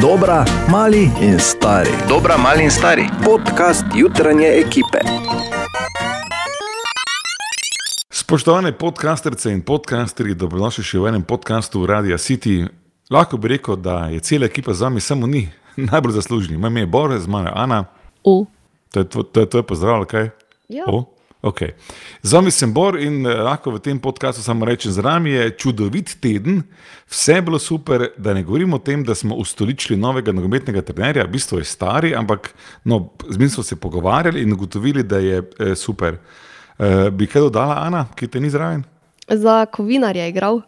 Dobra, mali in stari. Dobra, mali in stari. Podcast jutranje ekipe. Spoštovane podcasterce in podcasteri, dobrodošli še v enem podkastu Radia City. Lahko bi rekel, da je cela ekipa z vami, samo ni najbolj zaslužni. Moje ime je Bore, z mano je Ana. U. To je tvo- to je tvoje pozdrav, kaj? Ja. O, okay. Z vami sem Bor in eh, lahko v tem podkastu samo rečem, z nami je čudovit teden, vse je bilo super, da ne govorimo o tem, da smo ustoličili novega nogometnega trenerja, v bistvu je stari, ampak no, z njim smo se pogovarjali in ugotovili, da je eh, super. Eh, bi kaj dodala, Ana, ki te ni zraven? Za kovinarja je igral.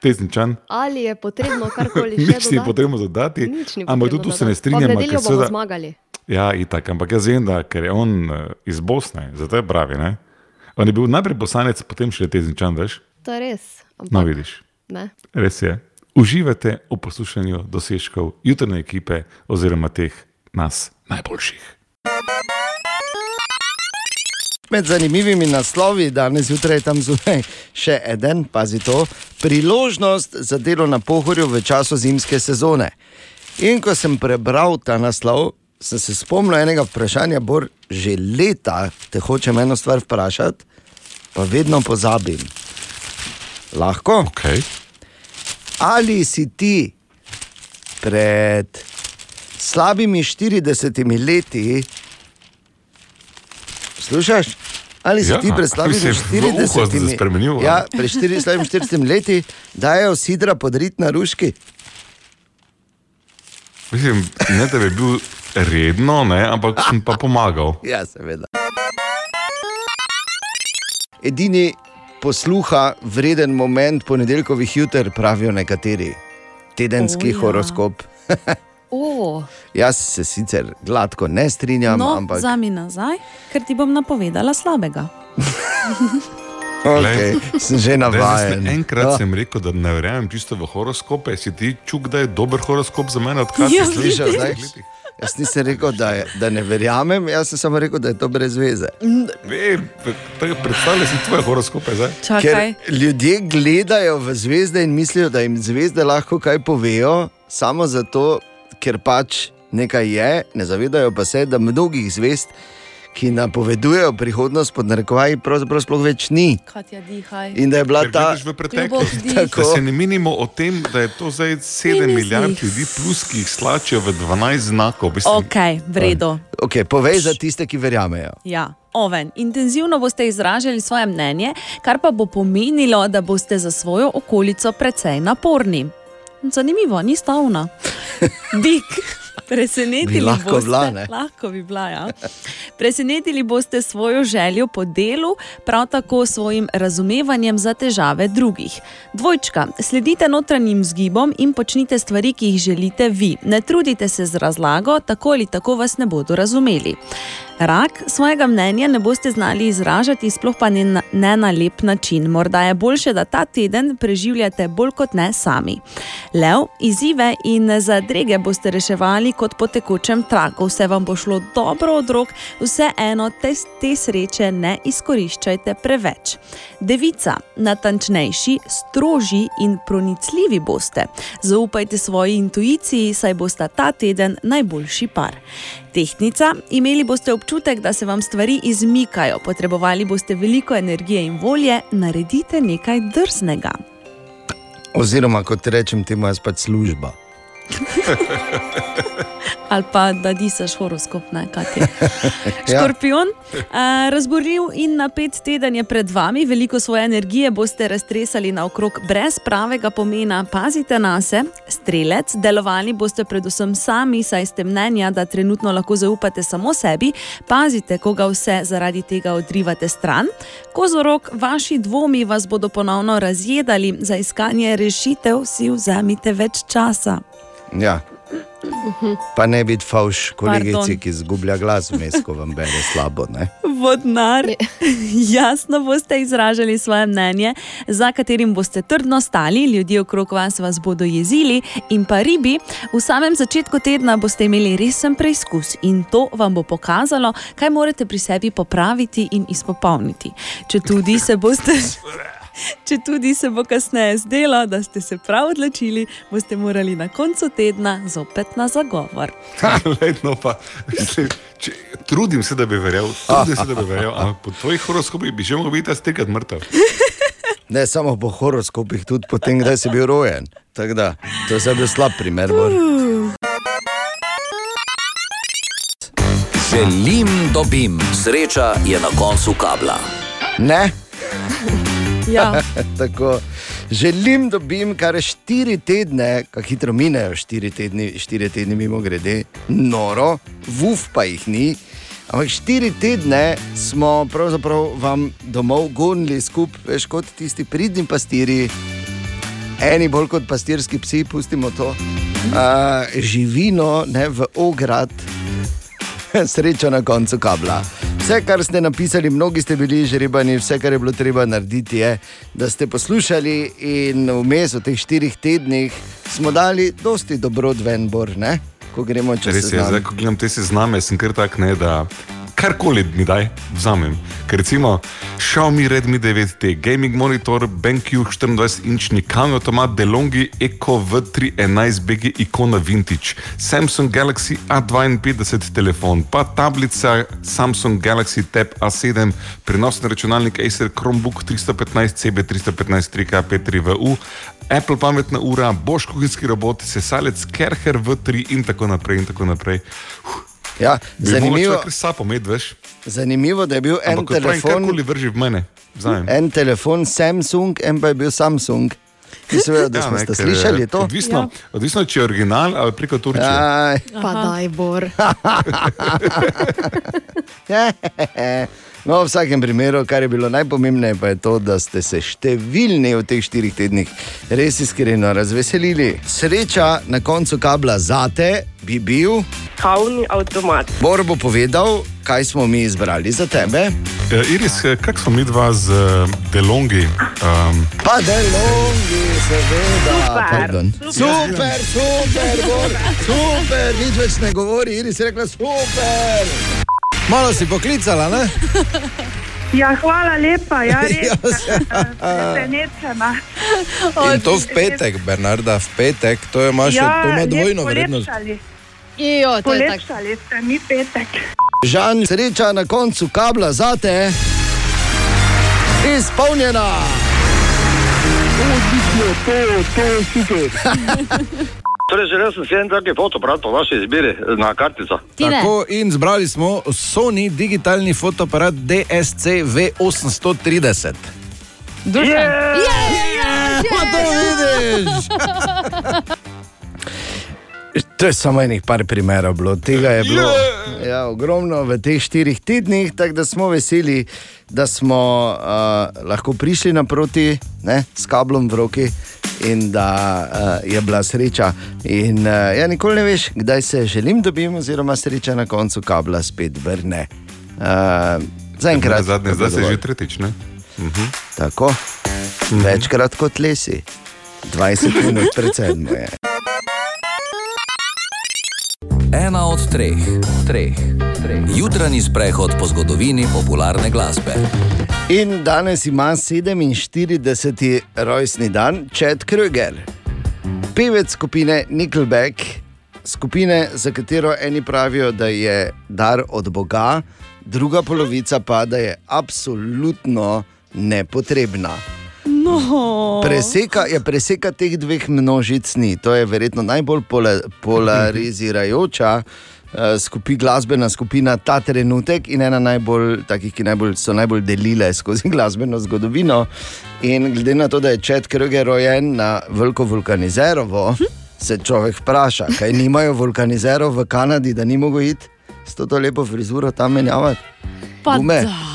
Tezničan. Ali je potrebno karkoli še Nič ni dodati? potrebno dodati, ampak tudi tu se ne dodati. strinjam. Pa v ker nedeljo bomo seveda- zmagali. Ja, itak, ampak jaz vem, da ker je on uh, iz Bosne, zato je pravi. Ne? On je bil najprej poslanec, potem še tezničan, veš? To je res. Ampak, No, vidiš, ne. res je. Uživajte v poslušanju dosežkov jutrne ekipe oziroma teh nas najboljših. Med zanimivimi naslovi danes zjutraj je tam zunaj še en, pazi to, priložnost za delo na pohorju v času zimske sezone. In ko sem prebral ta naslov, sem se spomnil enega vprašanja, bor že leta te hočem eno stvar vprašati, pa vedno pozabim. Lahko? Okay. Ali si ti pred slabimi 40 leti, slušaš, ali si Ja, ti pred slabimi mislim, v uho sem se 40 spremenil, a? ja, pred 40 slabimi 40 leti dajo sidra podrit na ruški? Mislim, ne da bi bil redno, ne, ampak sem pa pomagal. Ja, seveda. Edini posluha vreden moment ponedeljkovih juter, pravijo nekateri. Tedenski O, ja. oh, horoskop. O, Jaz se sicer gladko ne strinjam, No, ampak vzami nazaj, ker ti bom napovedala slabega. okay, sem že navaden. sem- Enkrat Ja. sem rekel, da ne verjamem čisto v horoskope. Si ti čuk, da je dober horoskop za mene, odkar Ja, si slišal? vidiš. Zdaj- Jaz nisem rekel, da, je, da ne verjamem, jaz sem samo rekel, da je to brez veze. Predstavljaj si tvoje horoskope zdaj. Ker ljudje gledajo v zvezde in mislijo, da jim zvezde lahko kaj povejo, samo zato, ker pač nekaj je, ne zavedajo pa se, da mnogih zvezd, ki napovedujejo prihodnost, pod narekovaji, pravzaprav sploh več ni. Katja, dihaj. In da je bila Ker ta. v preteklost. Globok dih. Da se ne minimo o tem, da je to zdaj 7 Minus milijard dih. ljudi, plus ki jih slačijo v 12 znakov. Mislim, Ok, v redu. Okay, povej za tiste, ki verjamejo. Ja. Oven. Intenzivno boste izražali svoje mnenje, kar pa bo pomenilo, da boste za svojo okolico precej naporni. Zanimivo, ni stavna. Bik. Presenetili Bi lahko boste, bila, ne? lahko bi bila, ja. Presenetili boste svojo željo po delu, prav tako svojim razumevanjem za težave drugih. Dvojčka, sledite notranjim zgibom in počnite stvari, ki jih želite vi. Ne trudite se z razlago, tako ali tako vas ne bodo razumeli. Rak svojega mnenja ne boste znali izražati, sploh pa ne na, ne na lep način. Morda je bolje, da ta teden preživljate bolj kot ne sami. Lev, izzive in zadrege boste reševali kot po tekočem traku. Vse vam bo šlo dobro od rok, vseeno te, te sreče ne izkoriščajte preveč. Devica, natančnejši, strožji in pronicljivi boste. Zaupajte svoji intuiciji, saj boste ta teden najboljši par. Tehnica, imeli boste občutek, da se vam stvari izmikajo, potrebovali boste veliko energije in volje, naredite nekaj drznega. Oziroma, kot rečem, temu jaz pač služba. Ali pa da disaš horoskop, ne kaj. Ja. Škorpion, a, razborljiv in napet teden je pred vami, veliko svoje energije boste raztresali naokrog brez pravega pomena. Pazite na se, strelec, delovali boste predvsem sami, saj ste mnenja, da trenutno lahko zaupate samo sebi. Pazite, koga vse zaradi tega odrivate stran. Kozorok, vaši dvomi vas bodo ponovno razjedali, za iskanje rešitev si vzemite več časa. Ja. Pa ne biti fauš kolegici, Pardon. ki izgublja glas vmes, ko vam bere slabo. Ne? Vodnar, jasno boste izražali svoje mnenje, za katerim boste trdno stali, ljudje okrog vas vas bodo jezili, in pa ribi, v samem začetku tedna boste imeli resen preizkus in to vam bo pokazalo, kaj morate pri sebi popraviti in izpopolniti. Če tudi se boste. Če tudi se bo kasneje zdelo, da ste se prav odločili, boste morali na koncu tedna zopet na zagovor. Letno pa, mislim, če, trudim se, da bi verjel, trudim se, da bi verjel, ampak po tvojih horoskopih bi že mogel biti jaz tekrat mrtev. Ne samo po horoskopih, tudi po tem, kdaj si bil rojen. Tako da, to je zdaj bil slab primer. Bor. Želim, dobim. Sreča je na koncu kabla. Ne, Ja, tako. Želim, da dobim kar štiri tedne, kako hitro minejo štiri tedni, štiri tedni mimo grede, noro, vuf pa jih ni. Ampak štiri tedne smo pravzaprav vam domov gonili skupaj, veš kot tisti pridni pastiri, eni bolj kot pastirski psi, pustimo to, uh, živino ne, v ograd, sreča na koncu kabla. Vse, kar ste napisali, mnogi ste bili žrebani, vse, kar je bilo treba narediti, je, da ste poslušali in vmes v teh štirih tednih smo dali dosti dobrod ven, bor, ne? ko gremo čez Res je, zdaj, ko gledam te sezname, sem kar tak ne, da karkoli mi daj, vzamem. Ker recimo Xiaomi Redmi 9T, gaming monitor, BenQ 24-inčni kamiotomat, DeLonghi Eco V311 BG ikona Vintage, Samsung Galaxy A52 telefon, pa tablica Samsung Galaxy Tab A7, prenosni računalnik Acer Chromebook 315 CB 315 3K53VU, Apple pametna ura, Bosch kuhinjski robot, sesalec Kerher V3 in tako naprej. In tako naprej. Ja, zanimivo, Ker sapo med, veš. zanimivo, da je bil en Ampak pravim, telefon, karkoli vrži v mene. Vzamem. en telefon Samsung, en pa je bil Samsung. Ki seveda, da smo ne, ste ker, slišali to. Odvisno, ja. odvisno, če je original ali preko Turčije. Ja. Aj, Pa daj, Bor. No, v vsakem primeru, kar je bilo najpomembnejše, pa je to, da ste se številni v teh štirih tednih res iskreno razveselili. Sreča na koncu kabla zate bi bil. kavni avtomat. Bor bo povedal, kaj smo mi izbrali za tebe. E, Iris, e, kak smo mi dva z e, DeLonghi? Um, Pa delongi, seveda. Super. Pardon. Super, super, Bor, super, nič več ne govori, Iris je rekla super. Malo si poklicala, ne? Ja, hvala lepa, ja, res. Ja, se- Presenečena. In to v petek, Bernarda, v petek, to je imaš, Ja, to ima dvojno vrednost. to je tako. Polepšali ste mi petek. Žan, sreča na koncu kabla zate. Izpolnjena. Torej, želel sem si en taki fotoaparat po vaši izbiri na kartico. Tako in zbrali smo Sony digitalni fotoaparat DSC V830. Dušan. Pa to vidiš. To je samo enih par primerov bilo, tega je bilo ja, ogromno v teh štirih tednih, tako da smo veseli, da smo uh, lahko prišli naproti ne, s kablom v roki in da uh, je bila sreča. In uh, ja, nikoli ne veš, kdaj se želim dobiti, oziroma sreča na koncu kabla spet vrne. Uh, Zaenkrat. zadnje, zdaj se že tretjič, ne? Tako, večkrat kot lesi, 20 minut pred sedmo je. Ena od treh, treh, treh. Jutranji sprehod po zgodovini popularne glasbe. In danes ima 47. rojstni dan Chad Kruger, pevec skupine Nickelback, skupine, za katero eni pravijo, da je dar od Boga, druga polovica pa da je absolutno nepotrebna. No. Preseka, ja, preseka teh dveh množic ni. To je verjetno najbolj pola, polarizirajoča uh, skupi, glasbena skupina ta trenutek in ena najbolj, takih, ki najbolj, so najbolj delile skozi glasbeno zgodovino. In glede na to, da je Čet Kruger rojen na veliko vulkanizerovo, se človek vpraša, kaj nimajo vulkanizerov v Kanadi, da ni mogo iti s to lepo frizuro tam menjavati. Pa Gume. da.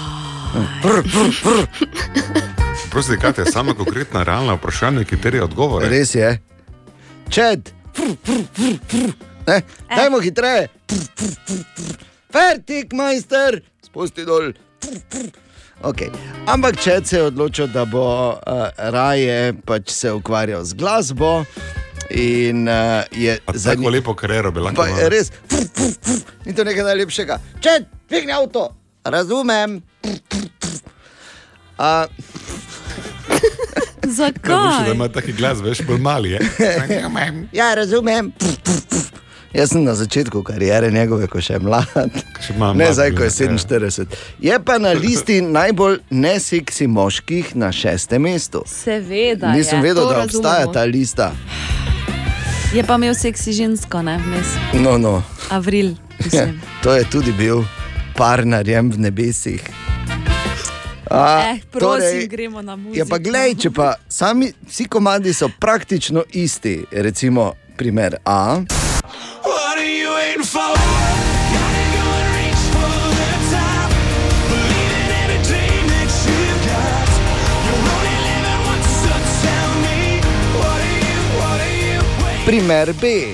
Prosti, kaj je samo konkretna, realna vprašanja, ki terja odgovore. Res je. Čed, fr, fr, fr, fr. Ne, dajmo hitreje. Fertik, majster, spusti dol. Fr, fr. Okay. Ampak Čed se je odločil, da bo uh, raje pač se ukvarjal z glasbo. In uh, je za Tako lepo kariero bi lahko Pa imel. res, fr, fr, fr, ni to nekaj najlepšega. Če dvigne avto, razumem. A, Da Zakaj? ima taki glas, veš, bolj mali je. Ja, razumem. Jaz sem na začetku kariere njegove, ko še je mlad. Še malo Ne mlad zdaj, ko je ja. 47. Je pa na listi najbolj neseksi moških na šestem mestu. Seveda. Nisem je. vedel, to da obstaja razumemo. ta lista. Je pa imel seksi žensko, ne vmes. No, no. Avril. Ja, mislim. to je tudi bil par narjem v nebesih. A, Eh, prosim, gremo na muziko. Ja, pa glej, če pa sami vsi komadi so praktično isti, recimo primer A. Primer B.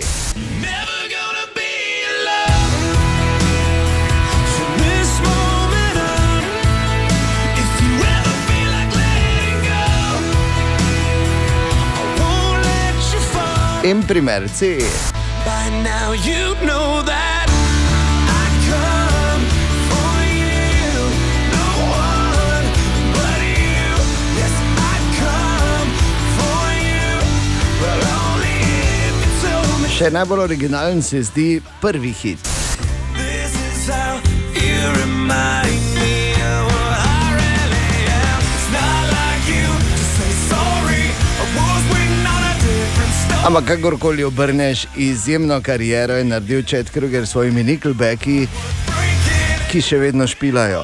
In primer C. Še najbolj originalen se zdi prvi hit. Ampak kakorkoli obrneš, izjemno kariero je naredil Čet Kruger s svojimi Nickelbacki, ki še vedno špilajo.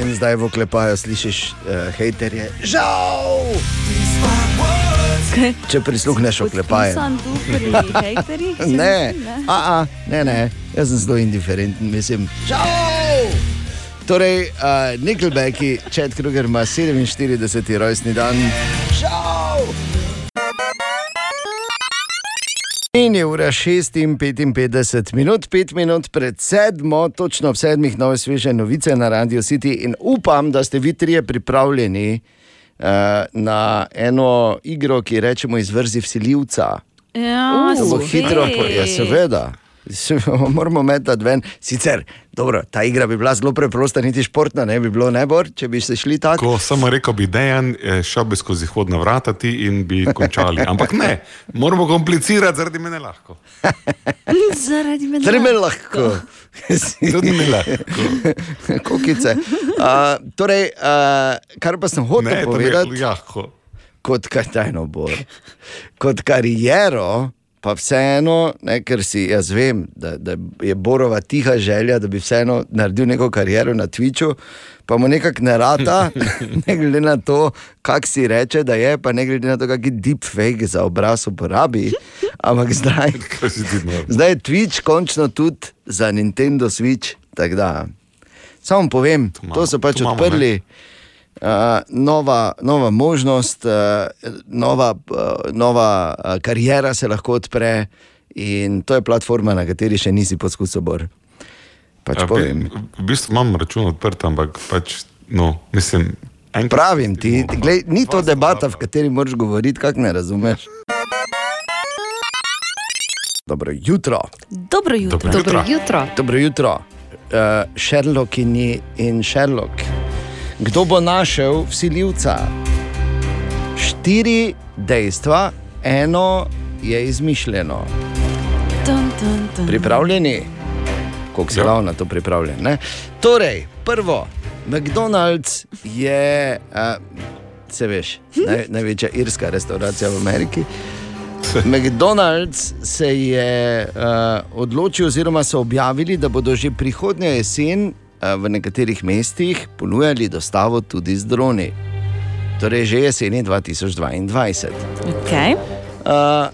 In zdaj v oklepaju slišiš uh, hejterje. Žal! Če prisluhneš zdi, ne? a, a, ne, ne, jaz sem zelo indiferenten, mislim. Žal! Torej, uh, Nickelbacki, Čet Kruger ima 47. rojstni dan. Žal! In je ura 6 in 55 minut, 5 minut pred sedmo, točno ob sedmih, nove sveže novice na Radio City. In upam, da ste vi trije pripravljeni uh, na eno igro, ki rečemo izvrzi vsiljivca. Ja, To bo spet. hitro, po- ja, seveda. Se- Moramo metati ven. Sicer, dobro, ta igra bi bila zelo preprosta, niti športna, ne bi bilo nebor, če bi se šli tako. Ko samo rekel bi, dejan, eh, šel bi skozi hodna vrata ti in bi končali. Ampak ne, moramo komplicirati, zaradi mene lahko. Zaradi mene. Treme lahko. Tudi mi lahko. Kokice. Uh, torej, uh, kar pa sem hotel Ne, povedati, lahko. kot bor. Kot kariero, pa vseeno, ne, ker si jaz vem, da, da je Borova tiha želja, da bi vseeno naredil neko kariero na Twitchu, pa mu nekako ne rata, ne glede na to, kak si reče, da je, pa ne glede na to, kakšen deepfake za obraz uporabi. Ampak zdaj, zdaj je Twitch končno tudi za Nintendo Switch. Da, samo povem, to, imamo, so pač to imamo, odprli. Uh, nova, nova možnost, uh, nova, uh, nova karijera se lahko odpre, in to je platforma, na kateri še nisi poskusil. Bor. Pač Ja, povem. v bistvu imam račun odprt, ampak pač, no, mislim. Pravim ti, No, glej, ni to debata, v kateri moraš govoriti, kak ne razumeš. Dobro jutro. Dobro jutro. Dobro Dobro jutro. jutro. Dobro jutro, uh, Sherlockini in Sherlock. Kdo bo našel vsiljivca? Štiri dejstva, eno je izmišljeno. Dun, dun, dun. Pripravljeni? Kako se Ja. ravno na to pripravljen? Ne? Torej, prvo, McDonald's je, uh, se veš, naj, največja irska restauracija v Ameriki. McDonald's se je uh, odločil, oziroma so objavili, da bodo že prihodnjo jesen v nekaterih mestih ponujali dostavo tudi z droni. Torej, že jeseni 2022. Okay. Uh,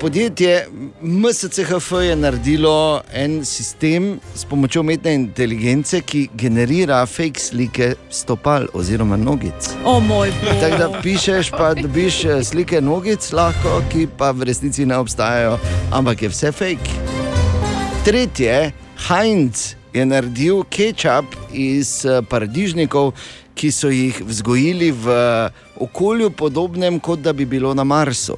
podjetje MSCHF je naredilo en sistem s pomočjo umetne inteligence, ki generira fake slike stopal oziroma nogic. O moj bog. Tako da pišeš, pa dobiš eh, slike nogic, lahko, ki pa v resnici ne obstajajo, ampak je vse fake. Tretje, Heinz je naredil kečap iz eh, paradižnikov, ki so jih vzgojili v okolju podobnem, kot da bi bilo na Marsu.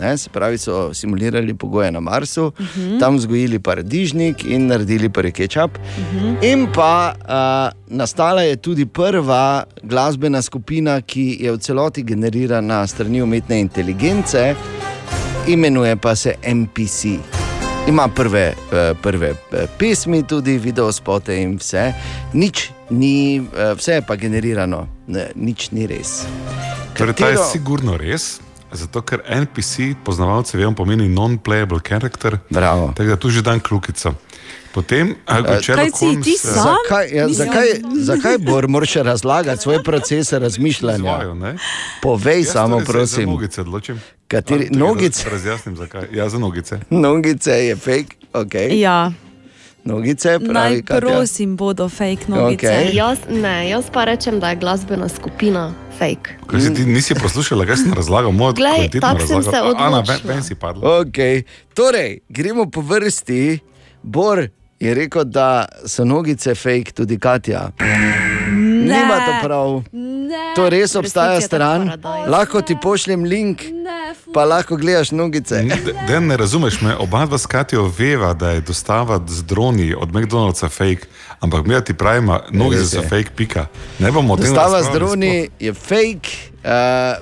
Ne, se pravi, so simulirali pogoje na Marsu, uh Mhm. -huh. tam vzgojili paradižnik in naredili prvi kečap. Uh -huh. In pa uh, nastala je tudi prva glasbena skupina, ki je v celoti generirana strani umetne inteligence, imenuje pa se MPC. Ima prve, eh, prve eh, pesmi, tudi video spote in vse. Nič ni, eh, vse je pa generirano, ne, nič ni res. Torej, ta je Katero- sigurno res. Zato, ker NPC, poznavalci vemo, pomeni non-playable character. Bravo. Tako da tu že dan klukico. Potem, a, kot Sherlock Holmes, eh, Zakaj, ja, zakaj, zakaj Bor moraš razlagati svoje procese razmišljanja? Izvajo, ne? Povej Jaz samo, torej prosim. Za nogice odločim. Kateri- A, nogice? raz- Razjasnim, zakaj. Ja, za nogice. Nogice je fake, ok. Ja, Nogice pravi, naj Katja. prosim, bodo fake novice. Okej. Jaz, ne, jaz pa rečem, da je glasbena skupina fake. Kaj si ti nisi poslušala, kaj sem razlagal? Glej, kvalitetna tako sem razlaga. se Ana, odločila. ven, ven si padla. Okay. Torej, gremo po vrsti. Bor je rekel, da so nogice fake, tudi Katja. Ne. Nima to prav. Ne. To res obstaja stran. Lahko ti pošljem link, Ne, pa lahko gledaš nogice. Da ne razumeš me, oba dva s Katijo veva, da je dostava z droni od McDonald'sa fake, ampak mi ti pravimo, nogice so fake, pika. Ne bomo o tem Dostava z droni je fake uh,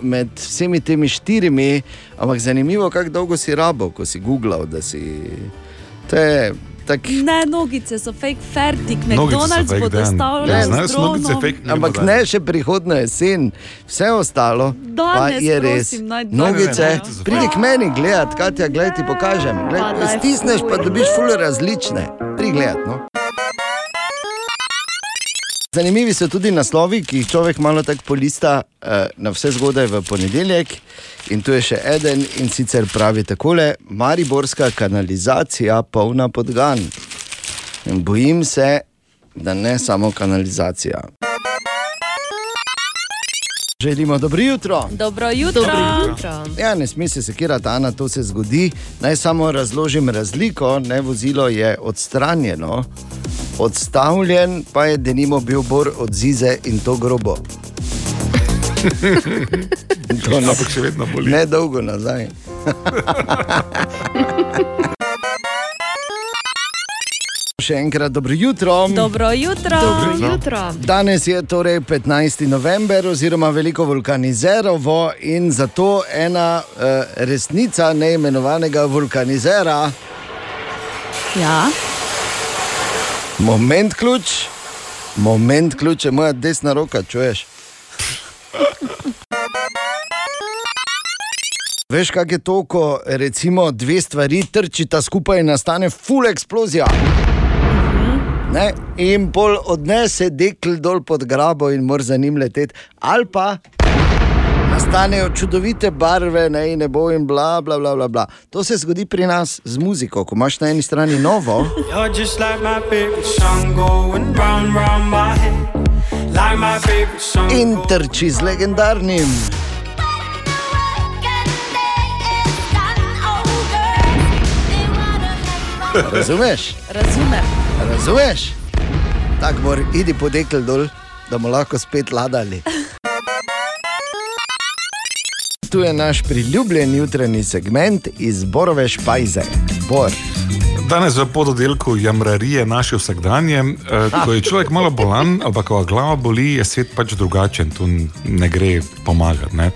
med vsemi temi štirimi, ampak zanimivo, kako dolgo si rabo, ko si googlal, da si. To je tak. Ne, nogice so fake, fertik, McDonald's fake, bo Dejan. dostavljal Ne, znajo so nogice fake, Ampak bodo ne še prihodna jesen, vse ostalo pa Danes, je res. prosim, Nogice, pridi k meni gledat, Katja, gledaj ti pokažem. Pa Gled, stisneš pa dobiš ful različne. Pridi gledat. No. Zanimivi so tudi naslovi, ki jih človek malo tako polista eh, na vse zgodaj v ponedeljek. In tu je še eden in sicer pravi takole: Mariborska kanalizacija polna podgan. In bojim se, da ne samo kanalizacija. Želimo dobro jutro. Dobro jutro. jutro. Ja, ne sme se sekirati, Ana, to se zgodi. Naj samo razložim razliko. Ne, vozilo je odstranjeno, odstavljen pa je denimo bil bor od zize in to grobo. to Ampak še vedno boli. ne dolgo nazaj. Še enkrat dobro jutro. Dobro jutro. Jutro. Danes je torej 15. november, oziroma veliko vulkanizerovo, in zato ena uh, resnica neimenovanega vulkanizera, Ja. moment ključ, moment ključ je moja desna roka, čuješ. Veš, kak je to, ko recimo dve stvari trčita skupaj in nastane full eksplozija. Ne? In pol odnese dekl dol pod grabo in mora za njim leteti. Ali pa nastanejo čudovite barve, ne, in nebo in bla, bla, bla, bla, bla. To se zgodi pri nas z muziko, ko imaš na eni strani novo, You're just like my favorite song going round round my head. Like my favorite song. in trči z legendarnim. Razumeš? Razumem. Razumeš? Tako mora, idi po dekl dol, da bomo lahko spet ladali. Tu je naš priljubljen jutranji segment iz Borove špajze. Bor. Danes v pododelku jamrarije naše vsakdanje, eh, ko je človek malo bolan pa ko glava boli, je svet pač drugačen, tu ne gre pomagati. Ne?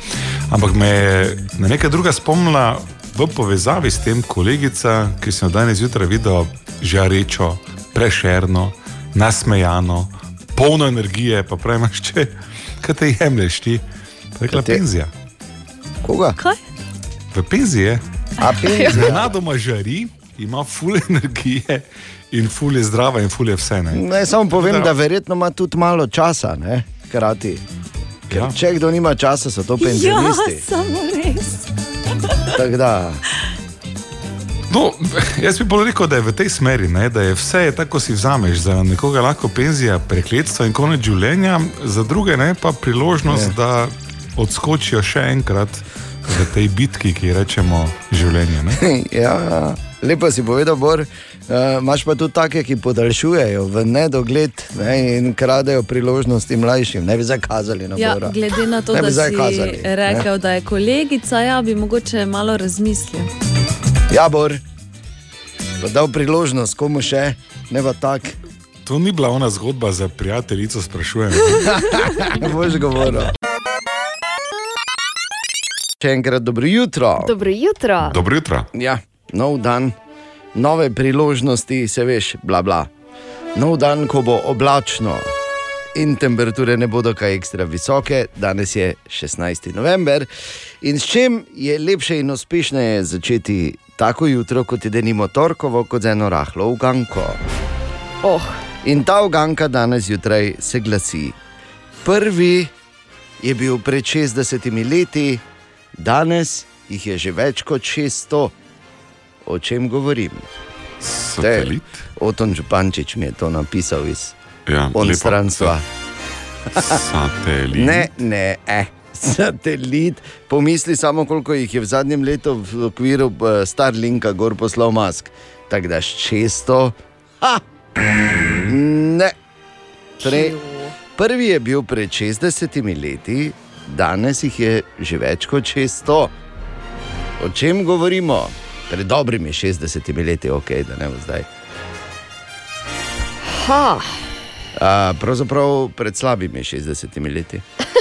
Ampak me je na nekaj druga spomnila v povezavi s tem kolegica, ki sem jo danes zjutraj videl žarečo, prešerno, nasmejano, polno energije, pa praviš, če kaj te jemlješ ti, rekla Kate- penzija. Koga? Kaj? Ja. V penziji A penzija? Nenadoma žari, ima ful energije in ful je zdrava in ful je vse. Ne? Naj samo povem, Da. da verjetno ima tudi malo časa, ne? hkrati. Ker Ja. če kdo nima časa, so to Ja, penzionisti. samo res. Tako da, No, jaz bi bolj rekel, da je v tej smeri, ne, da je vse tako, ko si vzameš. Za nekoga lahko penzija, prekletstvo in konec življenja, za druge ne, pa priložnost, Je. da odskočijo še enkrat v tej bitki, ki ji rečemo življenje. Ne? ja, Lepo si povedal, Bor. Uh, Imáš pa tudi take, ki podaljšujejo v nedogled ne, in kradejo priložnosti mlajšim. Ne bi zdaj kazali na Ja, Bora. glede na to, Ne da si kazali, ne. rekel, da je kolegica, ja, bi mogoče malo razmislil. Ja, Bor, pa dal priložnost komu še, ne pa tak. To ni bila ona zgodba za prijateljico, sprašujem. Ne boš govoril. Še enkrat dobro jutro. Dobro jutro. Dobro jutro. Ja, nov dan, nove priložnosti, se veš, bla bla. Nov dan, ko bo oblačno in temperature ne bodo kaj ekstra visoke, danes je 16. november. In s čim je lepše in uspešneje začeti tako jutro, kot je denimo torkovo, kot z eno rahlo uganko. Oh. In ta uganka danes zjutraj se glasi: Prvi je bil pred 60 leti, danes jih je že več kot 600. O čem govorim? Satelit? Oton Župančič mi je to napisal iz Ja, onstranstva. Satelit. Ne, ne, eh. Satelit, pomisli samo, koliko jih je v zadnjem letu v okviru eh, Starlinka gor poslal mask. Tako da 600. Ha! Ne. Torej, prvi je bil pred 60 leti, danes jih je že več kot 600. O čem govorimo? Pred dobrimi 60 leti, ok, da ne bo zdaj. Ha. A, pravzaprav pred slabimi 60 leti.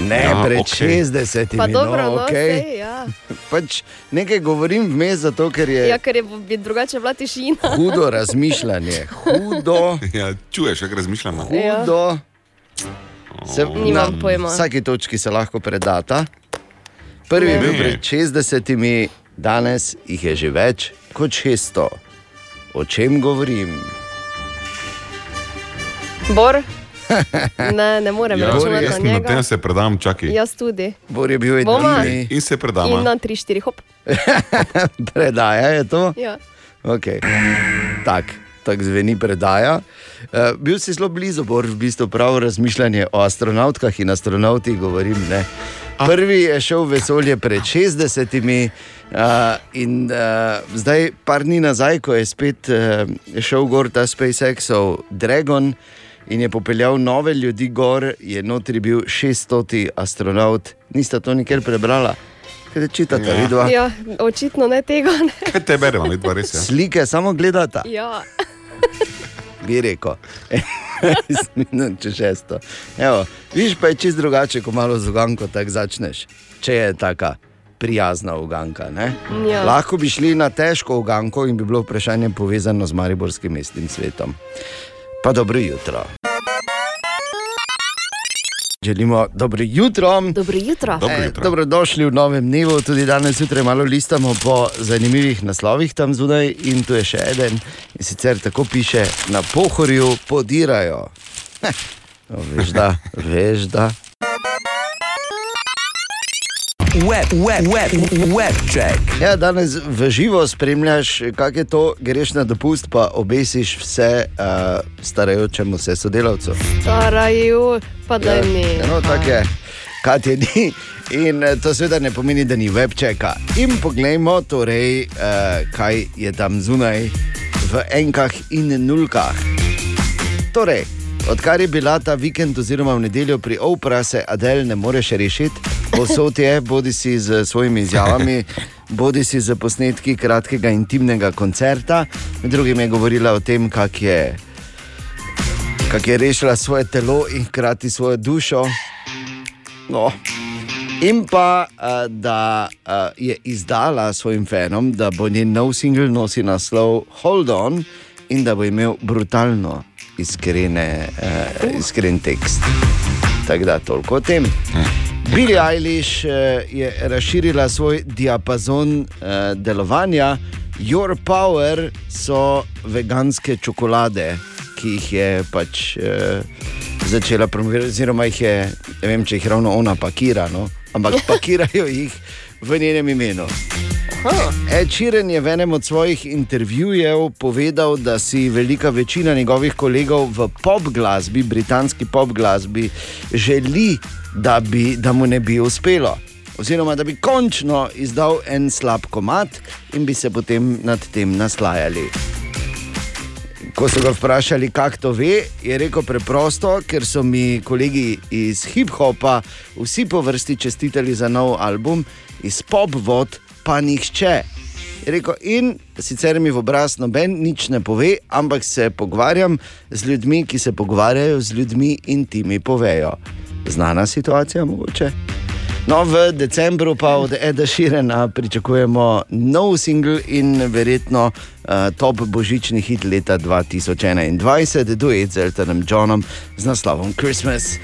Ne, Ja, ja, pred okay. 60 Pa dobro, no, no, okay. sej, ja. pač nekaj govorim vmes, zato ker je ja, ker je bi drugače bila tišina. hudo razmišljanje, hudo, Ja, čuješ, kako razmišljamo? hudo. Se, Nimam pojma. vsaki točki se lahko predata. Prvi je bil Ne. pred 60, danes jih je že več kot 600. O čem govorim? Bor? Ne, ne morem Ja, računati jaz na na njega. tem se predam, čakaj. Jaz tudi. Bor je bil edini. In se predam. In na 3-4 hop. Predaja je to? Ja. Okay. Tak, tako zveni predaja. Uh, bil si zelo blizu, bor v bistvu prav razmišljanje o astronautkah in astronautih, govorim. Ne. Prvi je šel v vesolje pred 60, uh, in uh, zdaj, par dni nazaj, ko je spet uh, šel gor ta SpaceXov Dragon in je popeljal nove ljudi gor, je notri bil 600 astronaut. Nista to nikjer prebrala, kaj čitate, ja. vidva. ja, očitno ne tega. Ne. Kaj te beremo, mi dva res. Ja. Slike samo gledata. Ja. bi rekel. Minut Če šesto. Evo, viš pa je čist drugače, ko malo z uganko tako začneš. Če je taka prijazna uganka. ne? Ja. Lahko bi šli na težko uganko in bi bilo vprašanje povezano z Mariborskim mestnim svetom. Pa dobro jutro. Želimo dobro jutro. Dobro jutro. Eh, dobrodošli v novem dnevu, tudi danes zjutraj malo listamo po zanimivih naslovih tam zunaj. In tu je še eden, in sicer tako piše: na pohorju podirajo. Heh, no, veš, da, veš, da. Web, web, web, web check. Ja, danes v živo spremljaš, kako je to, greš na dopust, pa obesiš vse uh, starajočemu se sodelavcu. Starajo, pa da Ja, ni. No, tako je. Kaj je ni. In eh, to seveda ne pomeni, da ni webčeka. In poglejmo, torej, uh, kaj je tam zunaj v enkah in nulkah. Torej, odkar je bila ta vikend oziroma v nedeljo pri Opera, se Adel ne more še rešiti. Posod je, bodi si z svojimi izjavami, bodi si z posnetki kratkega intimnega koncerta. Med drugim je govorila o tem, kak je, kak je rešila svoje telo in hkrati svojo dušo. No. In pa, uh, da uh, je izdala svojim fanom, da bo njen nov singel nosil naslov Hold On in da bo imel brutalno iskrene, uh, iskren tekst. Tako da toliko o tem. Billie Eilish uh, je razširila svoj diapazon uh, delovanja. Your Power so veganske čokolade, ki jih je pač uh, začela promovirati, oziroma jih je, ne vem, če jih ravno ona pakira, no? ampak pakirajo jih v njenem imenu. Ed Sheeran je v enem od svojih intervjujev povedal, da si velika večina njegovih kolegov v pop glasbi, britanski pop glasbi, želi, da, bi, da mu ne bi uspelo. oziroma da bi končno izdal en slab komat in bi se potem nad tem naslajali. Ko so ga vprašali, kako to ve, je rekel preprosto, ker so mi kolegi iz hip-hopa vsi po vrsti čestitali za nov album, iz pop-vod pa nihče. Je rekel, in sicer mi v obraz noben nič ne pove, ampak se pogovarjam z ljudmi, ki se pogovarjajo z ljudmi in ti mi povejo. Znana situacija, mogoče. No, v decembru pa od Eda Širena pričakujemo nov singl in verjetno uh, top božični hit leta 2021, duet z Eltonom Johnom z naslovom Christmas.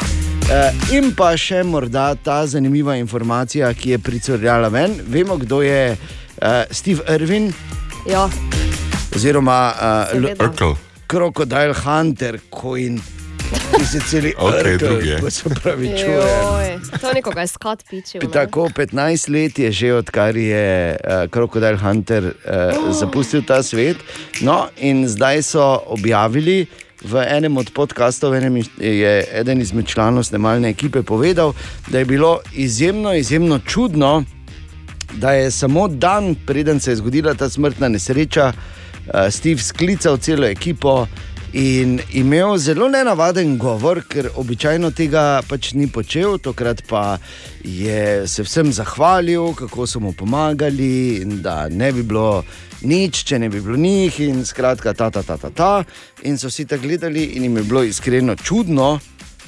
Uh, in pa še morda ta zanimiva informacija, ki je pricurljala ven. Vemo, kdo je uh, Steve Irwin, Ja, oziroma uh. Crocodile Hunter, Coin, ki se celi je. ko se pravi čuje. To nekoga je skat pičil. ne? Tako 15 let je že, odkar je uh, Crocodile Hunter uh, zapustil ta svet. No, in zdaj so objavili v enem od podkastov, enem je eden izmed članov snemalne ekipe povedal, da je bilo izjemno, izjemno čudno, da je samo dan, preden se je zgodila ta smrtna nesreča, uh, Steve sklical celo ekipo. In imel zelo nenavaden govor, ker običajno tega pač ni počel, tokrat pa je se vsem zahvalil, kako so mu pomagali, in da ne bi bilo nič, če ne bi bilo njih, in skratka, ta, ta, ta, ta, ta. In so vsi tako gledali, in jim je bilo iskreno čudno.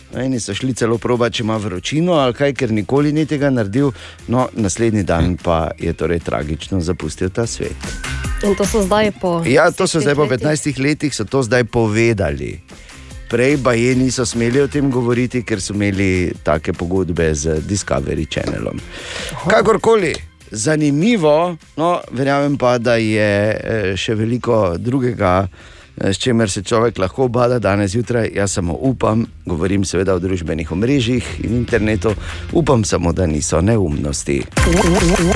No, Eni so šli celo proba, če ima vročino ali kaj, ker nikoli ni tega naredil, no, naslednji dan pa je torej tragično zapustil ta svet. In to so zdaj po. Ja, to so zdaj po teh letih? 15 letih, so to zdaj povedali. Prej pa je niso smeli o tem govoriti, ker so imeli take pogodbe z Discovery Channelom. Kakorkoli, zanimivo, no, verjamem pa, da je eh, še veliko drugega. eh, S čimer se človek lahko obada danes zjutraj, jaz samo upam, govorim seveda o družbenih omrežjih in internetu, upam samo, da niso neumnosti.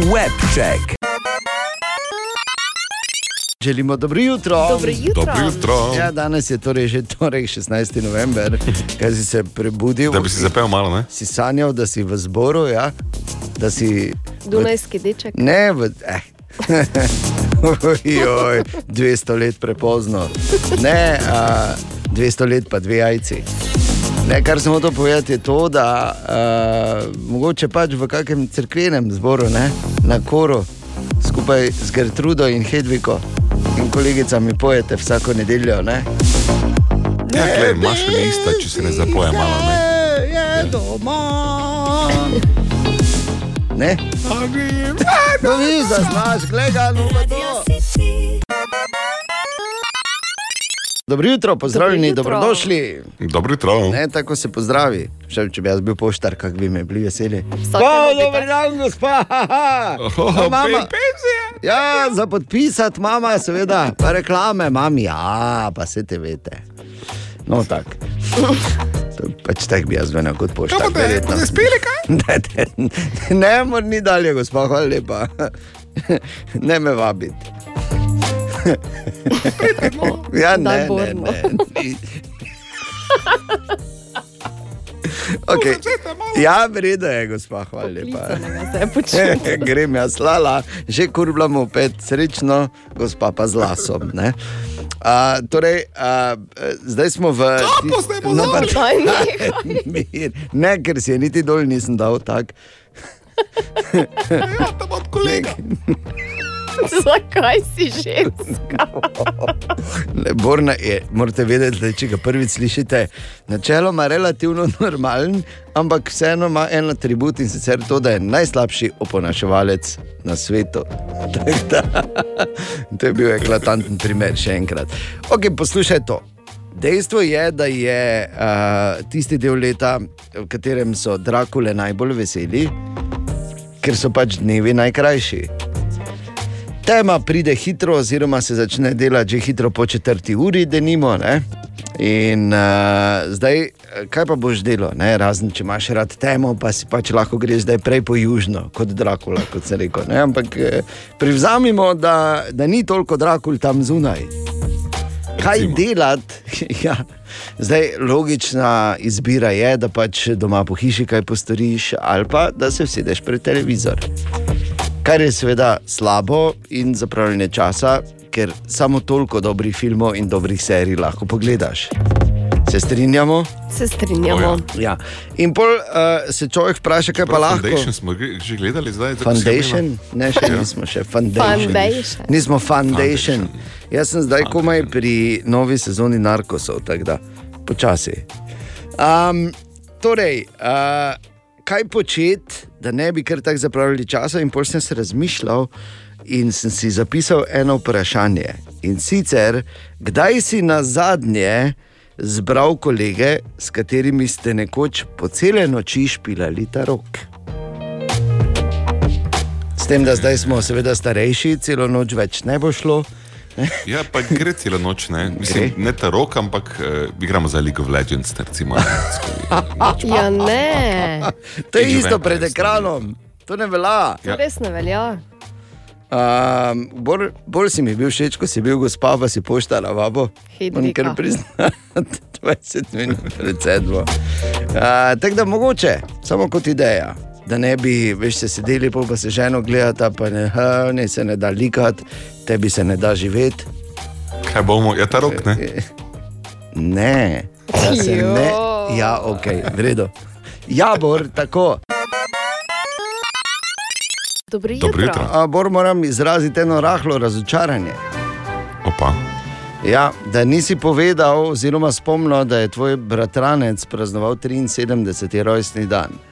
Webcheck. Želimo dobro jutro. Dobro jutro. Dobro jutro. Ja, danes je torej že torek, 16. november, kaj si se prebudil. Da bi si zapel malo, ne? Si sanjal, da si v zboru, ja? da si. Dunajski deček. Ne, v. Eh. Ojoj, 200 let prepozno. Ne, a, 200 let pa dve jajci. Ne, kar sem hotel povedati, je to, da a, mogoče pač v kakem crkvenem zboru, ne, na koru, skupaj z Gertrudo in Hedviko kolegicami pojete vsako nedeljo. Ne? Ja, klej, imaš mi ista, če se ne zapoje malo, ne? Je doma. Ne? No, vidiš, da znaš, gledaj, no pa to. Dobro jutro, pozdravljeni, jutro. dobrodošli. Dobro jutro. Ne, tako se pozdravi. Še, če bi jaz bil poštar, kako bi me bili veseli. Vsake O, nobite. dober dan, gospa. Oh, mama. Ja, za podpisati, mama, seveda, pa reklame, mami, ja, pa se te veste. No, tako. To Pač tako bi jaz zvenel kot poštar. verjetno. spili kaj? Ne, ne, ne, mor ni dalje, gospa, hvala lepa. Ne me vabiti. Ja, ne, ne, ne. ni. Okay. Ja, vredno je, gospa, hvala lepa. Klicanega se je počutil. Grem jaz lala, že kurbljamo pet, srečno, gospa pa z lasom. ne. A, torej, a, zdaj smo v. No, pa- Daj, nehaj. Mir. Ne, ker si je niti dol nisem dal tak. Ja, tam od kolega. Zakaj si ženska? Ne, Borna je, morate vedeti, da če ga prvič slišite, načeloma relativno normalen, ampak vseeno ima en atribut in sicer to, da je najslabši oponaševalec na svetu. To je bil eklatanten primer, še enkrat. Ok, poslušaj to. Dejstvo je, da je uh, tisti del leta, v katerem so Drakule najbolj veseli, ker so pač dnevi najkrajši. Tema pride hitro, oziroma se začne delati že hitro po četrti uri, da nimo. Ne? In uh, zdaj, eh, kaj pa boš delal, ne? razen če imaš rad temo, pa si pač lahko greš zdaj prej po južno, kot Drakula, kot se reče. Ampak eh, privzamemo, da, da ni toliko Drakul tam zunaj. kaj delati. Ja. Zdaj, logična izbira je, da pač doma po hiši kaj postoriš, ali pa da se usedeš pred televizor. Kar je seveda slabo in zapravljanje časa, ker samo toliko dobrih filmov in dobrih serij lahko pogledaš. Se strinjamo? Se strinjamo. Ja. In pol uh, se človek vpraša, kaj pa lahko. Foundation smo že gledali zdaj. tako Foundation, se ne še Ja. nismo, še Foundation. Foundation. Nismo Foundation. Jaz sem zdaj komaj pri novi sezoni narkosov, tako da počasi. Um, torej, uh, kaj početi, da ne bi kar tako zapravljali časa, in pol sem se razmišljal. In sem si zapisal eno vprašanje. In sicer, kdaj si na zadnje zbral kolege, s katerimi ste nekoč po cele noči špilali ta rok? S tem, da zdaj smo seveda starejši, celo noč več ne bo šlo. Ja, pa gre celo noč, ne, Mislim, ne ta rok, ampak uh, igramo za League of Legends. Recimo, ne, skozi- Ja, ne. To je of isto pred Empires, ekranom, to ne velja. To res ne velja. Um, bolj, bolj si mi bil všeč, ko si bil gospa, pa si poštala vabo. Moram kar priznati, 20 minut pred sedmo. Uh, Tako da mogoče, samo kot ideja. Da ne bi več se sedeli, pol pa se ženo gledata, pa ne, ha, ne se ne da likati, tebi se ne da živeti. Kaj bomo, ja, ta rok, ne? Ne, da se ne. Ja, ok, v redu. Jabor, tako. Dobro Dobro jutro. jutro. A, Bor, moram izraziti eno rahlo razočaranje. Opa. Ja, da nisi povedal, oziroma spomnil, da je tvoj bratranec praznoval 73. rojstni dan.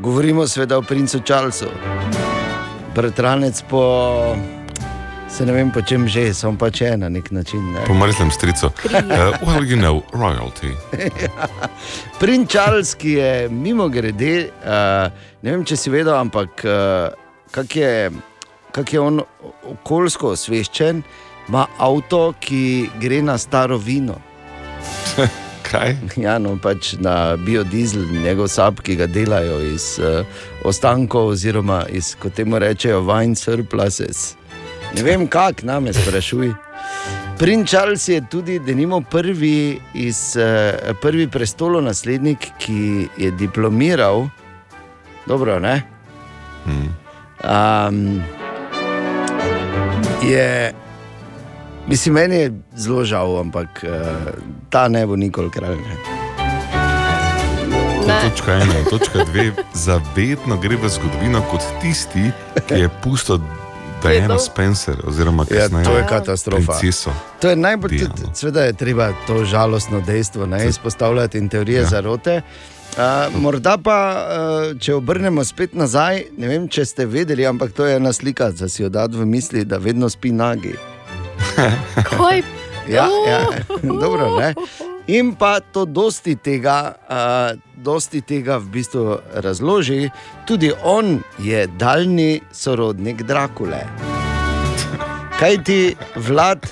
Govorimo seveda o princu Charlesu. Bratranec po, se ne vem po čem že, samo pač je na nek način. Ne? Po mrzlem stricu. Uh, well, you know, royalty. Princ Charles, ki je mimo grede, uh, ne vem če si vedel, ampak uh, kak je, kak je on okoljsko osveščen, ima avto, ki gre na staro vino. Kaj? Ja, no, pač na biodizel, njegov sap, ki ga delajo iz uh, ostankov, oziroma iz, kot temu rečejo, wine surpluses. Ne vem, kak name sprašuj. Princ Charles je tudi, da nimo prvi, iz, uh, prvi prestolonaslednik, ki je diplomiral. Dobro, ne? Um, je, mislim, meni je zelo žal, ampak uh, ta ne bo nikoli kralj. Ne? To točka ena, točka dve, zavedno gre v zgodovino kot tisti, ki je pustil Diana. Spencer, oziroma Ja, kasneje to je katastrofa. princeso. To je najbolj, seveda je treba to žalostno dejstvo ne, izpostavljati in teorije ja. zarote. Uh, morda pa, uh, če obrnemo spet nazaj, ne vem, če ste vedeli, ampak to je ena slika, da si jo dati v misli, da vedno spi nagi. Kaj? Ja, ja. Dobro, ne? In pa to dosti tega, uh, dosti tega v bistvu razloži, tudi on je daljni sorodnik Drakule. Kaj ti vlad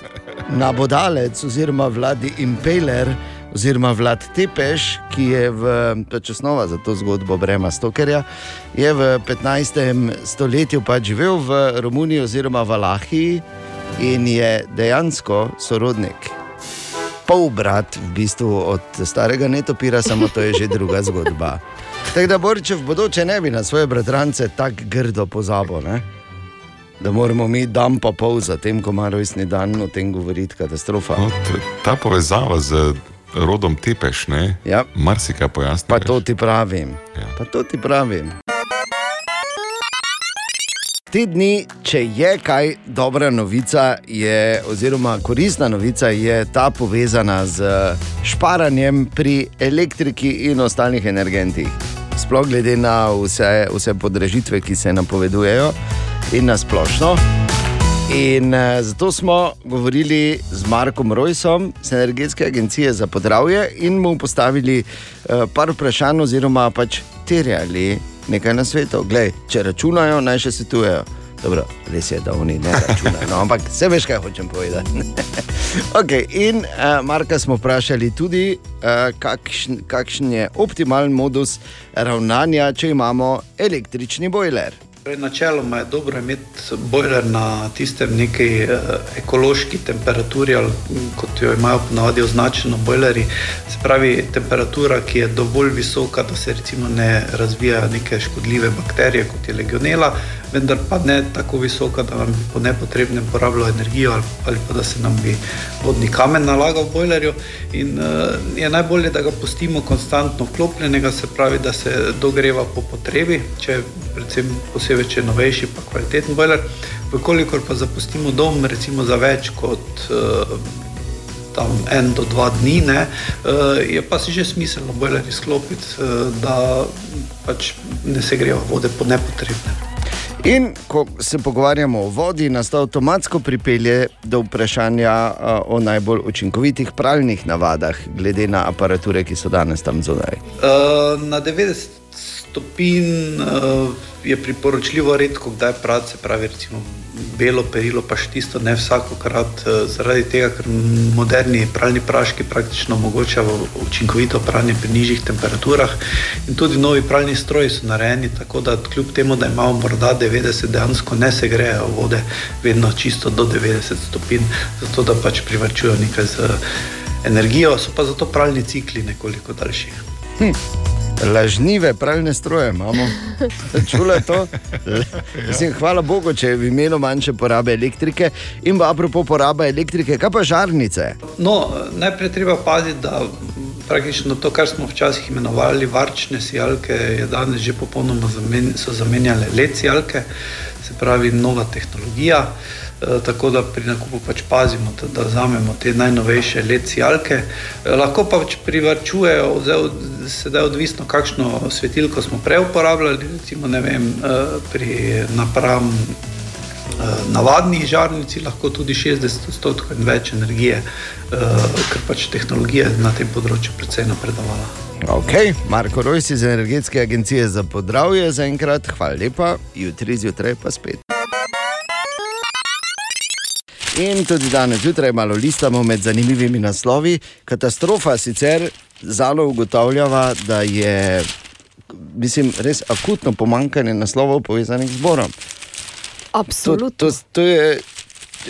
nabodalec, oziroma vladi Impeler, oziroma vlad Tepeš, ki je v, pač osnova za to zgodbo Brema Stokerja, je v 15. stoletju pač živel v Romuniji oziroma Valahiji in je dejansko sorodnik. Pol brat, v bistvu od starega netopira, samo to je že druga zgodba. Tako da, Bor, če v bodoče ne bi na svoje bratrance tako grdo pozabil, ne? da moramo mi dan pa pol za tem, ko ima rojstni dan, o tem govoriti, katastrofa. No, ta povezava z rodom Tepeš, ne? Ja. Marsikaj pojasni. Pa to ti pravim. Ja. Pa to ti pravim. Te dni, če je kaj dobra novica, je, oziroma koristna novica, je ta povezana z šparanjem pri elektriki in ostalih energentih. Sploh glede na vse, vse podražitve, ki se napovedujejo, in na splošno. In uh, zato smo govorili z Markom Rojsom z Energetske agencije za podravje in mu postavili uh, par vprašanj, oziroma pač terjali nekaj na svetu. Glej, če računajo, naj še svetujejo. Dobro, res je, da oni ne računajo, no, ampak se veš, kaj hočem povedati. okay, in uh, Marka smo vprašali tudi, uh, kakšen, kakšen je optimalen modus ravnanja, če imamo električni bojler. Torej, Načeloma je dobro imeti bojler na tistem neki eh, ekološki temperaturi, mm, kot jo imajo ponavadi označeno bojleri. Se pravi, temperatura, ki je dovolj visoka, da se recimo ne razvijajo neke škodljive bakterije, kot je legionela, vendar pa ne tako visoka, da nam bi po nepotrebnem porabljalo energijo ali, ali pa da se nam bi vodni kamen nalagal v bojlerju. In uh, je najbolje, da ga pustimo konstantno vklopljenega, se pravi, da se dogreva po potrebi, če predvsem posebej, če je novejši, pa kvaliteten bojler. Vkolikor pa zapustimo dom, recimo za več kot uh, tam en do dva dni, ne, uh, je pa si že smiselno bojler izklopiti, uh, da pač ne se grejo vode po nepotrebnem. In ko se pogovarjamo o vodi, nas to avtomatsko pripelje do vprašanja o najbolj učinkovitih pralnih navadah, glede na aparature, ki so danes tam zunaj. Uh, na 90 stopinj uh, je priporočljivo redko, kdaj prati, se pravi, recimo belo perilo, pa še tisto ne vsakokrat, uh, zaradi tega, ker moderni pralni praški praktično omogočajo učinkovito pranje pri nižjih temperaturah. In tudi novi pralni stroji so narejeni tako, da kljub temu, da imamo morda 90, dejansko ne se grejo vode vedno čisto do 90 stopinj, zato da pač privrčujo nekaj z energijo, so pa zato pralni cikli nekoliko daljši. Hm. Lažnive pralne stroje imamo. Čula to? Mislim, hvala Bogu, če je v imenu manjše porabe elektrike. In pa apropo porabe elektrike, kaj pa žarnice? No, najprej treba paziti, da praktično to, kar smo včasih imenovali varčne sijalke, je danes že popolnoma zamen, zamenjale LED sijalke, se pravi nova tehnologija. E, tako da pri nakupu pač pazimo, da, da vzamemo te najnovejše LED sijalke. E, lahko pa pač privrčujejo, sedaj odvisno, kakšno svetilko smo prej uporabljali, recimo vem, e, pri napravam navadnih žarnici lahko tudi 60 odstotkov in več energije, ker pač tehnologija na tem področju precej napredovala. Ok, Marko Rojs iz Energetske agencije za podravje za enkrat, hvala lepa, jutri zjutraj pa spet. In tudi danes zjutraj malo listamo med zanimivimi naslovi. Katastrofa sicer zalo ugotavljava, da je mislim, res akutno pomankanje naslovov povezanih z borom. Absolutno. To, to, to je,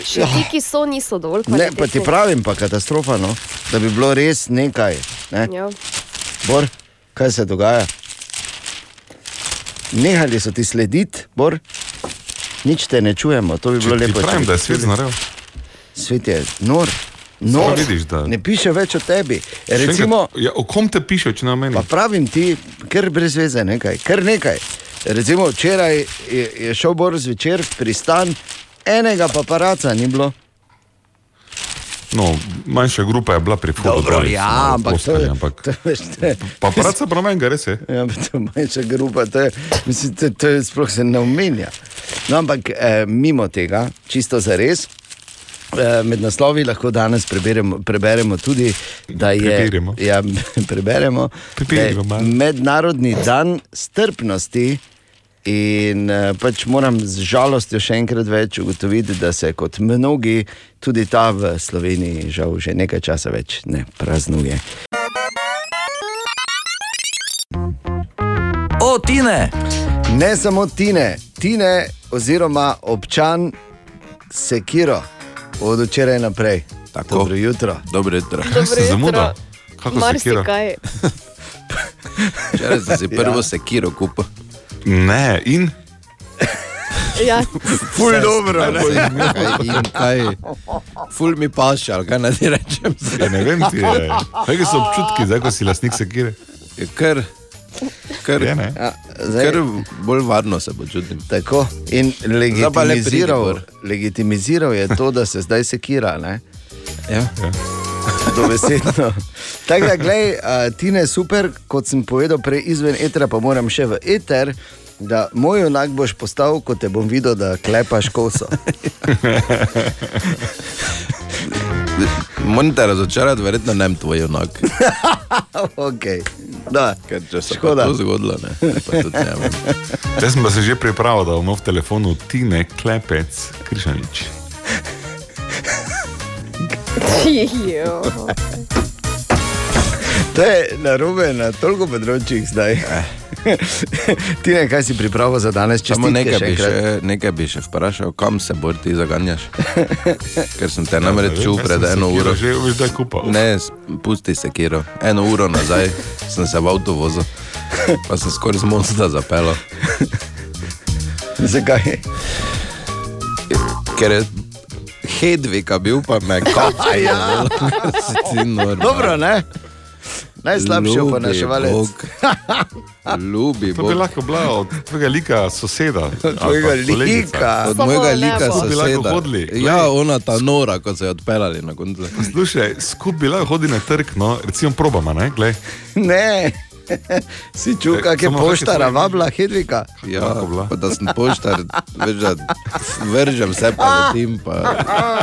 Še ti, ki so, niso dovolj ne, pa ti kvalitetni. pravim, pa katastrofa, no? da bi bilo res nekaj. Ne? Ja. Bor, kaj se dogaja? Nehali so ti slediti, Bor? nič te ne čujemo, to bi bilo Če lepo. če pravim, da je svet čuli. Svet je nor. nor. vidiš, da- Ne piše več o tebi. Še enkrat, Recimo, ja, o kom te piše, če o meni? Pa pravim ti, ker brez veze, nekaj, kar nekaj. Recimo, včeraj je, je šel Bor zvečer v pristan, enega paparaca ni bilo. No, manjša grupa je bila pri. Dobro, ja, ampak to je- ampak... to veš, te- Pa praca promenga, res je. Ja, to je manjša grupa, to je, mislim, to, to je sploh se ne omenja. No, ampak eh, mimo tega, čisto za res. Med naslovi lahko danes preberemo, preberemo tudi, da je Preberemo. Ja, preberemo, da je Preberemo mednarodni dan strpnosti. In eh, pač moram z žalostjo še enkrat več ugotoviti, da se kot mnogi tudi ta v Sloveniji, žal, že nekaj časa več ne praznuje. O, Tine! Ne samo Tine, Tine oziroma občan Sekiro od včeraj naprej. Tako. Dobro jutro. Dobro jutro. Dobro se jutro. zamudil? Kako sekira? Marsikaj. Včeraj sem si prvo sekiro kupil. Ne, in Ja, Ful dobro, ne? Kaj, in kaj, ful mi paše, ali kaj naj ti rečem. ja, ne vem, ti. Kaj so občutki, zdaj ko si lastnik sekire? Je Ker, ker, Je, ne? Ja, zdaj, ker bolj varno se počutim. tako. In legitimiziral, legitimiziral je to, da se zdaj sekira. Ne? Ja. Dobesedno. Tako da, gledaj, uh, Tine je super, kot sem povedal prej izven etera, pa moram še v eter. Da moj junak boš postal, ko te bom videl, da klepaš koso. Moram te razočarati, verjetno ne tvoj junak. okay. da, Ker če se Škoda. To zgodilo, ne. ne. Jaz sem pa se že pripravil, da bomo v telefonu Tine Klepec Križanič. To je narobe na toliko področjih zdaj. Ti ne, kaj si pripravil za danes, če Samo nekaj bi, enkrat? še, nekaj bi še vprašal, kam se bolj ti zaganjaš? Ker sem te namreč ne čul jaz pred eno uro. že veš, da je kupal. Ne, pusti se kiro. Eno uro nazaj sem se v avtu vozil, pa sem skoraj z mosta zapeljal. Zakaj? Ker je Hedvika bil, pa me. Ja. Si ti normal. Dobro, ne? Najslabši Ljubi oponaševalec. Bog. Ljubi To bi lahko bila od tvojega lika soseda. pa tvojega lika. Od mojega lika soseda. hodili. Ja, ona ta nora, ko so jo odpeljali na koncu. Slušaj, skupaj bi lahko hodili na trg, no, recimo probama, ne, glej. Ne. Si čutil, kak je Samo kak je poštara, vabla Hedvika? Ja, pa da sem poštar, veš, da vržem vse pa letim. Pa,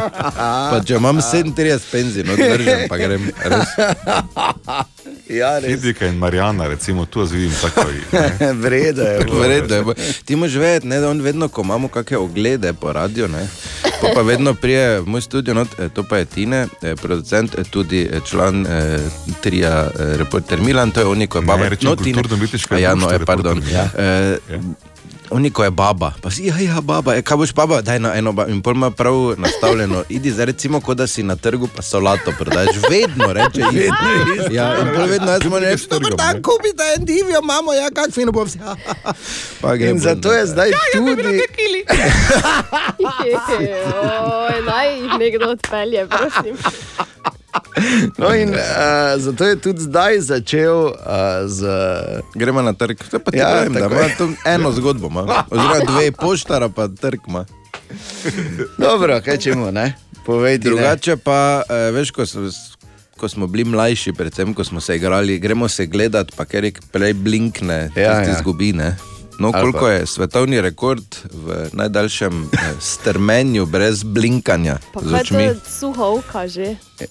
pa če imam 37 penzij, no vržem, pa grem. Res. Ja, res. Hedvika in Marijana, recimo, tu jaz vidim takoj. ne. Vredo je. Vredno je. Ti moraš vedeti, ne, da on vedno, ko imamo kakšne oglede po radiju, ne, po pa vedno prije v moj studio, not, eh, to pa je Tine, eh, producent, eh, tudi eh, član eh, trija eh, Reporter Milan, to je oni, ko je baba. rečem no, Tine- kulturno-umetniškega A Ja, no, društva je, pardon. Ja. Eh, Oni, ko je baba, pa si, ja, ja, baba, e, kaj boš baba, daj na eno, in pol ima prav nastavljeno, idi zdaj recimo, kot da si na trgu, pa solato prodajaš, vedno reče, Vedno isto. Ja, in pol vedno jaz moram reči, dober dan, kupite en divjo, mamo, ja, kak fino bo vse. Pa gre In zato je zdaj tudi. Oj, naj jih nekdo odpelje, prosim. No, in uh, zato je tudi zdaj začel uh, z. Gremo na trg, to pa ti Ja, pravim, da ima je. tu eno zgodbo, ima. oziroma dve poštara, pa trg ima. Dobro, kaj čemo, ne? Povejte. Drugače pa, eh, veš, ko, so, ko smo bili mlajši, predvsem ko smo se igrali, gremo se gledati, pa ker je prej blinkne, Ja, ja, ja. ti izgubi. Ne? No, Ali koliko je svetovni rekord v najdaljšem strmenju brez blinkanja Pa z kaj očmi? to suhovka že? N-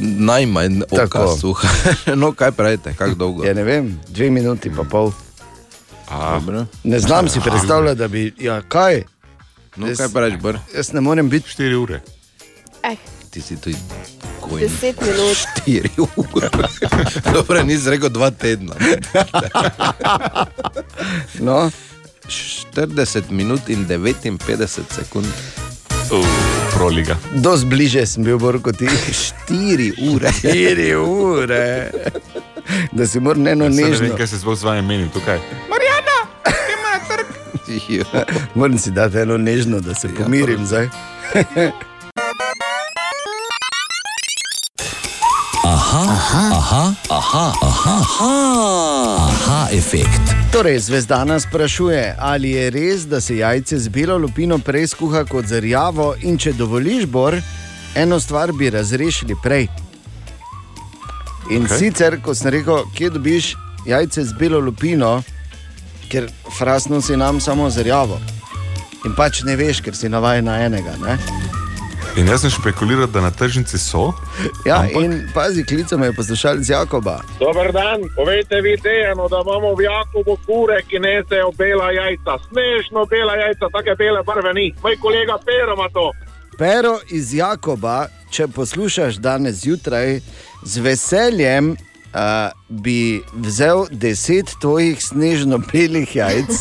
Najmanj oka suha. no, kaj pravite, kako dolgo? Ja, ne vem, dve minuti pa pol. A, Dobro. Ne znam si predstavljati, da bi. Ja, kaj? No, Jaz- kaj praviš, Br? Jaz ne morem biti. 4 ure. Eh, Ti si tu kojn. deset minut. Štiri ure. Dobro, nisi rekel dva tedna. No, 40 minut in 59 sekund. Uh, proliga. dosti bliže sem bil, bolj kot ti. 4 ure. Štiri ure. Da si moral eno Saj Ne nežno. vem, kaj se sploh z vami meni tukaj. Ja. Moram si dati eno nežno, da se pomirim zdaj. Aha, aha, aha, aha, aha, aha, aha efekt. Torej, zvezdana sprašuje, ali je res, da se jajce z belo lupino prej skuha kot z rjavo, in če dovoliš, Bor, eno stvar bi razrešili prej. In okay. sicer, ko sem rekel, kje dobiš jajce z belo lupino, ker frasno si nam samo z rjavo. In pač ne veš, ker si navaden na enega. Ne? In jaz sem špekuliral, da na tržnici so. Ja, Ampak- in pazi, klical me je poslušalec Jakoba. Dober dan, povejte vi Dejanu, da imamo v Jakobu kure, ki nesejo bela jajca. Smešno bela jajca, take bele barve ni. Moj kolega Pero ima to. Pero iz Jakoba, če poslušaš danes zjutraj, z veseljem uh, bi vzel deset tvojih snežno-belih jajc.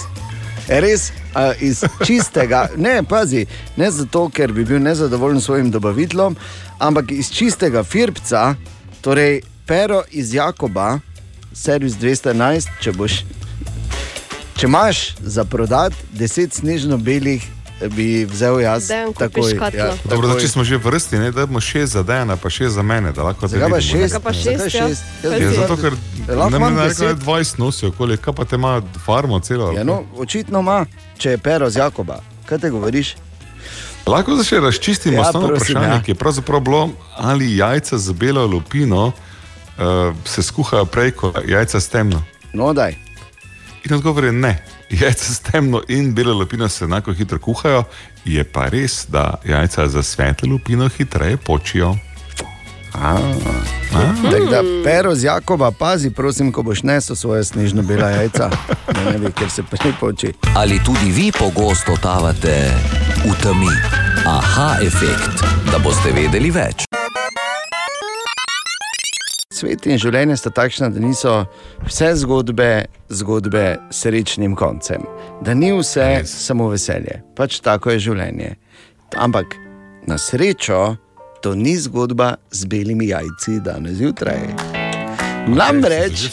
Res uh, iz čistega, ne pazi, ne zato, ker bi bil nezadovoljen s svojim dobaviteljem, ampak iz čistega firbca, torej pero iz Jakoba, servis 211, če boš. Če imaš za prodati deset snežno-belih, bi vzel jaz Dejan, takoj. Ja, Dobro, da če smo že v vrsti, ne, da bomo šest za Dejana, pa šest za mene. Da lahko pa vidimo, šest? Pa šest, ja? šest? Ja, si- zato, ker ne vem, rekel, da deset. 20 nosijo, okoli, kaj pa te ima farmo celo. Ja, no, očitno ima, če je pero z Jakoba. Kaj te govoriš? Lahko zdaj še razčistimo Ja, ja, osnovno prosim, vprašanje, ja. ja. ki je pravzaprav bilo, ali jajca z belo lupino uh, se skuhajo prej kot jajca s temno. No, daj. In odgovor je ne. Jajca s temno in belo lupino se enako hitro kuhajo, je pa res, da jajca za svetlo lupino hitreje počijo. Tak, da, pero z Jakoba, pazi, prosim, ko boš nesel svoje snežno bela jajca, da ne bi, ker se prej poči. Ali tudi vi pogosto totavate v temi? Aha efekt, da boste vedeli več. Svet in življenje sta takšna, da niso vse zgodbe zgodbe s srečnim koncem. Da ni vse yes. samo veselje, pač tako je življenje. Ampak na srečo to ni zgodba z belimi jajci danes zjutraj. Namreč,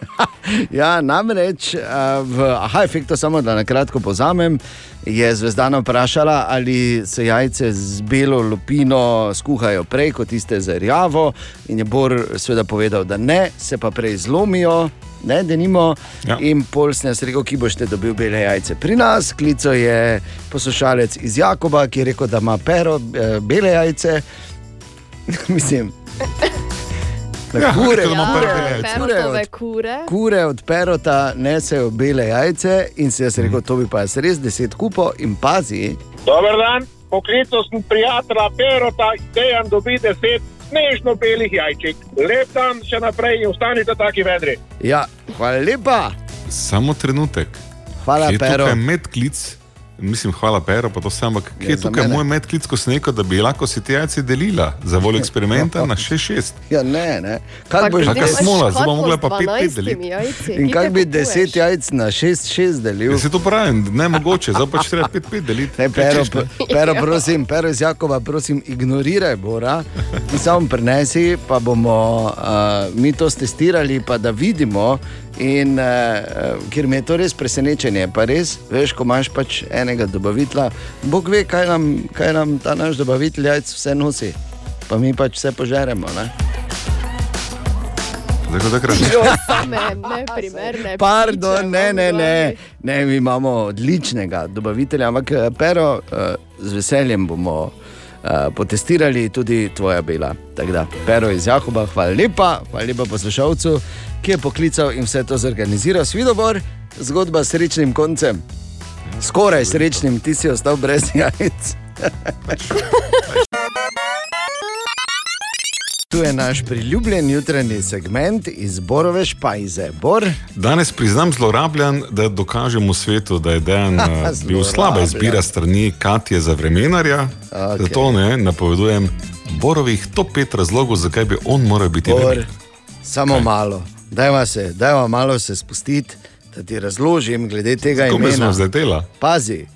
ja, namreč uh, v aha efektu, samo da na kratko povzamem, je zvezdana vprašala, ali se jajce z belo lupino skuhajo prej kot tiste z rjavo. In je Bor seveda povedal, da ne, se pa prej zlomijo. Ne, da nimo. Ja. In pol sem jaz rekel, ki boste dobil bele jajce. Pri nas klico je poslušalec iz Jakoba, ki je rekel, da ima pero eh, bele jajce. Mislim. Na Ja, kure, da ima kure, kure, od, kure. kure od perota nesejo bele jajce in si jaz rekel, to bi pa jaz res deset kupo in pazi. Dober dan, poklical sem prijatelja Perota, dejan dobi deset snežno belih jajček. Lep dan še naprej in ostanite taki vedri. Ja, hvala lepa. Samo trenutek. Hvala, je Pero. tukaj medklic? Mislim, hvala, Pero, pa to samo, ampak kje Ja, je tukaj mene. moj medklic, ko sem rekel, da bi lahko si te jajce delila za voljo eksperimenta na 6-6. Ja, ne, ne. Kaj boš Kakšna delal? smola, zdaj bomo mogli pa 5-5 deliti. In kaj bi deset jajc na šest, šest delil? Ja, se to pravim, ne mogoče, zdaj pač treba 5-5 deliti. Ne, pero, ne? pero, prosim, pero iz Jakoba, prosim, ignoriraj Bora. In samo prenesi, pa bomo uh, mi to testirali, pa da vidimo. In uh, ker mi je to res presenečenje, pa res, veš, ko imaš pač enega dobavitla, Bog ve, kaj nam, kaj nam ta naš dobavitelj jajc vse nosi. Pa mi pač vse požeremo. Ne? Zdaj, ko takrat Jo, same neprimerne. Pardon, piče, ne, ne, ne. glavi. ne, mi imamo odličnega dobavitelja, ampak eh, pero eh, z veseljem bomo eh, potestirali tudi tvoja bela. Tako da, pero iz Jakoba, hvala lepa, hvala lepa poslušalcu, ki je poklical in vse to zorganiziral. Svidobor, zgodba s srečnim koncem. Skoraj srečnim, ti si ostal brez jajc. Tu je naš priljubljen jutranji segment iz Borove špajze. Bor, Danes priznam zlorabljan, da dokažemo svetu, da je Dejan eh, bil slaba izbira strani Katje za vremenarja. Okay. Zato ne napovedujem Borovih top 5 razlogov, zakaj bi on moral biti Bor, vremenar. samo malo, dajva se, dajva malo se spustiti, da ti razložim glede tega Kako me smo imena. vzletela? Pazi,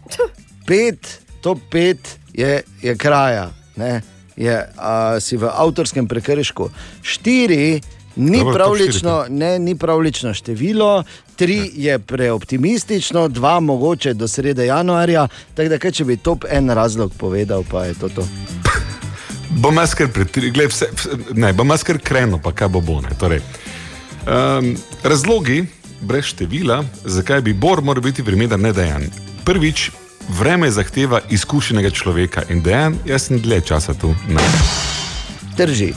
pet, top pet je, je kraja, ne? Je, a, si v avtorskem prekršku. Štiri ni Dobro, pravlično, ne, ni pravlično število, tri je preoptimistično, dva mogoče do srede januarja. Tako da, kaj, če bi top en razlog povedal, pa je to to. Bom jaz kar ne, bom jaz kar krenil, pa kaj bo bo. Ne, torej, um, razlogi, brez števila, zakaj bi Bor moral biti vremenar nedejan. Prvič, vreme zahteva izkušenega človeka in dejan, jaz sem dlje časa tu. Ne. Drži.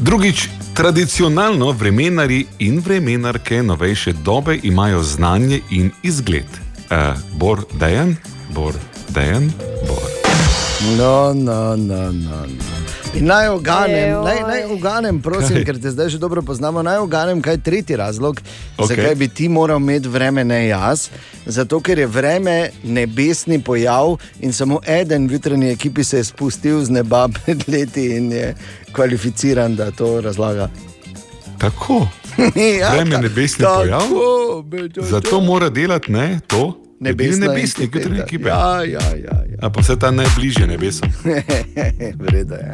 Drugič, tradicionalno vremenari in vremenarke novejše dobe imajo znanje in izgled. Uh, Bor dejan, Bor dejan, Bor. No, no, no, no. no. In naj oganem, naj, naj oganem, prosim, Kaj? ker te zdaj že dobro poznamo. Naj oganem, kaj je tretji razlog, okay. Zakaj bi ti moral imeti vreme, ne jaz. Zato, ker je vreme nebesni pojav in samo eden v jutranji ekipi se je spustil z neba pred leti in je kvalificiran, da to razlaga. Tako. ja, Vreme ta- nebesni tako, pojav? be, to, Zato mora delati ne, to, Nebesna nebesni, entiteta. jutranje ekipe. Ja, ja, ja. ja. A pa vse ta najbližje nebesu. Vreda je.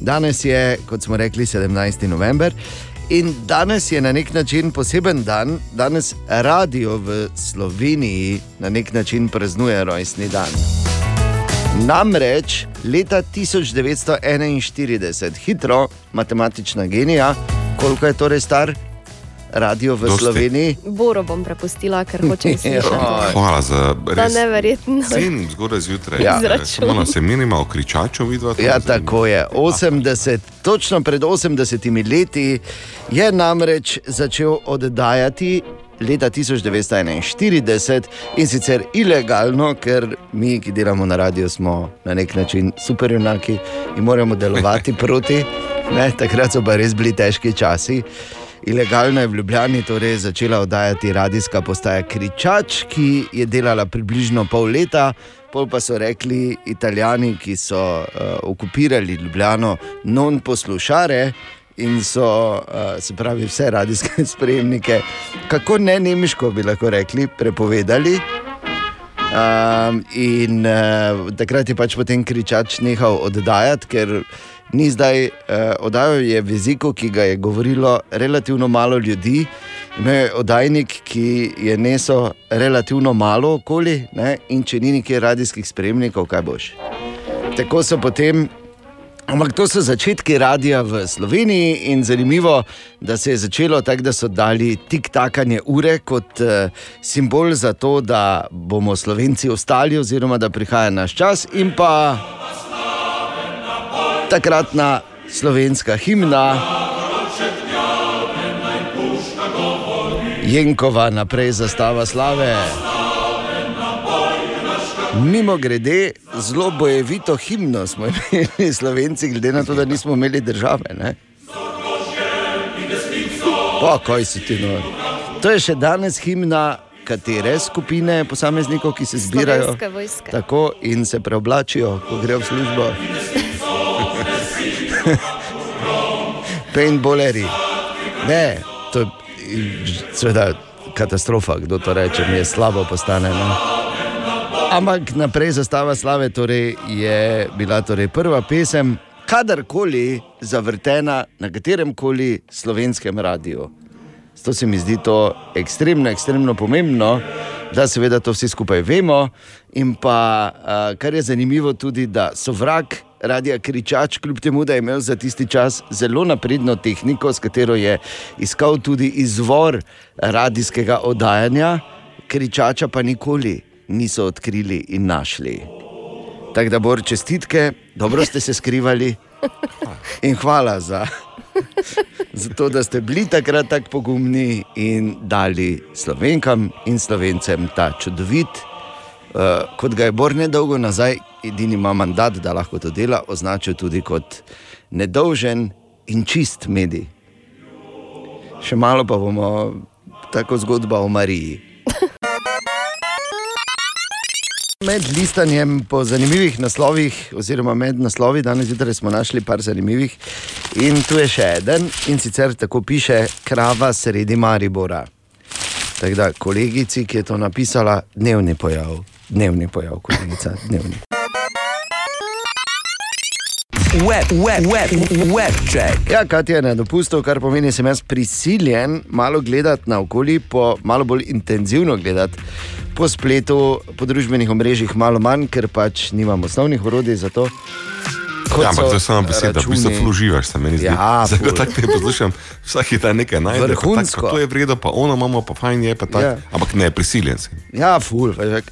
Danes je, kot smo rekli, 17. november. In danes je na nek način poseben dan, danes radio v Sloveniji na nek način praznuje rojstni dan. Namreč leta 1941, hitro, matematična genija, koliko je torej star radio v Dosti. Sloveniji? Boro bom prepustila, ker hočem slišati. Hvala za res. neverjetno. Cen zgodaj zjutraj. Ja. Malo se menimo, kričačo vidva. to Ja, tako je. 80, točno pred 80 leti je namreč začel oddajati leta 1941 in sicer ilegalno, ker mi, ki delamo na radiju, smo na nek način superjunaki in moramo delovati proti. Ne, takrat so pa res bili težki časi. Ilegalno je v Ljubljani torej začela oddajati radijska postaja Kričač, ki je delala približno pol leta, pol pa so rekli Italijani, ki so uh, okupirali Ljubljano, non poslušare. In so, uh, se pravi, vse radijske spremnike, kako ne nemško bi lahko rekli, prepovedali. Um, in uh, takrat je pač potem kričač nehal oddajati, ker ni zdaj uh, oddajal je v jeziku, ki ga je govorilo relativno malo ljudi. Imel je oddajnik, ki je nesel relativno malo okoli, ne? in če ni nekaj radijskih spremnikov, kaj boš. Tako so potem Ampak to so začetki radia v Sloveniji in zanimivo, da se je začelo tako, da so dali tik-takanje ure kot uh, simbol za to, da bomo Slovenci ostali, oziroma da prihaja naš čas in pa takratna slovenska himna. Jenkova naprej zastava slave. Mimo grede, zelo bojevito himno smo imeli Slovenci, glede na to, da nismo imeli države. Ne? Pa, kaj si ti no? To je še danes himna katere skupine posameznikov, ki se zbirajo tako in se preoblačijo, ko grejo v službo. Paintballeri. Ne, to je katastrofa, kdo to reče, mi je slabo postane. Ne? Ampak naprej zastava slave torej je bila torej prva pesem, kadarkoli zavrtena na katerem koli slovenskem radiju. To se mi zdi to ekstremno, ekstremno pomembno, da seveda to vsi skupaj vemo. In pa, kar je zanimivo, tudi da so radia Kričač, kljub temu, da je imel za tisti čas zelo napredno tehniko, s katero je iskal tudi izvor radijskega oddajanja, Kričača pa nikoli niso odkrili in našli. Tako da, bor čestitke, dobro ste se skrivali in hvala za, za to, da ste bili takrat tako pogumni in dali slovenkam in slovencem ta čudovit, uh, kot ga je Bor nedolgo nazaj, edini ima mandat, da lahko to dela, označil tudi kot nedolžen in čist medij. Še malo pa bomo tako zgodba o Mariji. Med listanjem po zanimivih naslovih, oziroma med naslovi, danes zjutraj smo našli par zanimivih, in tu je še en, in sicer tako piše: Krava sredi Maribora. Tako da, kolegici, ki je to napisala, dnevni pojav, dnevni pojav, kolegica, dnevni. Web, web, web, web check. Ja, Katja je na dopustu, kar pomeni, da sem jaz prisiljen malo gledati naokoli, po, malo bolj intenzivno gledati po spletu, po družbenih omrežjih, malo manj, ker pač nimam osnovnih orodij za to. Kot Ja, ampak so to je samo beseda, v bistvu računi. ful uživaš, se meni zdi. Ja, Zato ful. tako te poslušam, vsak dan nekaj najde, pa Vrhunsko. tako, to je vredno, pa ono imamo, pa fajn je, pa tako. Ja. Ampak ne, prisiljen si. Ja, ful. veš,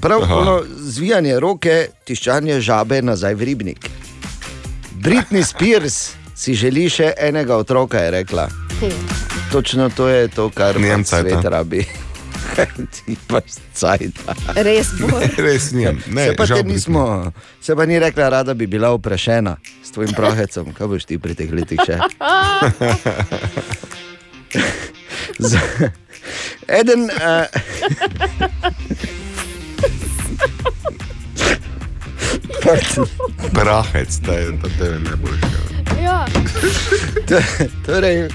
Prav Aha. ono zvijanje roke, tiščanje žabe nazaj v ribnik. Britney Spears si želi še enega otroka, je rekla. Točno to je to, kar Nimam pač svet cajta. rabi. Ti pač cajt. Res bo. Res nimam. Ne, se, pa nismo, se pa ni rekla, rada bi bila vprašena s tvojim prahecom. Kaj boš ti pri teh letih še? Z- Eden. Uh, Prahec, da je to tebe najboljše. Ja. torej,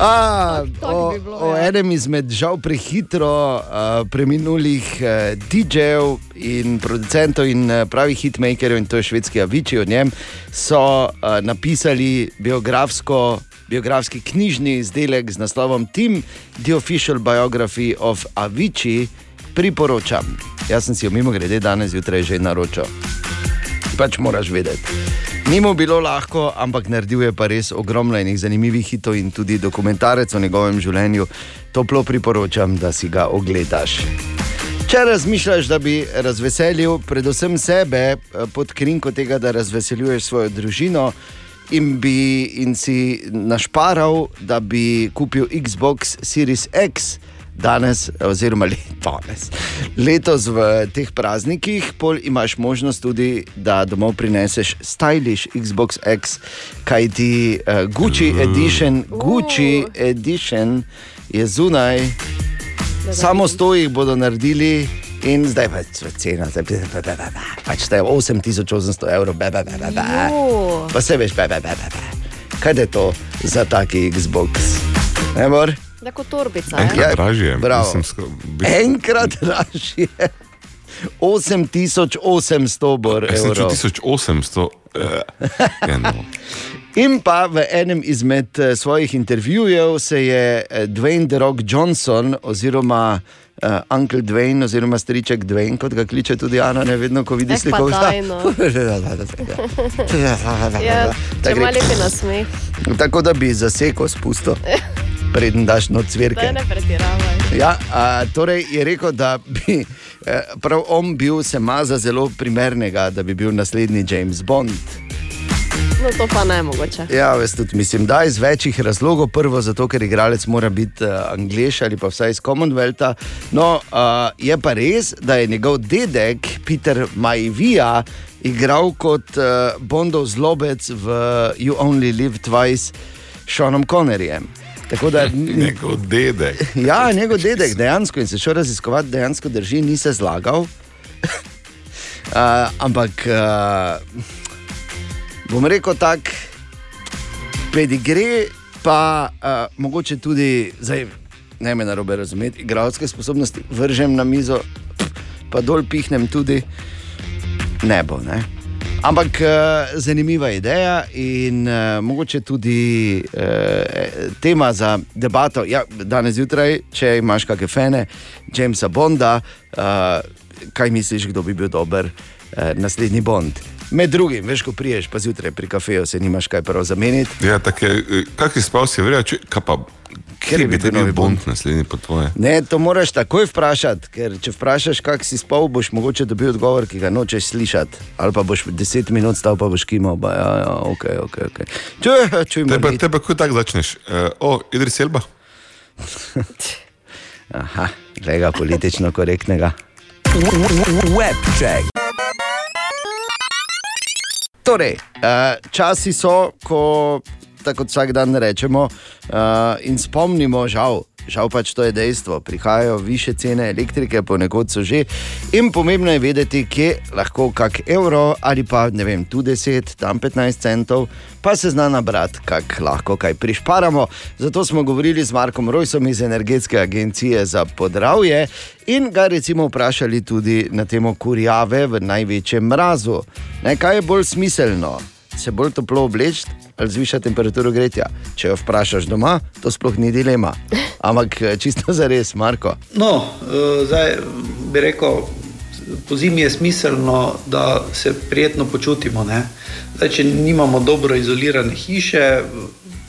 a, o, bi bilo, o ja. enem izmed žal prehitro uh, preminulih uh, DJ-jev in producentov in uh, pravih hitmakerjev, in to je švedski Aviči, o njem so uh, napisali biografsko. Biografski knjižni izdelek z naslovom Team, The Official Biography of Avicii, priporočam. Jaz sem si jo mimo grede danes zjutraj že naročil. Pač moraš vedeti. Ni mu bilo lahko, ampak naredil je pa res ogromno enih zanimivih hitov in tudi dokumentarec o njegovem življenju. Toplo priporočam, da si ga ogledaš. Če razmišljaš, da bi razveselil predvsem sebe eh, pod krinko tega, da razveseljuješ svojo družino in, bi, in si našparal, da bi kupil Xbox Series X. Danes, oziroma le- danes, letos v teh praznikih, pol imaš možnost tudi, da domov prineseš stylish Xbox X, kaj ti uh, Gucci Edition, Gucci Edition je zunaj. Samo sto jih bodo naredili In zdaj pa je cena, zdaj pa- pa- pa- pa- pa- pač je 8800 evrov, be, be, be, be, be. Pa se veš, be, be, be, be, kaj je to za taki Xbox? Ne, Bor? Tako torbica. Enkrat Ja. dražje. bravo. Mislim, Enkrat dražje. 8800 bor Jaz sem čutil evrov. 1800. eh, ja, no. In pa v enem izmed eh, svojih intervjujev se je eh, Dwayne The Rock Johnson, oziroma uh, Uncle Dwayne, oziroma striček Dwayne, kot ga kliče tudi Ana, ne vedno, ko vidi Eh, pa sliko. daj, no. Ja, če ima lepi nasmeh, Tako da bi zasekal spusto, preden daš noč da cvirke. ne pretiravaj. Ja, a, torej je rekel, da bi eh, prav on bil se ma za zelo primernega, da bi bil naslednji James Bond. No, to pa ne mogoče. Ja, veš, tudi mislim, da iz večjih razlogov. Prvo, zato ker igralec mora biti uh, angliš ali pa vsaj iz Commonwealtha. No, uh, je pa res, da je njegov dedek Peter Majvija igral kot uh, Bondov zlobec v You Only Live Twice s Seanom Connerjem. Tako da Njegov dedek. Ja, njegov dedek dejansko in se šel raziskovati, dejansko drži, ni se zlagal. uh, ampak uh, bom rekel tako, pedigre, pa uh, mogoče tudi, zdaj, ne me narobe razumeti, igralske sposobnosti vržem na mizo, pa dol pihnem tudi ne bo. Ne? Ampak uh, zanimiva ideja in uh, mogoče tudi uh, tema za debato. Ja, danes zjutraj, če imaš kakšne fene, Jamesa Bonda, uh, kaj misliš, kdo bi bil dober uh, naslednji Bond? Med drugim, veš, ko priješ, pa zjutraj pri kafeju se nimaš kaj prav zameniti. Ja, tako je, kak si spal, si verjel, če, kaj pa, kjer bi te bil Bond naslednji po tvoje? Ne, to moraš takoj vprašati, ker če vprašaš, kak si spal, boš mogoče dobil odgovor, ki ga nočeš slišati. Ali pa boš 10 minut stal, pa boš kimal, pa ja, ja, ok, ok. okay. Čuj, čuj, Tebe, tebe kako tako začneš? Uh, o, Idris Elba? Aha, gleda politično korektnega. Webcheck. Torej, uh, časi so, ko tako kot vsak dan rečemo uh, in spomnimo, žal, žal pač to je dejstvo, prihajajo više cene elektrike, ponekod so že. In pomembno je vedeti, kje lahko kak evro ali pa ne vem, tu 10, tam 15 centov, pa se zna nabrati, kak lahko kaj prišparamo. Zato smo govorili z Markom Rojsom iz Energetske agencije za podravje in ga recimo vprašali tudi na temo kurjave v največjem mrazu. Ne, kaj je bolj smiselno? Se bolj toplo obleči ali zvišati temperaturo gretja? Če jo vprašaš doma, to sploh ni dilema. Ampak eh, čisto za res, Marko. No, eh, zdaj bi rekel, po zimi je smiselno, da se prijetno počutimo. ne. Zdaj, če nimamo dobro izolirane hiše,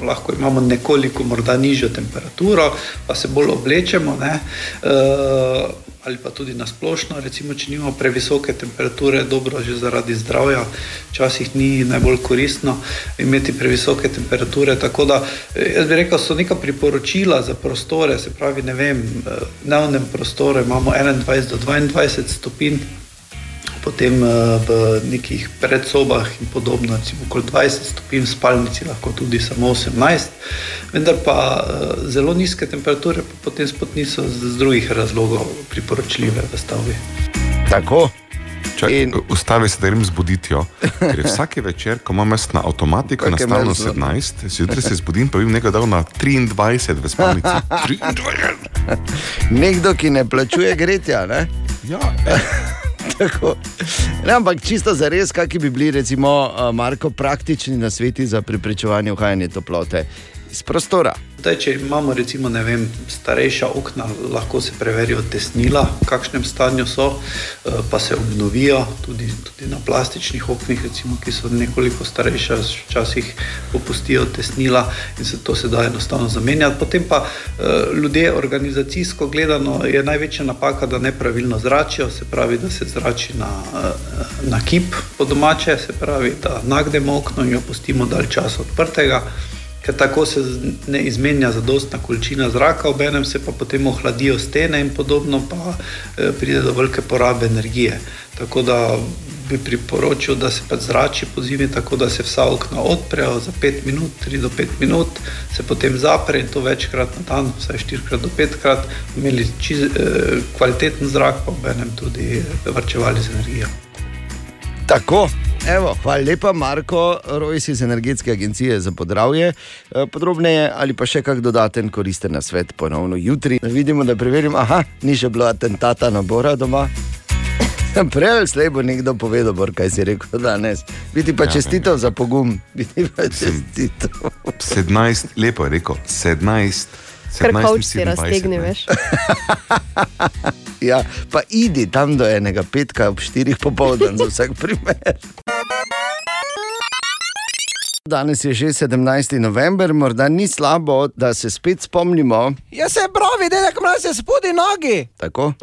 lahko imamo nekoliko morda nižjo temperaturo, pa se bolj oblečemo. ne. Eh, Ali pa tudi na splošno, recimo, če nimamo previsoke temperature, dobro že zaradi zdravja, včasih ni najbolj koristno imeti previsoke temperature. Tako da eh, jaz bi rekel, so neka priporočila za prostore, se pravi, ne vem, eh, v dnevnem prostoru imamo 21 do 22 stopinj, potem eh, v nekih predsobah in podobno, recimo okoli 20 stopinj, v spalnici lahko tudi samo 18, vendar pa eh, zelo nizke temperature pa potem spet niso z drugih razlogov priporočljive v stavbi. Tako. Čak, in... Ustavi se, da grem zbuditi. Ker je vsak večer, ko imam jaz na avtomatiko nastavljeno mrzlo. 17, zjutraj se zbudim, pa bi nekaj dal na 23 v spalnici. 23. Nekdo, ki ne plačuje gretja. Ne? Ja, Tako. Ne, ampak čisto za res, kakšni bi bili, recimo, eh, Marko, praktični nasveti za preprečevanje uhajanja toplote iz prostora. Zdaj, če imamo recimo, ne vem, starejša okna, lahko se preverijo tesnila, v kakšnem stanju so, eh, pa se obnovijo tudi, tudi na plastičnih oknih, recimo, ki so nekoliko starejša, včasih popustijo tesnila in se to se da enostavno zamenjati. Potem pa eh, ljudje organizacijsko gledano je največja napaka, da nepravilno zračijo, se pravi, da se zrači na, eh, na kip po domače, se pravi, da nagnemo okno in jo pustimo dalj časa odprtega ker tako se ne izmenja zadostna količina zraka, obenem se pa potem ohladijo stene in podobno, pa eh, pride do velike porabe energije. Tako da bi priporočil, da se pač zrači po zimi, tako da se vsa okna odprejo za 5 minut, 3 do 5 minut, se potem zapre in to večkrat na dan, vsaj 4 do 5 krat, imeli čiz, eh, kvaliteten zrak, pa ob enem tudi vrčevali z energijo. Tako, evo, hvala lepa, Marko, Rojs iz Energetske agencije za podravje. Eh, Podrobneje ali pa še kak dodaten koristen na svet, ponovno jutri. Vidimo, da preverimo, aha, ni še bilo atentata na Bora doma. Prej ali slej bo nekdo povedal, Bor, kaj si rekel danes. Biti pa Ja, čestitev za pogum, biti pa čestitev. 17, lepo je rekel, 17. Ker 17 kavč si 27, raztegne, ne. veš. Ja, pa idi tam do enega petka ob 4 popoldan za vsak primer. Danes je že 17. november, morda ni slabo, da se spet spomnimo. Ja se pravi, dedek mraz je spodi nogi. Tako?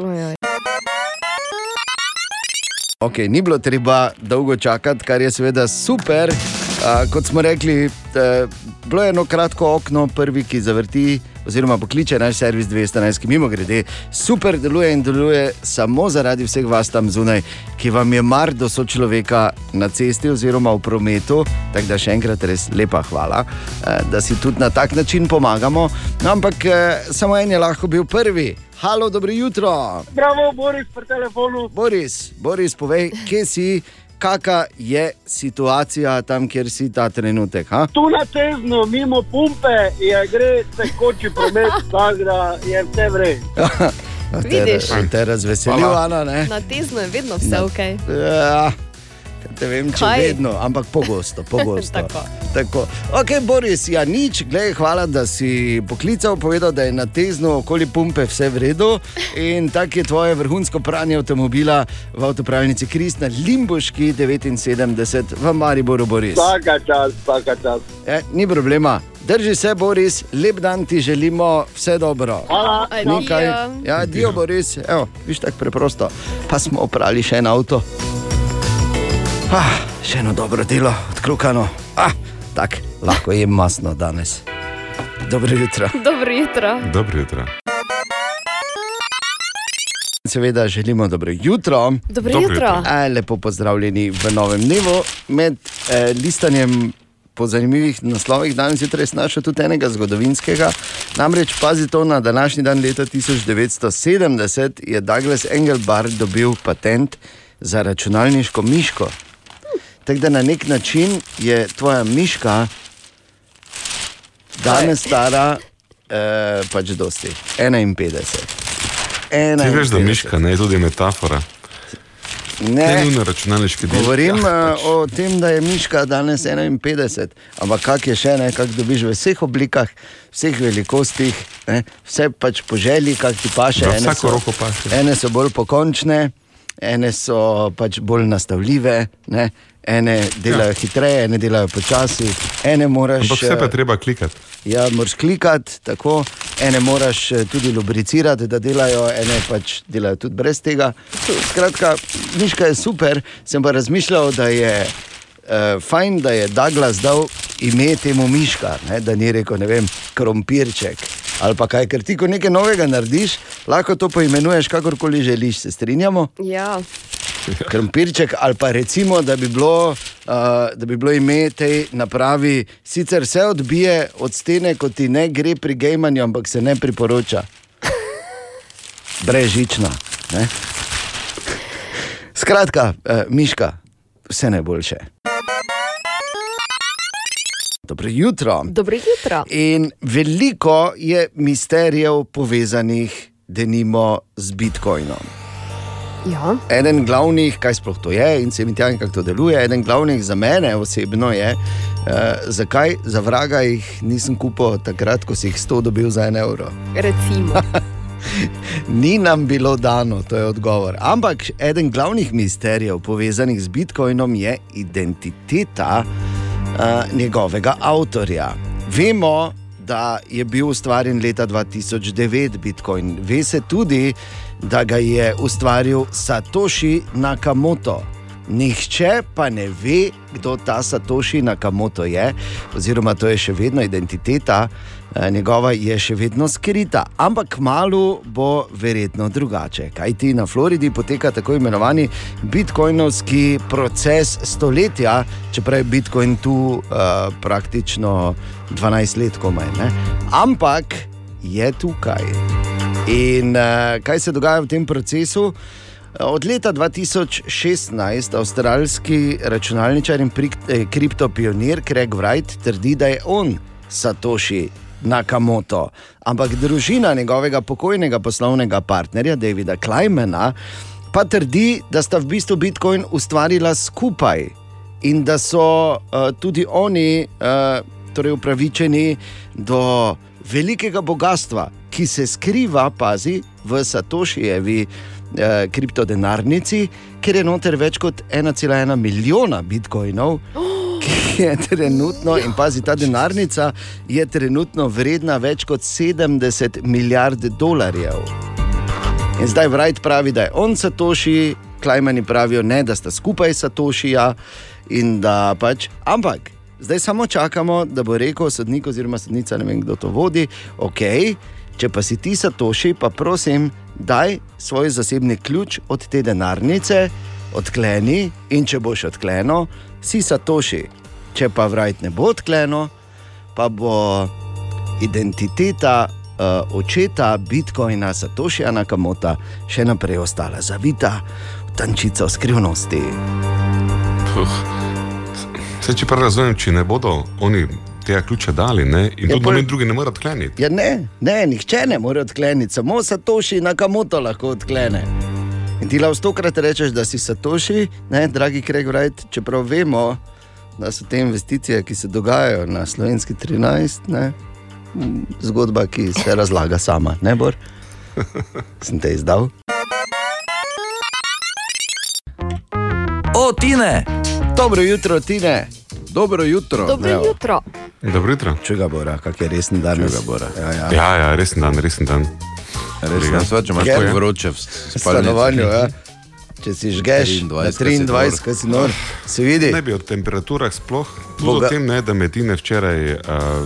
Ok, ni bilo treba dolgo čakati, kar je seveda super. Uh, kot smo rekli, uh, bilo je eno kratko okno, prvi, ki zavrti, oziroma pokliče naš servis 211, ki mimo grede super deluje in deluje samo zaradi vseh vas tam zunaj, ki vam je mar do sočloveka na cesti oziroma v prometu. Tako da še enkrat res lepa hvala, uh, da si tudi na tak način pomagamo. No, ampak uh, samo en je lahko bil prvi. Halo, dobro jutro. Bravo, Boris, pri telefonu. Boris, Boris, povej, kje si, kakšna je situacija tam, kjer si ta trenutek. Ha? Tu na cezno, mimo pumpe, je gre tekoči promet, tako da je vse vredno. Te, Vidiš? te razveselil, Hvala. Ana, ne? Na tezno je vedno vse ok. Ja, te vem, če Kaj? vedno, ampak pogosto. pogosto. Tako. Tako. Ok, Boris, ja, nič, glej, hvala, da si poklical, povedal, da je na teznu okoli pumpe vse v redu. In tako je tvoje vrhunsko pranje avtomobila v avtopravnici Krist na Limbuški 79 v Mariboru, Boris. Vsaka čas, vsaka čas. E, ni problema. Drži se, Boris, lep dan ti želimo, vse dobro. Hvala. Nekaj. Ja, dio, Boris, Evo, viš tako preprosto. Pa smo oprali še en avto. Ah, še eno dobro delo, odklukano. Ah, tako, lahko je masno danes. Dobro jutro. Dobro jutro. Dobro jutro. Seveda želimo dobro jutro. Dobro Dobro jutro. jutro. E, lepo pozdravljeni v novem dnevu. Med e, listanjem po zanimivih naslovih danes zjutraj sem našel tudi enega zgodovinskega. Namreč pazi to, na današnji dan leta 1970 je Douglas Engelbart dobil patent za računalniško miško. Tako da na nek način je tvoja miška danes stara eh, pač dosti, 51. Ti veš, da 51. miška ne je tudi metafora. Ne. Ne nujno računalniški del. Govorim Ja, ja, o tem, da je miška danes 51, ampak kak je še ne, kak dobiš v vseh oblikah, vseh velikostih, ne, vse pač po želji, kak ti paše. Da, Ene vsako so- roko paše. Ene so bolj pokončne, ene so pač bolj nastavljive, ne, ene delajo ja. hitreje, ene delajo počasi, ene moraš. Ampak vse pa eh, treba klikati. Ja, moraš klikati, tako, ene moraš eh, tudi lubricirati, da delajo, ene pač delajo tudi brez tega. Skratka, miška je super, sem pa razmišljal, da je uh, fajn, da je Douglas dal ime temu miška, ne, da ni rekel, ne vem, krompirček. Ali pa kaj, ker ti, ko nekaj novega narediš, lahko to poimenuješ kakorkoli želiš, se strinjamo? Ja. Krompirček, ali pa recimo, da bi bilo, uh, da bi bilo ime tej napravi, sicer se odbije od stene, kot ti ne gre pri gejmanju, ampak se ne priporoča. Brežična. Ne? Skratka, uh, Miška, vse najboljše. Dobro jutro. Dobro jutro. In veliko je misterijev povezanih, denimo, z Bitcoinom. Ja. Eden glavnih, kaj sploh to je in se mi tja, kako to deluje, eden glavnih za mene osebno je, uh, zakaj za vraga jih nisem kupil takrat, ko si jih 100 dobil za en evro. Recimo. Ni nam bilo dano, to je odgovor. Ampak eden glavnih misterijev povezanih z Bitcoinom je identiteta uh, njegovega avtorja. Vemo, da je bil ustvarjen leta 2009 Bitcoin. Ve se tudi, da ga je ustvaril Satoshi Nakamoto. Nihče pa ne ve, kdo ta Satoshi Nakamoto je, oziroma to je še vedno identiteta, eh, njegova je še vedno skrita, ampak kmalu bo verjetno drugače. Kaj ti na Floridi poteka tako imenovani bitcoinovski proces stoletja, čeprav je bitcoin tu uh, praktično 12 let komaj. Ne? Ampak je tukaj. In uh, kaj se dogaja v tem procesu? Od leta 2016 avstralski računalničar in eh, kriptopionir Craig Wright trdi, da je on Satoshi Nakamoto. Ampak družina njegovega pokojnega poslovnega partnerja Davida Klajmana pa trdi, da sta v bistvu Bitcoin ustvarila skupaj in da so uh, tudi oni uh, torej upravičeni do velikega bogatstva, ki se skriva, pazi, v Satošijevi eh, kriptodenarnici, ker je noter več kot 1,1 milijona bitcoinov. ki Je trenutno, in pazi, ta denarnica je trenutno vredna več kot 70 milijard dolarjev. In zdaj Wright pravi, da je on Satoshi, Klajmani pravijo, ne, da sta skupaj Satoshija in da pač. Ampak zdaj samo čakamo, da bo rekel sodnik oziroma sodnica, ne vem kdo to vodi. Ok, če pa si ti Satoshi, pa prosim, daj svoj zasebni ključ od te denarnice, odkleni in če boš odkleno, si Satoshi. Če pa Wright ne bo odkleno, pa bo identiteta uh, očeta Bitcoina Satošija Nakamota še naprej ostala zavita v tančico skrivnosti. Vse, če prav razumem, če ne bodo oni tega ključa dali, ne, in Ja, tudi pol- noben drugi ne more odkleniti. Ja, ne, ne, nihče ne more odkleniti, samo Satoši Nakamoto lahko odklene. In ti lahko stokrat rečeš, da si Satoši, ne, dragi Craig Wright, čeprav vemo, da so te investicije, ki se dogajajo na slovenski 13, ne, zgodba, ki se razlaga sama, ne bor. Sem te izdal. O, Tine! Dobro jutro, Tine. Dobro jutro. Dobro Evo. jutro. Dobro jutro. Če ga bora, kak je resen dan. Čuga bora. Ja, ja. Ja, ja, resen dan, resen dan. Res ne, sva, če imaš tako vroče v spalnici. stanovanju, ja. Če si žgeš 23, na ko si 23, nor. kaj si nor, se vidi. Ne bi o temperaturah sploh. Tudi Boga- o tem, ne, da me Tine včeraj uh,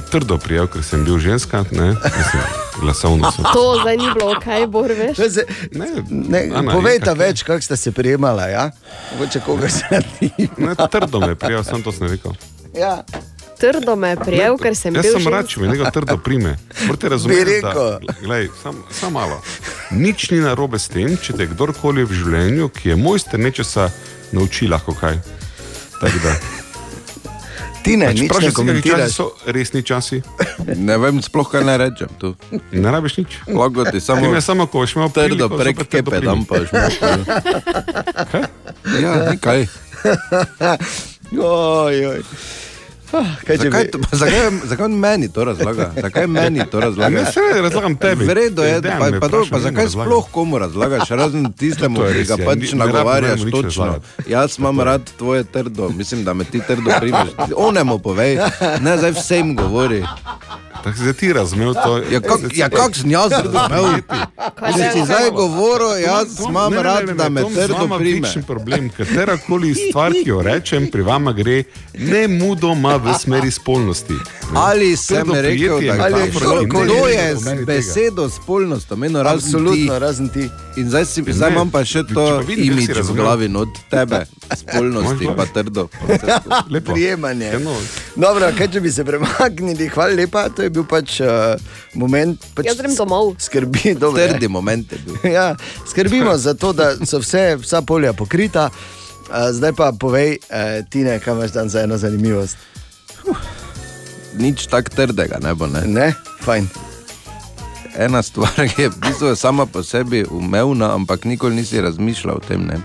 trdo prijel, ker sem bil ženska, ne, mislim, glasovno sem. To zdaj ni bilo, kaj bor veš. To se- Ne, Ne, Ana, je. več, kako ste se prijemala. Ja? Mogoče koga se ni. Ne, trdo me je prijel, sem to sem rekel. Ja. Trdo me je prijel, ker sem Jaz bil sem rad, če me nekdo trdo prime. Morate razumeti, da rekel. glej, sam, sam malo. Nič ni narobe s tem, če te kdorkoli v življenju, ki je mojster nečesa, nauči lahko kaj. Ti ne, nič Čeprav ne komentiraš. so resni časi. Ne vem, sploh kaj ne rečem tu. Ne rabiš nič. Lahko ti samo Ti me samo, ko boš imel trdo prek kepe dam pa že. Ja, nekaj. Oj, oj. Ah, Kaj Zakaj, bi? zakaj, zakaj meni to razlaga? Zakaj meni to razlaga? Ne, saj razlagam tebi. V redu je, Dejan pa, pa, to, pa zakaj sploh komu razlagaš, razen tistemu, ki ga ja, pač nagovarjaš točno. Jaz imam rad tvoje trdo, mislim, da me ti trdo primeš. Onemu povej, ne zdaj vsem govori. Tako si zdaj ti razumel to. Ja, kak, ja, kak sem jaz razumel? Če si zdaj govoril, jaz imam Ne, ne, ne, rad, ne, da ne, me trdo prime. večji problem. Katerakoli stvar, ki jo rečem, pri vama gre ne mudoma v smeri spolnosti. Ne. Ali sem rekel, da je je metafora, kdo, ne je z besedo spolnost, omenil Absolutno, razen ti. In zdaj, si, zdaj Ne, imam pa še to imič v glavi od tebe, spolnosti pa trdo. Lepo. Prijemanje. Dobro, kaj če bi se premaknili, hvala lepa, to je bil pač uh, moment. Pač Jaz grem domov. Skrbi, dobro. Trdi moment je bil. Ja, skrbimo za to, da so vse, vsa polja pokrita. Uh, zdaj pa povej, uh, Tine, kaj imaš dan za eno zanimivost. Nič tako trdega ne bo. Ne? Ne, fajn. Ena stvar je v bistvu sama po sebi umevna, ampak nikoli nisi razmišljal o tem. Ne?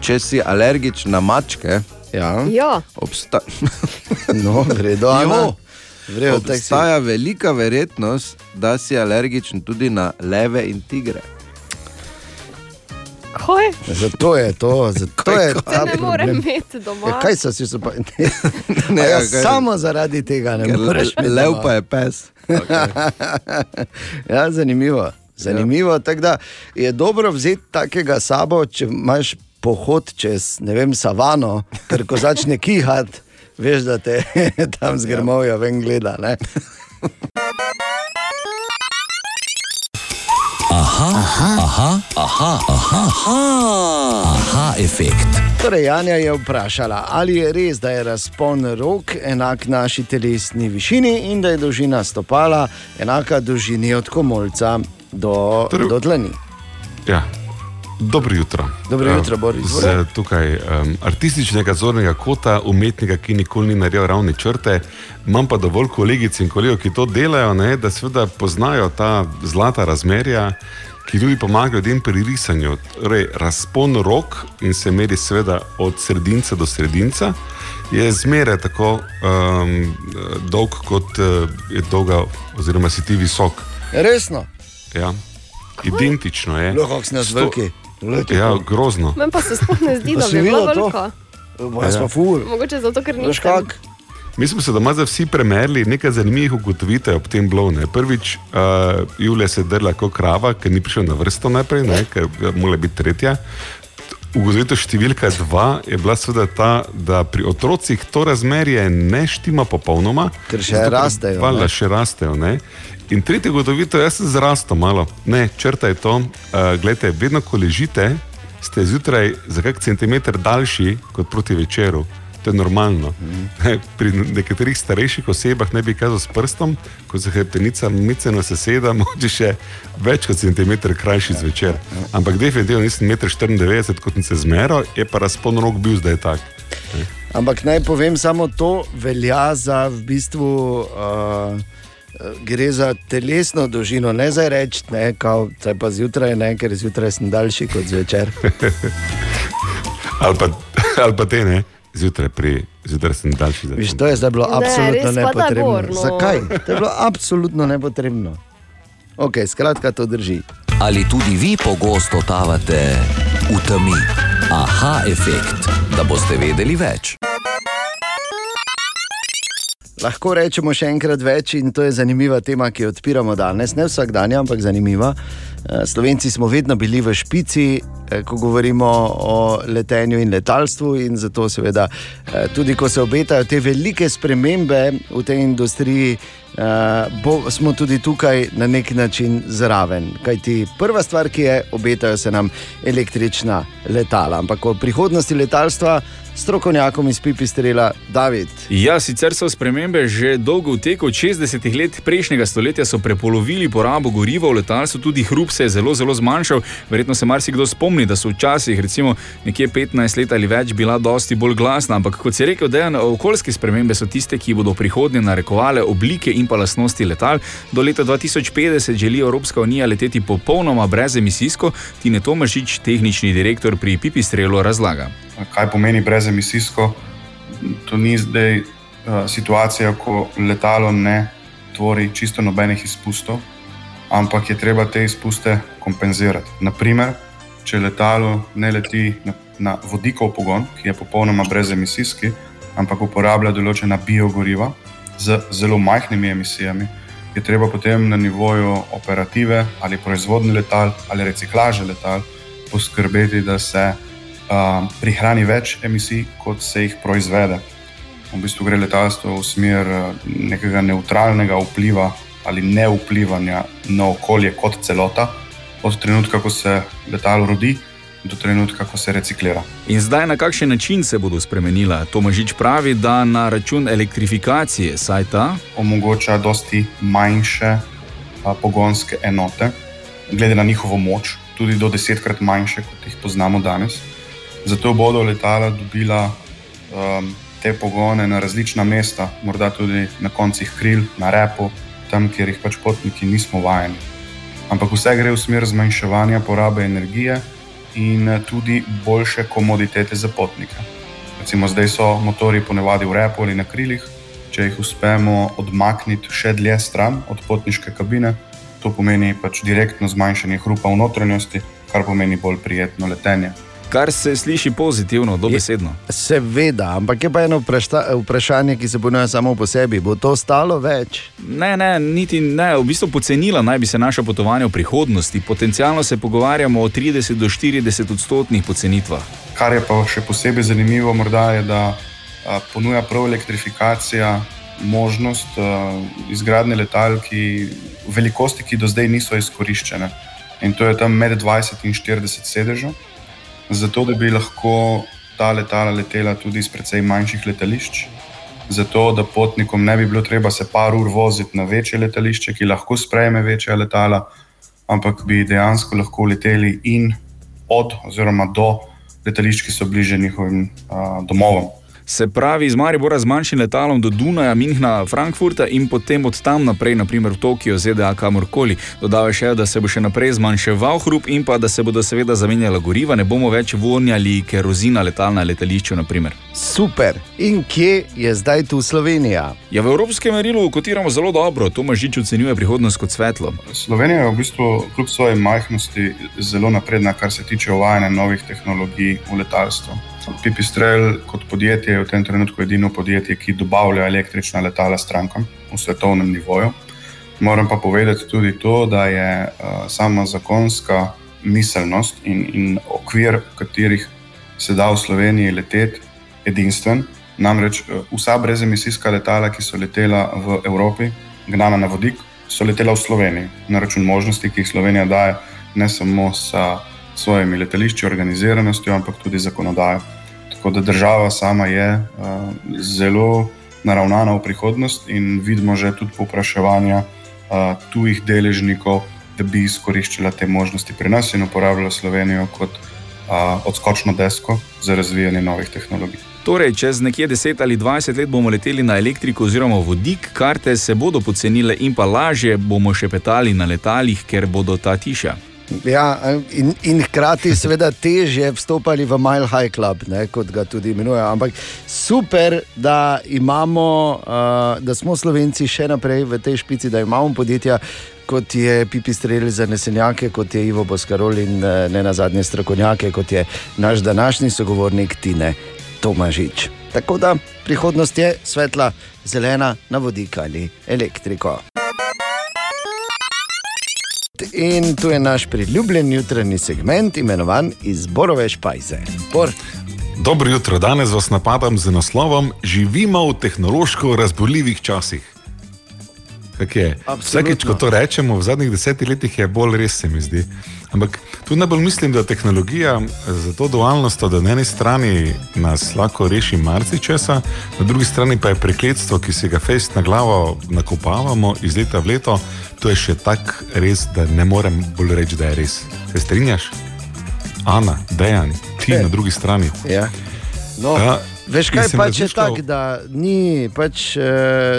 Če si alergičen na mačke, Ja. Ja, obsta No, vredo, Ana. Jo. Si. obstaja velika verjetnost, da si alergičen tudi na leve in tigre. kaj? Zato je to, zato Kaj, je ta Ne morem imeti doma. Ja, kaj so si se pa? Ne, Ne, ja, kaj- samo zaradi tega ne moreš. lev pa je pes. ja, zanimivo. Zanimivo ja. tako da je dobro vzeti takega sabo, če imaš pohod čez ne vem, savano, ker ko začne kihati, veš, da te tam zgrmovja ven gleda. Ne? Aha, aha, aha, aha, aha, aha, aha efekt. Torej, Janja je vprašala, ali je res, da je razpon rok enak naši telesni višini in da je dolžina stopala enaka dolžini od komolca do, torej, do dlani. Ja, Dobro jutro. Dobro Eh, jutro, Boris. Z tukaj um, artističnega zornega kota, umetnika, ki nikoli ni naredil ravne črte, imam pa dovolj kolegic in kolegov, ki to delajo, ne, da seveda poznajo ta zlata razmerja, ki tudi pomagajo ljudem pri risanju. Torej, razpon rok in se meri seveda od sredinca do sredinca. Je zmeraj tako um, dolg, kot uh, je dolga, oziroma si ti visok. Resno, Ja. Identično je. Lahko si nas Glejte, Ja, grozno. Meni pa se sploh ne zdi, da bi velika. Bo jaz pa ful. Mogoče zato, ker Veš nisem. kak? Mi smo se doma za vsi premerili nekaj zanimivih ugotovitev ob tem blovne. Prvič, uh, Julija se je drla kot krava, ker ni prišel na vrsto najprej, ne, ker mora biti tretja. Ugotovitev številka dva je bila seveda ta, da pri otrocih to razmerje ne štima popolnoma, Ker še rastejo, Valjda ne. še rastejo. Ne? In tretja ugotovitev, jaz sem zrastel malo. Ne, črta je to. Uh, Glede, vedno, ko ležite, ste zjutraj za kak centimeter daljši kot proti večeru. To je normalno. Mm. Pri nekaterih starejših osebah ne bi kazal s prstom, ko se hrbtenica miceno seseda, moče še več kot centimeter krajši zvečer. Ampak definitivno nisem 1,94 m, kot sem se zmeral, je pa razpon rok bil zdaj tak. Ampak naj povem samo to, velja za v bistvu. Uh, Gre za telesno dolžino, ne za reči, da je pa zjutraj, ne, ker zjutraj sem daljši kot zvečer. ali, pa, ali pa te ne, zjutraj, pri, zjutraj sem daljši. zdaj Viš, sem- to je zdaj bilo Ne, absolutno da nepotrebno. gor, no. Zakaj? To je bilo absolutno nepotrebno. Ok, skratka, to drži. Ali tudi vi pogosto totavate v temi? Aha efekt, da boste vedeli več. Lahko rečemo še enkrat več, in to je zanimiva tema, ki jo odpiramo danes, ne vsak dan, ampak zanimiva. Eh, Slovenci smo vedno bili v špici, eh, ko govorimo o letenju in letalstvu, in zato, seveda, eh, tudi ko se obetajo te velike spremembe v tej industriji, bo, smo tudi tukaj na nek način zraven. Kajti prva stvar, ki je, obetajo se nam električna letala. Ampak o prihodnosti letalstva, strokovnjakom iz Pipistrela, David. Ja, sicer so spremembe že dolgo v teku. Od 60 let prejšnjega stoletja so prepolovili porabo goriva v letalstvu, tudi hrup se je zelo, zelo zmanjšal. Verjetno se marsikdo spomni, da so včasih, recimo nekje 15 let ali več, bila dosti bolj glasna. Ampak kot si rekel, dejan, okoljske spremembe so tiste, ki bodo prihodnje narekovale oblike in pa lastnosti letal. Do leta 2050 želi Evropska unija leteti popolnoma brezemisijsko. Tine Tomašič, tehnični direktor pri Pipistrelu, razlaga. kaj pomeni brezemisijsko. To ni zdaj uh, situacija, ko letalo ne tvori čisto nobenih izpustov, ampak je treba te izpuste kompenzirati. Naprimer, če letalo ne leti na, na vodikov pogon, ki je popolnoma brezemisijski, ampak uporablja določena biogoriva z zelo majhnimi emisijami, je treba potem na nivoju operative ali proizvodnje letal ali reciklaže letal poskrbeti, da se uh, prihrani več emisij, kot se jih proizvede. V bistvu gre letalstvo v smer nekega neutralnega vpliva ali ne vplivanja na okolje kot celota, od trenutka, ko se letalo rodi, do trenutka, ko se reciklira. In zdaj na kakšen način se bodo spremenila? Tomažič pravi, da na račun elektrifikacije, saj ta omogoča dosti manjše a, pogonske enote, glede na njihovo moč, tudi do desetkrat manjše, kot jih poznamo danes. Zato bodo letala dobila um, te pogone na različna mesta, morda tudi na koncih kril, na repu, tam, kjer jih pač potniki nismo vajeni. Ampak vse gre v smer zmanjševanja porabe energije in eh, tudi boljše komoditete za potnike. Recimo zdaj so motori ponavadi v repu ali na krilih, če jih uspemo odmakniti še dlje stran od potniške kabine, to pomeni pač direktno zmanjšanje hrupa v notranjosti, kar pomeni bolj prijetno letenje. Kar se sliši pozitivno, dobesedno. Seveda, ampak je pa eno vprašta, vprašanje, ki se ponuja samo po sebi. Bo to stalo več? Ne, ne, niti ne, v bistvu pocenila naj bi se naša potovanja v prihodnosti. Potencialno se pogovarjamo o 30 do 40 odstotnih pocenitvah. Kar je pa še posebej zanimivo, morda je, da a, ponuja prav elektrifikacija možnost a, izgradnje letal, ki velikosti, ki do zdaj niso izkoriščene. in to je tam med 20 in 40 sedežev, zato da bi lahko ta letala letela tudi iz precej manjših letališč. Zato, da potnikom ne bi bilo treba se par ur voziti na večje letališče, ki lahko sprejme večja letala, ampak bi dejansko lahko leteli in od oziroma do letališč, ki so bliže njihovim a, domovom. Se pravi, iz Maribora z manjšim letalom do Dunaja, Minhna, Frankfurta in potem od tam naprej, naprimer v Tokio, ZDA, kamorkoli. Dodava še, da se bo še naprej zmanjševal hrup in pa da se bodo seveda zamenjala goriva, ne bomo več vonjali kerozina letal na letališču. Naprimer. Super. In kje je zdaj tu Slovenija? Ja, v evropskem merilu kotiramo zelo dobro, Tomaž Žič ocenjuje prihodnost kot svetlo. Slovenija je v bistvu kljub svoji majhnosti zelo napredna, kar se tiče uvajanja novih tehnologij v letalstvo. Pipistrel kot podjetje je v tem trenutku edino podjetje, ki dobavlja električna letala strankam v svetovnem nivoju. Moram pa povedati tudi to, da je uh, sama zakonska miselnost in, in okvir, v katerih se da v Sloveniji leteti, edinstven. Namreč uh, vsa brezemisijska letala, ki so letela v Evropi, gnana na vodik, so letela v Sloveniji na račun možnosti, ki jih Slovenija daje ne samo sa svojimi letališči, organiziranostjo, ampak tudi zakonodajo. Tako da država sama je uh, zelo naravnana v prihodnost in vidimo že tudi popraševanja uh, tujih deležnikov, da bi izkoriščala te možnosti pri nas in uporabljala Slovenijo kot uh, odskočno desko za razvijanje novih tehnologij. Torej, čez nekje 10 ali 20 let bomo leteli na elektriko oziroma vodik, karte se bodo pocenile in pa lažje bomo še petali na letalih, ker bodo ta tiša. Ja, in, in hkrati, seveda, težje vstopali v Mile High Club, ne, kot ga tudi imenujejo. Ampak super, da, imamo, uh, da smo Slovenci še naprej v tej špici, da imamo podjetja, kot je Pipi Strelj za nesenjake, kot je Ivo Boskarol in uh, ne na zadnje strokovnjake, kot je naš današnji sogovornik Tine Tomažič. Tako da prihodnost je svetla, zelena, na vodik ali elektriko. In tu je naš priljubljen jutranji segment, imenovan Izborove špajze. Bor. Dobro jutro, danes vas napadam z naslovom Živimo v tehnološko razborljivih časih. Vsakeč, ko to rečemo, v zadnjih desetih letih je bolj res, se mi zdi. Ampak tu najbolj mislim, da tehnologija za to dualnost, da na eni strani nas lahko reši marsičesa, na drugi strani pa je prekletstvo, ki si ga fejst na glavo nakopavamo iz leta v leto. To je še tako res, da ne morem bolj reči, da je res. Se strinjaš? Ana, dejan, ti na drugi strani. Ja. No. Ja, Veš kaj pač je razmišljal- tako, da ni pač, eh,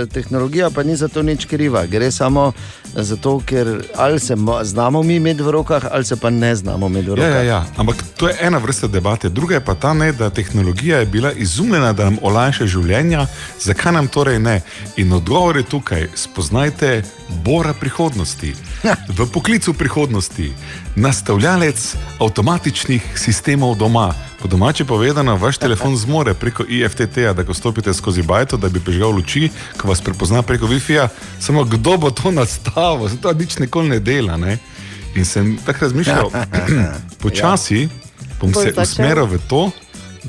tehnologija, pa ni za to nič kriva. Gre samo zato, ker ali se mo- znamo mi imeti v rokah, ali se pa ne znamo imeti v Ja, rokah. ja, ja. Ampak to je ena vrsta debate. Druga je pa ta, ne, da tehnologija je bila izumljena, da nam olajša življenja, zakaj nam torej ne? In odgovor je tukaj: spoznajte bora prihodnosti, v poklicu prihodnosti, nastavljalec avtomatičnih sistemov doma. Po domače povedano, vaš telefon zmore preko IFTT-ja, da ko stopite skozi bajto, da bi prižgal luči, ko vas prepozna preko Wi-Fi-ja, samo kdo bo to nastavil, zato nič nikoli ne dela. Ne? In sem tako razmišljal, počasi bom Boš se začel? usmeril v to,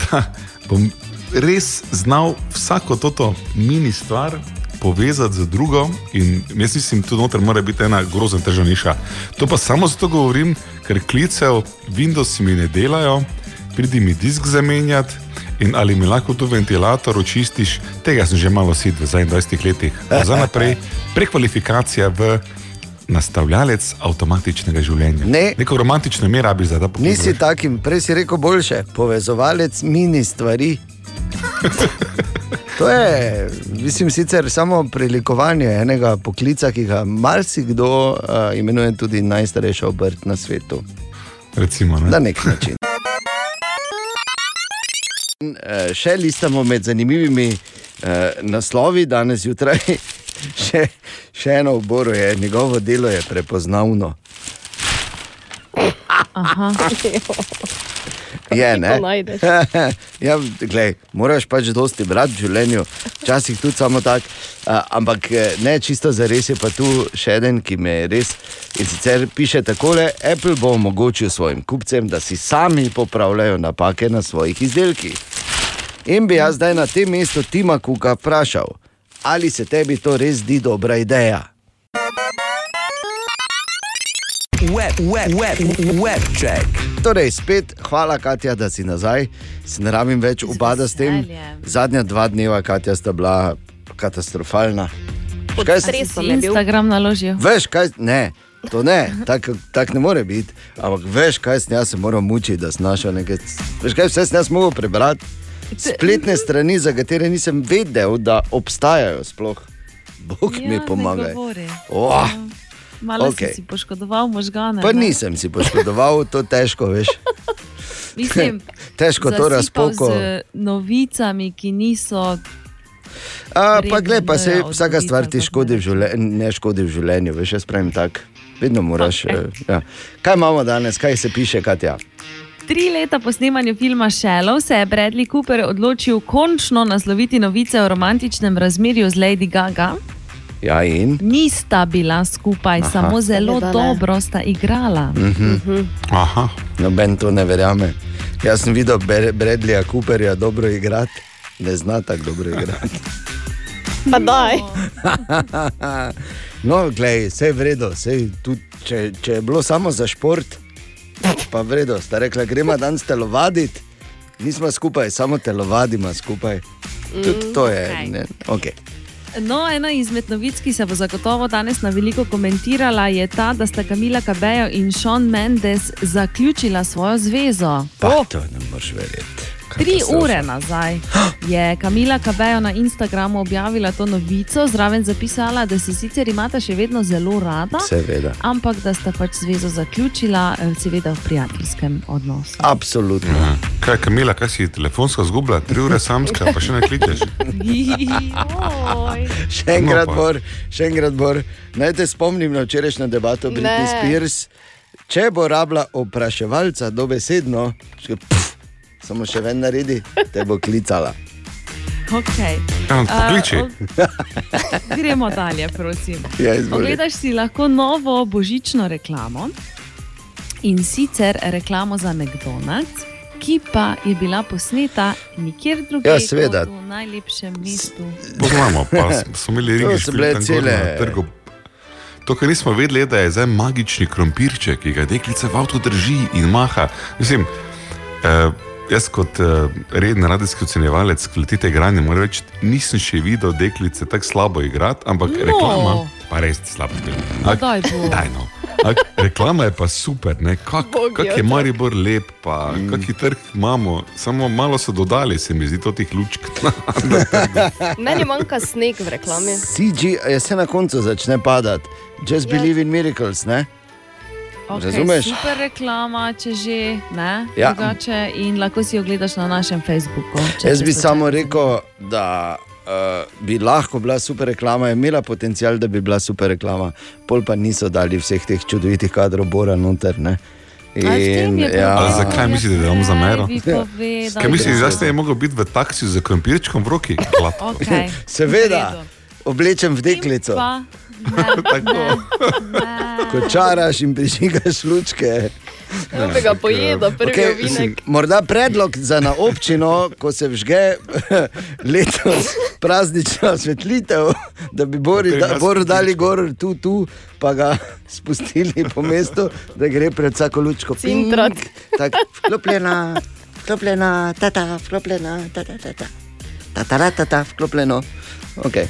da bom res znal vsako toto mini stvar povezati z drugo. In jaz mislim, tu noter mora biti ena grozna težavniša. To pa samo zato govorim, ker klicev Windows mi ne delajo, pridi mi disk zamenjati. In ali mi lahko tu ventilator očistiš, tega sem že malo sit v zadnjih 20 letih. Za naprej prekvalifikacija v nastavljalec avtomatičnega življenja. Ne. Neko romantično ime rabiš za to poklic. Nisi takim, prej si rekel boljše, povezovalec mini stvari. To je, mislim, sicer samo prilikovanje enega poklica, ki ga marsikdo uh, imenuje tudi najstarejša obrt na svetu. Recimo, ne? Na nek način. Eh, Še listamo med zanimivimi eh, naslovi danes zjutraj. Še, še eno oboru je, njegovo delo je prepoznavno. Aha. Je, ne? Ja, glej, moraš pač dosti brati v življenju, včasih tudi samo tako. Ampak eh, ne čisto za res je pa tu še en, ki me je res. In sicer piše takole: Apple bo omogočil svojim kupcem, da si sami popravljajo napake na svojih izdelkih. In bi jaz zdaj na tem mestu Tima Kuka vprašal, ali se tebi to res zdi dobra ideja? Web, web, web, web check. Torej, spet hvala, Katja, da si nazaj. Se ne rabim več upada s tem. Zadnja dva dneva, Katja, sta bila katastrofalna. Kaj si- je bil. Instagram naložil. Veš, kaj, ne, to ne, tako tak ne more biti. Ampak veš, kaj sem jaz se moral mučiti, da sem našel nekaj. Veš, kaj vse sem jaz mogel prebrati? Spletne strani, za katere nisem vedel, da obstajajo sploh. Bog ja, mi pomagaj. Oh, Malo okay. si poškodoval možgane. pa ne? nisem si poškodoval, to težko veš. Mislim, Težko to razpoko. Z novicami, ki niso. A, pa gled, pa se od vsaka stvar ti škodi v življenju, ne škodi v življenju, veš, jaz pravim tako. Vedno moraš. Okay. Ja. Kaj imamo danes, kaj se piše, Katja? Tri leta po snemanju filma Shallow se je Bradley Cooper odločil končno nasloviti novice o romantičnem razmerju z Lady Gaga. Ja, in? Nista bila skupaj, Aha. Samo zelo ne. dobro sta igrala. Mhm. Aha. Noben to ne verjame. Jaz sem videl Bre- Bradleyja Cooperja dobro igrati, ne zna tako dobro igrati. Pa daj. no, glej, vse je vredno, sej tudi, če, če je bilo samo za šport, pa vredno, sta rekla, gremo danes telovaditi, nismo skupaj, samo telovadimo skupaj. Tudi to je. Okej. Ne, okay. No, ena izmed novic, ki se bo zagotovo danes na veliko komentirala, je ta, da sta Kamila Kabejo in Sean Mendes zaključila svojo zvezo. Pa to ne moreš verjeti. Tri ure nazaj je Kamila Kabejo na Instagramu objavila to novico, zraven zapisala, da se sicer imata še vedno zelo rada, Seveda. ampak da sta pač zvezo zaključila, eh, seveda v prijateljskem odnosu. Absolutno. Aha. Kaj, Kamila, kaj si telefonsko zgubila? Tri ure samska, pa še ne kličeš. Še enkrat, No, bor, še enkrat, bor. Naj te spomnim na včerajšnjo debato Britney Ne. Spears. Če bo rabila opraševalca dobesedno, še, samo še ven naredi, te bo klicala. Okay. Ja, pokliči. Gremo dalje, prosim. Ja, izvoli. Pogledaš si lahko novo božično reklamo in sicer reklamo za McDonald's, ki pa je bila posneta nikjer drugje Ja, seveda. v najlepšem mestu. Poznamo, pa smo imeli To rigi so bile cele- To, kar nismo vedeli, je, da je zdaj magični krompirček, ki ga deklica v avtu drži in maha. Mislim, eh, jaz kot eh, reden radijski ocenjevalec kvalitete igranja moram reči, nisem še videl deklice tako slabo igrati, ampak No. reklama pa res slabo film. No, daj, no. Ak, reklama je pa super, ne? kak, Bog kak je. Maribor lep, pa mm. kak je trg imamo, samo malo so dodali, se mi zdi, to tih lučk. Meni manjka sneg v reklami. CG je se na koncu začne padati. Just Ja. believe in miracles, ne? Okay, Razumeš? Super reklama, če že ne. Ja. Drugače, in lahko si jo gledaš na našem Facebooku. Jaz bi samo rekel, da uh, bi lahko bila super reklama, je imela potencial, da bi bila super reklama, pol pa niso dali vseh teh čudovitih kadrov Bora noter. Ne? Je ja, A zakaj mislite, da vam zamero? bi povedal. Kaj misliš, da ste mogli biti v taksiju z krompirčkom v roki? Okay. Seveda, oblečem v deklico, Pa, Tako. ko čaraš in prižigaš lučke. Ja, bi ga pojedel, prvi okay, ovinek. morda predlog za na občino, ko se vžge letos praznična osvetlitev, da bi Bori, Potem da, Boru dali gor tu, tu, pa ga spustili po mestu, da gre pred vsako lučko. Ping. Tako, vklopljena, vklopljena, tata, vklopljena, tata, tata. Tata, tata, vklopljeno. Okay.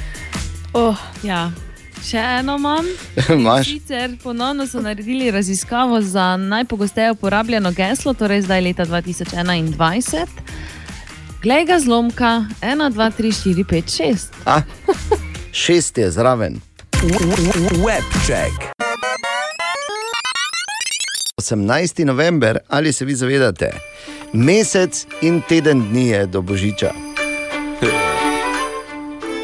Oh, Ja. Še eno imam. Sicer ponovno so naredili raziskavo za najpogosteje uporabljeno geslo, torej zdaj leta 2021. Glej ga zlomka, 1, 2, 3, 4, 5, 6. A, šest je zraven. Web check. 18. november, ali se vi zavedate, mesec in teden dni je do Božiča.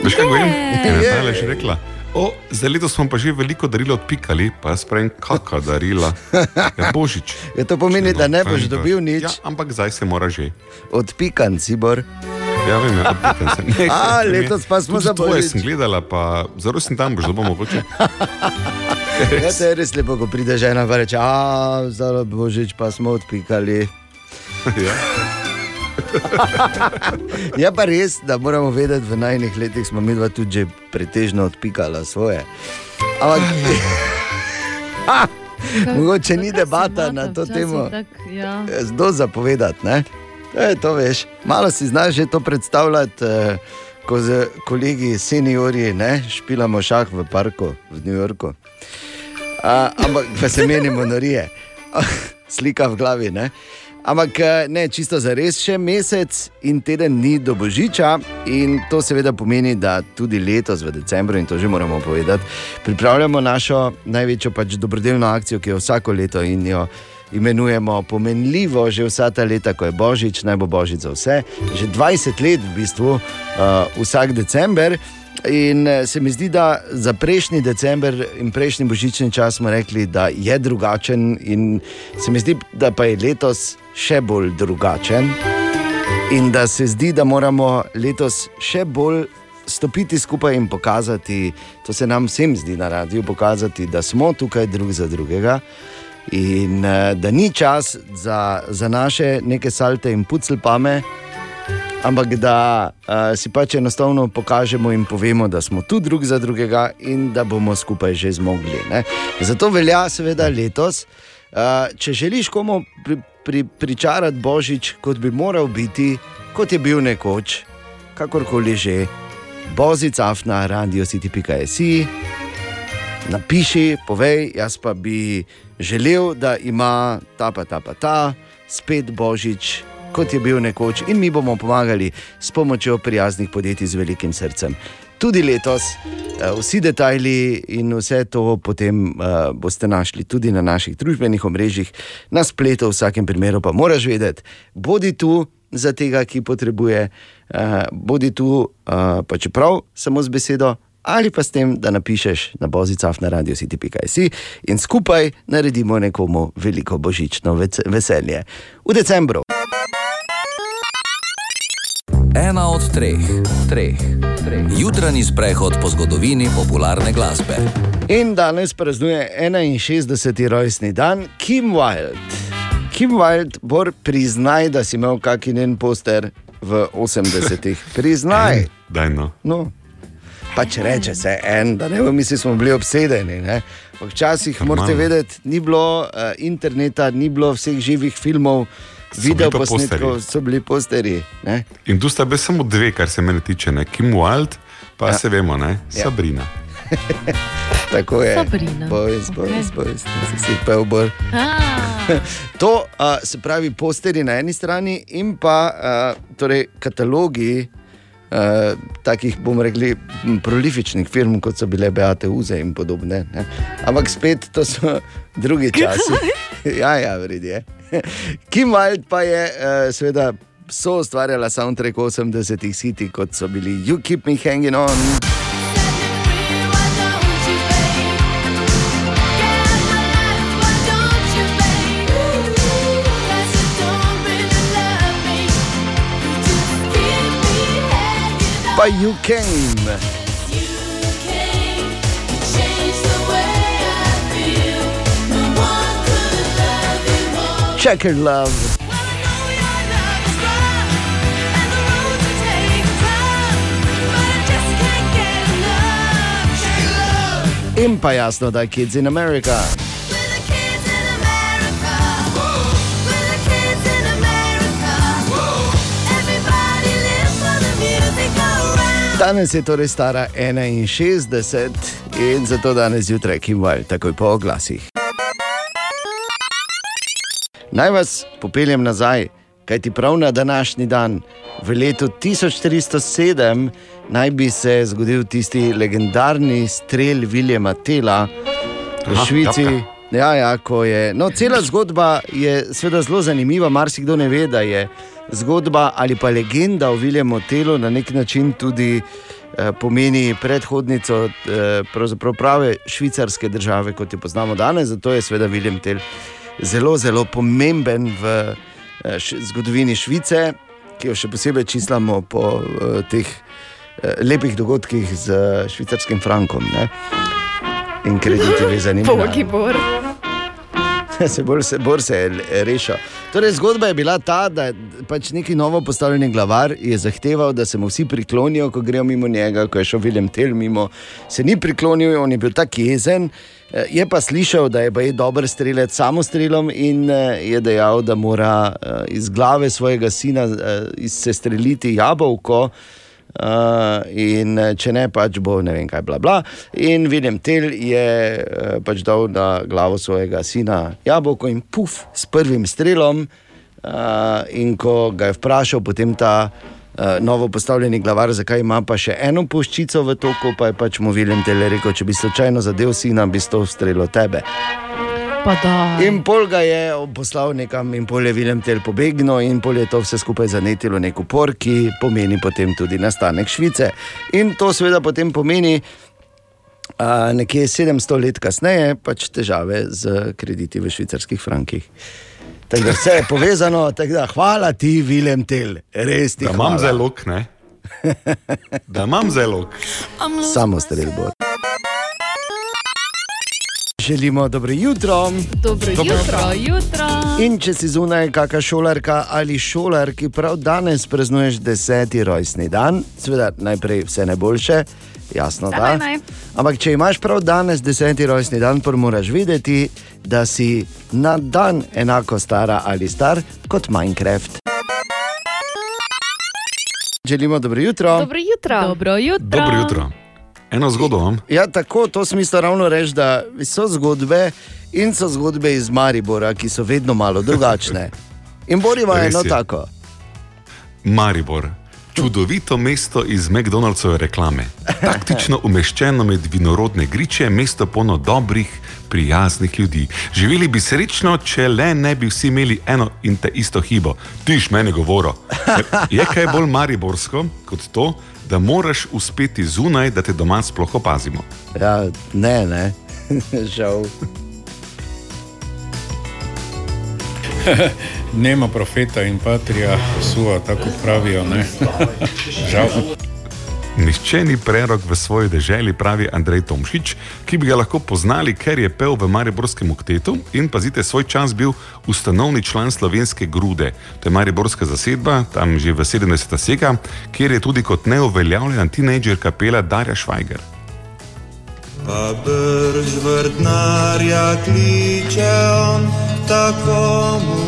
Veš kaj govorim? Kaj je Je. Natalija že rekla? O, za leto smo pa že veliko darila odpikali, pa jaz pravim, kakšna darila. Ja, božič. Ja, to pomeni, da ne boš dobil nič. Ja, ampak zdaj se mora že. Odpikan si bor. Ja, vem, ja, odpikan sem. Ne, A, je- letos pa smo tudi za tvoje sem gledala, pa zelo sem tam, boš dobil mogoče. Ja, to je res lepo, ko pride žena in reče: A, za božič pa smo odpikali. Ja. Je pa res, da moramo vedeti, v najnih letih smo mi dva tudi že pretežno odpikala svoje. Ampak, Ha! Mogoče ni debata na to temo. Ja. Zdo zapovedati, ne? To je to, veš. Malo si znaš že to predstavljati, eh, ko z kolegi, seniori, ne, špilamo šah v parku v New Yorku. A, ampak pa se menimo norije, slika v glavi. Ne? Ampak eh, ne, čisto za res, še mesec in teden dni do božiča, in to seveda pomeni, da tudi letos v decembru, in to že moramo povedati, pripravljamo našo največjo pač dobrodelno akcijo, ki jo vsako leto in jo imenujemo pomenljivo, že vsa ta leta, ko je božič, naj bo božič za vse. Že 20 let v bistvu, uh, vsak december. In eh, se mi zdi, da za prejšnji december in prejšnji božični čas smo rekli, da je drugačen, in se mi zdi, da pa je letos še bolj drugačen. In da se zdi, da moramo letos še bolj stopiti skupaj in pokazati, to se nam vsem zdi na radiju, pokazati, da smo tukaj drug za drugega. In eh, da ni čas za, za naše neke salte in puclpame, ampak da uh, si pač enostavno pokažemo in povemo, da smo tu drug za drugega in da bomo skupaj že zmogli. Ne? Zato velja, seveda, letos, uh, če želiš komu pri, pri, pričarati božič, kot bi moral biti, kot je bil nekoč, kakorkoli že, bozicafna, radio city.si. Napiši, povej, jaz pa bi želel, da ima ta pa ta pa ta, spet božič, kot je bil nekoč, in mi bomo pomagali s pomočjo prijaznih podjetij z velikim srcem. Tudi letos, eh, vsi detajli in vse to potem uh, boste našli tudi na naših družbenih omrežjih, na spletu, v vsakem primeru pa moraš vedeti, bodi tu za tega, ki potrebuje, uh, bodi tu, uh, pa čeprav samo z besedo. Ali pa s tem, da napišeš na bozicah na radio city.si in skupaj naredimo nekomu veliko božično veselje. V decembru. Ena od treh, treh, treh. Jutranji sprehod po zgodovini popularne glasbe. In danes praznuje 61. rojstni dan Kim Wilde. Kim Wilde, bor priznaj, da si imel kakšen njen poster v 80-ih. Priznaj. Daj no. No. Pač reče se en, da ne bomo mislili, smo bili obsedeni. ne. Včasih morate vedeti, ni bilo uh, interneta, ni bilo vseh živih filmov, video posnetkov, so bili posteri. Ne? In tu sta bili samo dve, kar se mene tiče, ne? Kim Wild, pa Ja. ja. se vemo, ne? Ja. Sabrina. Tako je. Sabrina. Boys, boys, boys, ti si pel bolj. To uh, se pravi posteri na eni strani in pa uh, torej katalogi. Uh, takih, bomo rekli, prolifičnih firm, kot so bile Beate Uze in podobne. Ne? Ampak spet to so drugi časi. ja, ja, vredi je. Kim Wild pa je, uh, seveda, so ustvarjala soundtrack 80-ih siti, kot so bili You Keep Me Hanging On. Pa You Came. Checker Love. In pa jasno, da je Kids in America. Danes je torej stara 61 in zato danes zjutraj Kim Wilde, takoj po oglasih. Naj vas popeljem nazaj, kajti prav na današnji dan, v letu 1407, naj bi se zgodil tisti legendarni strel Viljama Tela v Aha, Švici. tapka. Ja, ja, je. No, cela zgodba je seveda zelo zanimiva. Marsikdo ne ve, da je zgodba ali pa legenda o Viljamu Telu na nek način tudi eh, pomeni predhodnico eh, prave švicarske države, kot jo poznamo danes. Zato je seveda Viljem Tel zelo, zelo pomemben v eh, zgodovini Švice, ki jo še posebej čislamo po eh, teh eh, lepih dogodkih z eh, švicarskim frankom. Ne? In krediti vezani na bor. se bolj se, bolj se je rešil. Torej, zgodba je bila ta, da je pač neki novo postavljeni glavar zahteval, da se mu vsi priklonijo, ko grejo mimo njega, ko je šel Viljem Tel mimo. Se ni priklonil, on je bil tako jezen. Eh, Je pa slišal, da je baje dober strelec s samostrelom in eh, je dejal, da mora eh, iz glave svojega sina se streljiti jabolko. Uh, in eh, če ne, pač bo ne vem kaj, bla bla. In vidim, tel je uh, pač dal na glavo svojega sina jabolko in puf, s prvim strelom. Uh, in ko ga je vprašal, potem ta uh, novo postavljeni glavar, zakaj ima pa še eno puščico v toku, pa je pač mu Viljem tel rekel, če bi slučajno zadev sina, bi to ustrelil tebe. In pol ga je poslal nekam, in pol je Viljem tel pobegnil, in pol je to vse skupaj zanetilo nek upor, ki pomeni potem tudi nastanek Švice. In to seveda potem pomeni. Uh, nekje 700 let kasneje, pač težave z krediti v švicarskih frankih. Tako da vse je povezano, tako da hvala ti, Viljem Tel, res ti Da imam hvala. zelo, ne? Da imam zelo. Samo strelbo. Želimo dobro jutro. Dobro jutro. jutro. In če si zunaj, kakšna šolarka ali šolar, ki prav danes praznuješ deseti rojstni dan, seveda najprej vse najboljše, jasno Vse da. naj, naj. Ampak če imaš prav danes deseti rojstni dan, pa moraš vedeti, da si na dan enako stara ali star kot Minecraft. Želimo dobro jutro. Dobro jutro. Dobro jutro. Dobro jutro. Eno zgodbo imam. Ja, tako, to smisel ravno reči, da so zgodbe in so zgodbe iz Maribora, ki so vedno malo drugačne. In Boriva je eno tako. Maribor. Čudovito mesto iz McDonald'sove reklame. Taktično umeščeno med vinorodne griče, mesto polno dobrih, prijaznih ljudi. Živeli bi srečno, če le ne bi vsi imeli eno in te isto hibo. Tiš meni govoro. Je kaj bolj mariborsko kot to, da moraš uspeti zunaj, da te doma sploh opazimo. Ja, ne, ne, žal. Nema profeta in patrija, suva, tako kot pravijo. Ne? Žal. Nihče ni prerok v svoji deželi, pravi Andrej Tomšič, ki bi ga lahko poznali, ker je pel v Mariborskem oktetu in pazite, svoj čas bil ustanovni član slovenske grude. To je Mariborska zasedba, tam že v 70. sega, kjer je tudi kot neuveljavljena tinejdžerka pela Darja Švajger. Pa brž vrtnarja kliče on, tako mu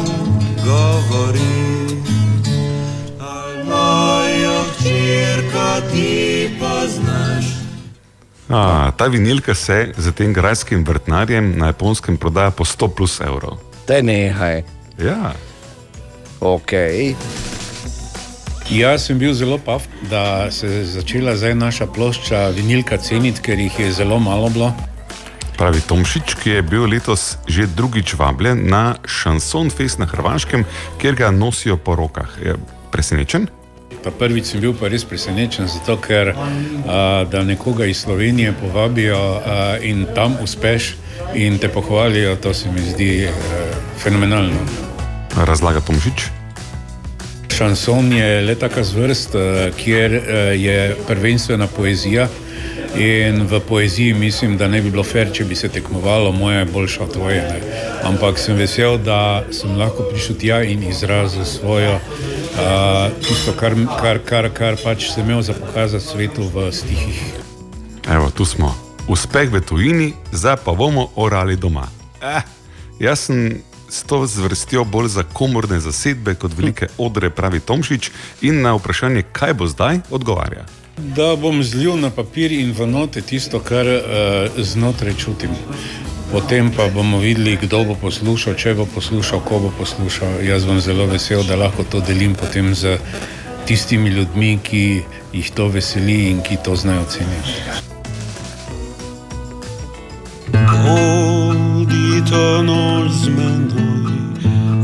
govori. Hčerka ti poznaš. A, ta vinilka se za tem grajskim vrtnarjem na japonskem prodaja po 100 plus evrov. Te nehaj. Ja. Ok. Jaz sem bil zelo pav, da se je začela zdaj naša plošča vinilka ceniti, ker jih je zelo malo bilo. Pravi Tomšič, ki je bil letos že drugič vabljen na Šanson Fest na Hrvaškem, kjer ga nosijo po rokah. Je presenečen? Pa prvič sem bil pa res presenečen, zato ker a, da nekoga iz Slovenije povabijo a, in tam uspeš in te pohvalijo, to se mi zdi a, fenomenalno. Razlaga Tomšič. Šanson je le taka zvrst, eh, kjer eh, je prvenstvena poezija. In v poeziji mislim, da ne bi bilo fair, če bi se tekmovalo, moje je boljše od tvoje. Ne. Ampak sem vesel, da sem lahko prišel tja in izrazil svojo, uh, tisto, kar, kar, kar, kar pač sem imel za pokazati svetu v stihih. Evo, tu smo. Uspeh v tujini, zdaj pa bomo orali doma. Eh, jaz sem s to zvrstjo bolj za komorne zasedbe kot velike odre, pravi Tomšič, in na vprašanje, kaj bo zdaj, odgovarja. Da bom zlil na papir in v note tisto, kar uh, znotraj čutim. Potem pa bomo videli, kdo bo poslušal, če bo poslušal, ko bo poslušal. Jaz bom zelo vesel, da lahko to delim potem z tistimi ljudmi, ki jih to veseli in ki to znajo ceniti. Bodi to noč z menoj,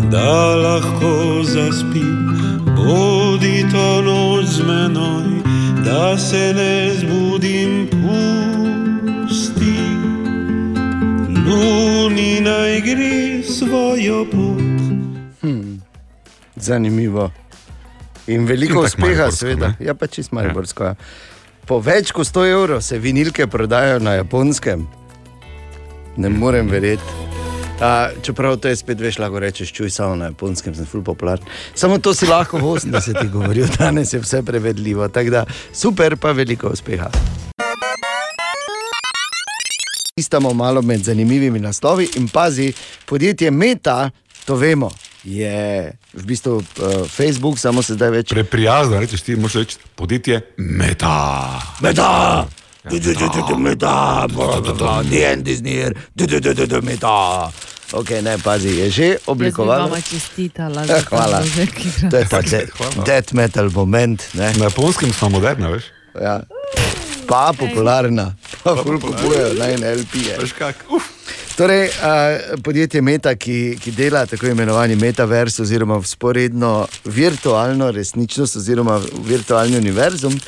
da lahko zaspim. Bodi to noč z menoj, da se ne zbudim, Luni naj gre svojo pot. Hm. Zanimivo. In veliko In uspeha, seveda. Ja, pa čist mariborsko. Ja. Po več kot 100 evrov se vinilke prodajajo na japonskem. Ne morem verjeti. Uh, čeprav to je spet veš, lahko rečeš, čuj samo na japonskem, sem ful popularen. Samo to si lahko v 80-ih govoril, danes je vse prevedljivo. Tako da super, pa veliko uspeha. Istamo malo med zanimivimi naslovi in pazi, podjetje Meta, to vemo, je v bistvu uh, Facebook, samo se zdaj več. Preprijazno rečeš, ti moraš reči podjetje Meta. Meta! Meta, the end is near, meta. Ok, ne, pazi, je že oblikoval. vama čestitala. Ja, hvala. To je ta de- death metal moment. Ne? Na japonskem smo moderna, veš? Ja. Pa popularna, pa ful kupujejo na en LP. -je. Veš kak? Torej, uh, podjetje Meta, ki, ki dela tako imenovani metaverse, oziroma sporedno virtualno resničnost, oziroma virtualni univerzum,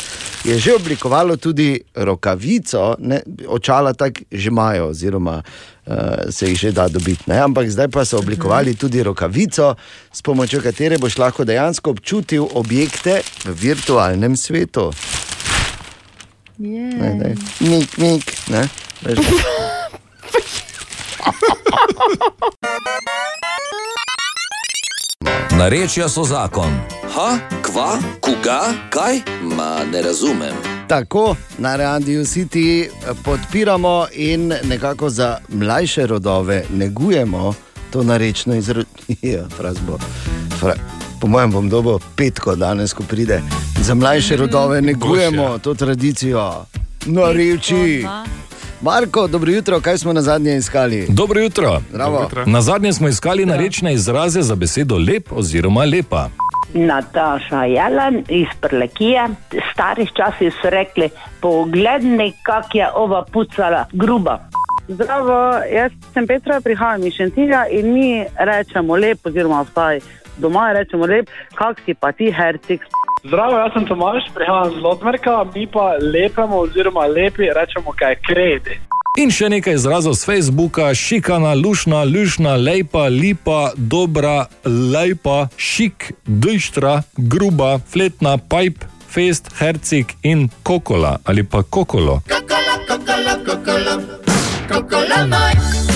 je že oblikovalo tudi rokavico, ne, očala tako že imajo, oziroma uh, se jih že da dobiti. Ne? Ampak zdaj pa so oblikovali tudi rokavico, s pomočjo katere boš lahko dejansko občutil objekte v virtualnem svetu. Ne, ne, mik, mik, ne. Veš, Narečja so zakon. Ha, kva, koga, kaj? Ma ne razumem. Tako na Radio City podpiramo in nekako za mlajše rodove negujemo to narečno izročilo. Fra, po mojem bom dobil petko danes, ko pride. Za mlajše rodove negujemo to tradicijo. Nareči. Marko, dobro jutro, kaj smo na zadnje iskali? Dobro jutro. Zdravo. Na zadnje smo iskali narečne izraze za besedo lep oziroma lepa. Nataša Jalan iz Prlekije. Starih časih so rekli, pogledni, kak je ova pucala, gruba. Zdravo, jaz sem Petra, prihajam iz Šentilja in mi rečemo lep, oziroma vsaj doma rečemo lep, kak si pa ti hercik. Zdravo, jaz sem Tomaš, prihajam z Lotmerka, mi pa lepemo oziroma lepi rečemo, kaj je kredi. In še nekaj izrazov z Facebooka: šikana, lušna, lušna, lepa, lipa, dobra, lepa, šik, dojštra, gruba, fletna, pipe, fest, hercik in kokola ali pa kokolo. Kokolo, kokolo, kokolo, kokolo moj.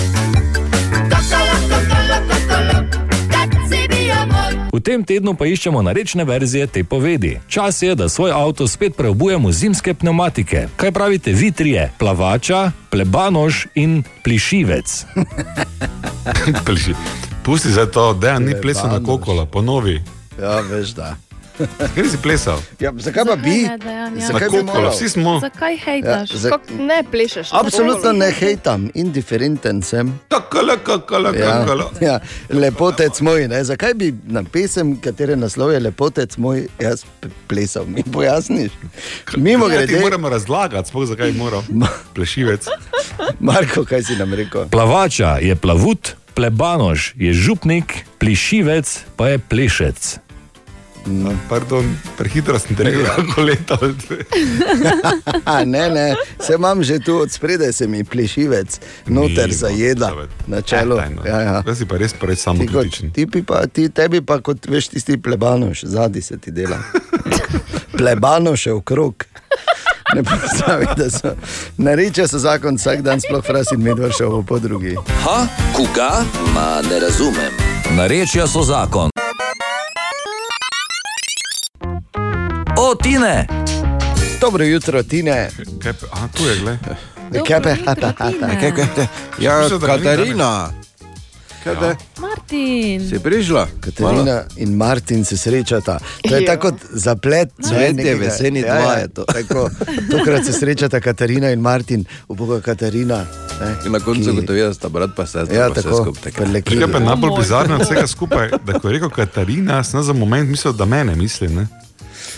V tem tednu pa iščemo narečne verzije te povedi. Čas je, da svoj avto spet preobujemo zimske pneumatike. Kaj pravite vi trije? Plavača, plebanoš in plišivec. Pliši. Pusti za to, da ni plesal na kokola, ponovi. Ja, veš da. Kaj si plesal? Ja, zakaj pa bi? ne, ja. Zakaj bi kokola, moral? vsi smo. Zakaj hejtaš? Ja, za- ne plešeš? Absolutno ne hejtam, indiferenten sem. Kakala, kakala, Ja, kakala. ja, lepotec moj, ne? zakaj bi na pesem, katere naslov je lepotec moj, jaz plesal, mi pojasniš? Mimo Ja, grede, moramo razlagati, sploh zakaj moral. Plešivec. Marko, kaj si nam rekel? Plavača je plavut, plebanoš je župnik, plišivec pa je plešec. No, pardon, prehitro sem te lahko letal. ne, ne, se imam že tu od spredaj, se mi plešivec, noter zajeda na čelu. Eh, no. Ja, ja. Jaz si pa res preveč samo kritičen. ti, pa, ti, tebi pa kot veš, tisti plebanoš, zadnji se ti dela. Plebanoš je okrog. Ne postavi, da so. Nareče so zakon vsak dan, sploh fras in medved še po drugi. Ha, koga? Ma ne razumem. Narečja so zakon. O, Tine! Dobro jutro, Tine. Kaj pa, aha, tu je, gled. Kaj pa. Kaj, kaj? Ja, Katarina. Kaj te? Martin. Si prišla? Katarina in Martin se srečata. To je tako kot zaplet. Cvetje veseni ja, dva ja, je to. Tako, tokrat se srečata Katarina in Martin, uboga Katarina. Ne, In na koncu ki- ugotovijo, da sta brat pa sestra. Ja, pa vse tako. Kaj pa je najbolj bizarno od vsega skupaj, da ko je rekel Katarina, sem za moment mislil, da mene misli. Ne?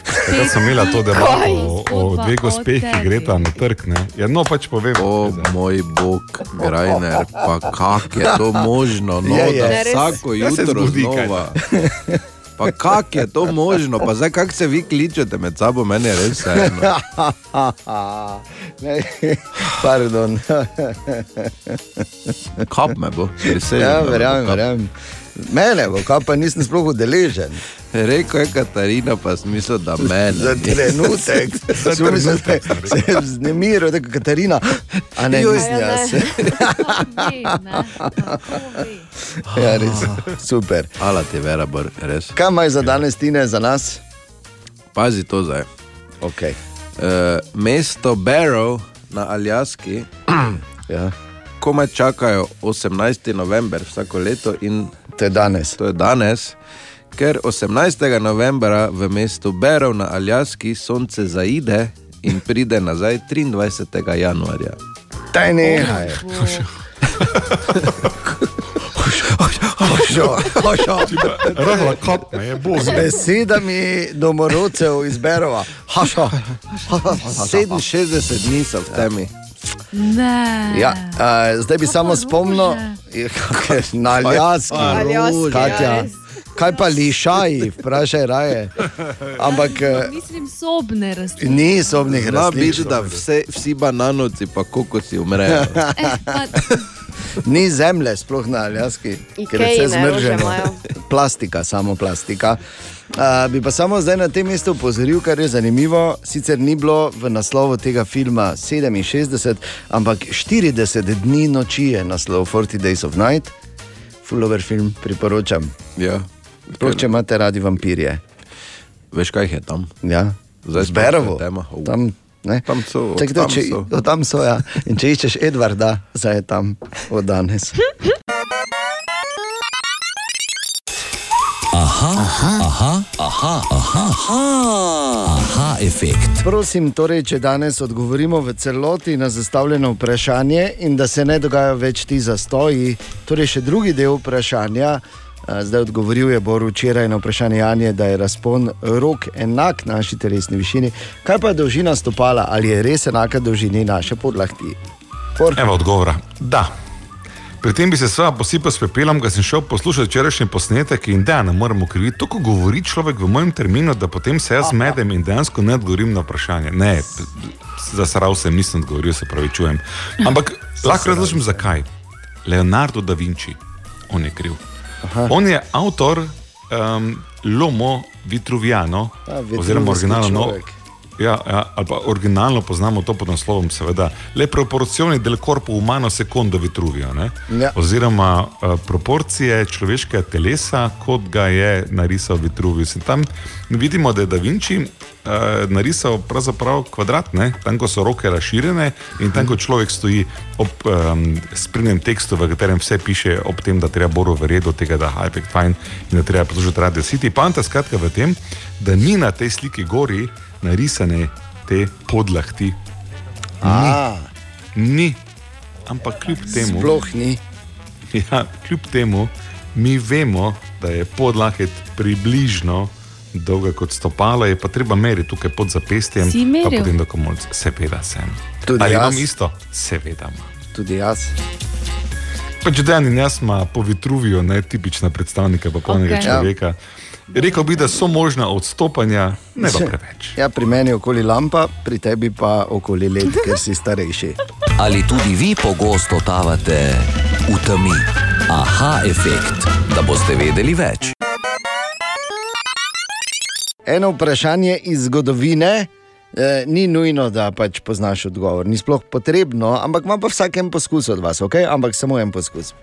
Takrat sem imela to debato o, o dveh gospeh, ki greta na trg. Ne? Ja, no, pač povem. O moj bog, Grajner, pa kak je to možno, no, Je, je. da res. vsako Ja, se jutro kaj znova. Pa kak je to možno, pa zdaj kak se vi kličete med sabo, meni je res vseeno. Ne, Pardon. Kap me bo, veselje. Ja, verjamem, verjamem. Mene, kaj pa nisem sploh udeležen. Rekel je Katarina, pa smisel, da mene. Za trenutek, Za sem mislil, trenutek sem se je znemiral, da je Katarina. A ne, nisem jaz. Ja, res, super. Hvala ti, Vera, bor, res. Kaj imaš za danes, Tine, za nas? Pazi to zdaj. Okay. Uh, mesto Barrow na Aljaski. ja. Komaj čakajo 18. november vsako leto in to je danes. To je danes. Ker 18. novembra v mestu Barrow na Aljaski sonce zaide in pride nazaj 23. januarja. Taj nehaj. Rahla kopna je bo. Z besedami domorodcev izberova. Hašo. 67 dni so v temi. Ne. Ja, uh, zdaj bi samo spomnil, na Aljaski, Katja. ja, res. Kaj pa lišaji, vprašaj raje. Ampak eh, Mislim, sobne rastline. ni sobnih Zna rastlin. biti, da vse, vsi bananovci pa kokosi umrejo. Eh, pa, Ni zemlje, sploh na Aljaski, ker je vse imajo. Plastika, samo plastika. Uh, bi pa samo zdaj na tem mestu upozoril, kar je zanimivo. Sicer ni bilo v naslovu tega filma 67, ampak 40 dni noči je naslov 40 Days of Night, fullover film, priporočam. Ja. Sploh če imate radi vampirje. Veš, kaj je tam? Ja. Zdaj. Uh. Tam, ne? Tam so, Čakaj, tam če, so. tam so ja. In če iščeš Edvarda, zdaj je tam od danes. Aha, aha, aha, aha, aha, aha, aha, efekt. Prosim, torej, če danes odgovorimo v celoti na zastavljeno vprašanje in da se ne dogajajo več ti zastoji. Torej, še drugi del vprašanja. Zdaj odgovoril je Bor včeraj na vprašanje Janje, da je razpon rok enak naši telesni višini. Kaj pa je dolžina stopala, ali je res enaka dolžini naše podlahti? Bor? Evo odgovora. Da. Pri tem bi se sva posipal s pepelom, ko sem šel poslušati včerajšnji posnetek in da ne moremo kriviti. To, ko govori človek v mojem terminu, da potem se jaz medem in dejansko ne odgovorim na vprašanje. Ne, zasral sem, nisem odgovoril, se pravi, čujem. Ampak lahko razložim, zakaj. Leonardo da Vinci, on je kriv. Aha. On je avtor um, Lomo Vitruviano, A, oziroma originalno. No. Ja, ja, ali pa originalno poznamo to pod naslovom, seveda, le proporcioni del corpo umano secondo Vitruvio, ne? Ja. oziroma uh, proporcije človeškega telesa, kot ga je narisal Vitruvius. In tam vidimo, da je Da Vinci uh, narisal pravzaprav kvadrat, ne? tam, ko so roke razširjene in tam, ko človek stoji ob um, sprednjem tekstu, v katerem vse piše ob tem, da treba boru verjeti, tega, da je hype fine in da treba poslušati Radio City. Panta skratka v tem, da ni na tej sliki gori narisane te podlahti. A. Ni. ni. Ampak kljub temu. Sploh ni. Ja, kljub temu mi vemo, da je podlahet približno dolga kot stopalo, je pa treba meriti tukaj pod zapestjem. Si meril? potem do komolc. Seveda sem. Tudi Ali jaz. imam isto? Seveda imam. Tudi jaz. Pač Dan in jaz smo po Vitruviju, ne tipična predstavnika popolnega okay. človeka. Rekel bi, da so možna odstopanja, ne pa preveč. Ja, pri meni je okoli lampa, pri tebi pa okoli let, ker si starejši. Ali tudi vi pogosto totavate v temi? Aha, efekt, da boste vedeli več. Eno vprašanje iz zgodovine. Eh, ni nujno, da pač poznaš odgovor, ni sploh potrebno, ampak ima pa vsak en poskus od vas, okay? ampak samo en poskus.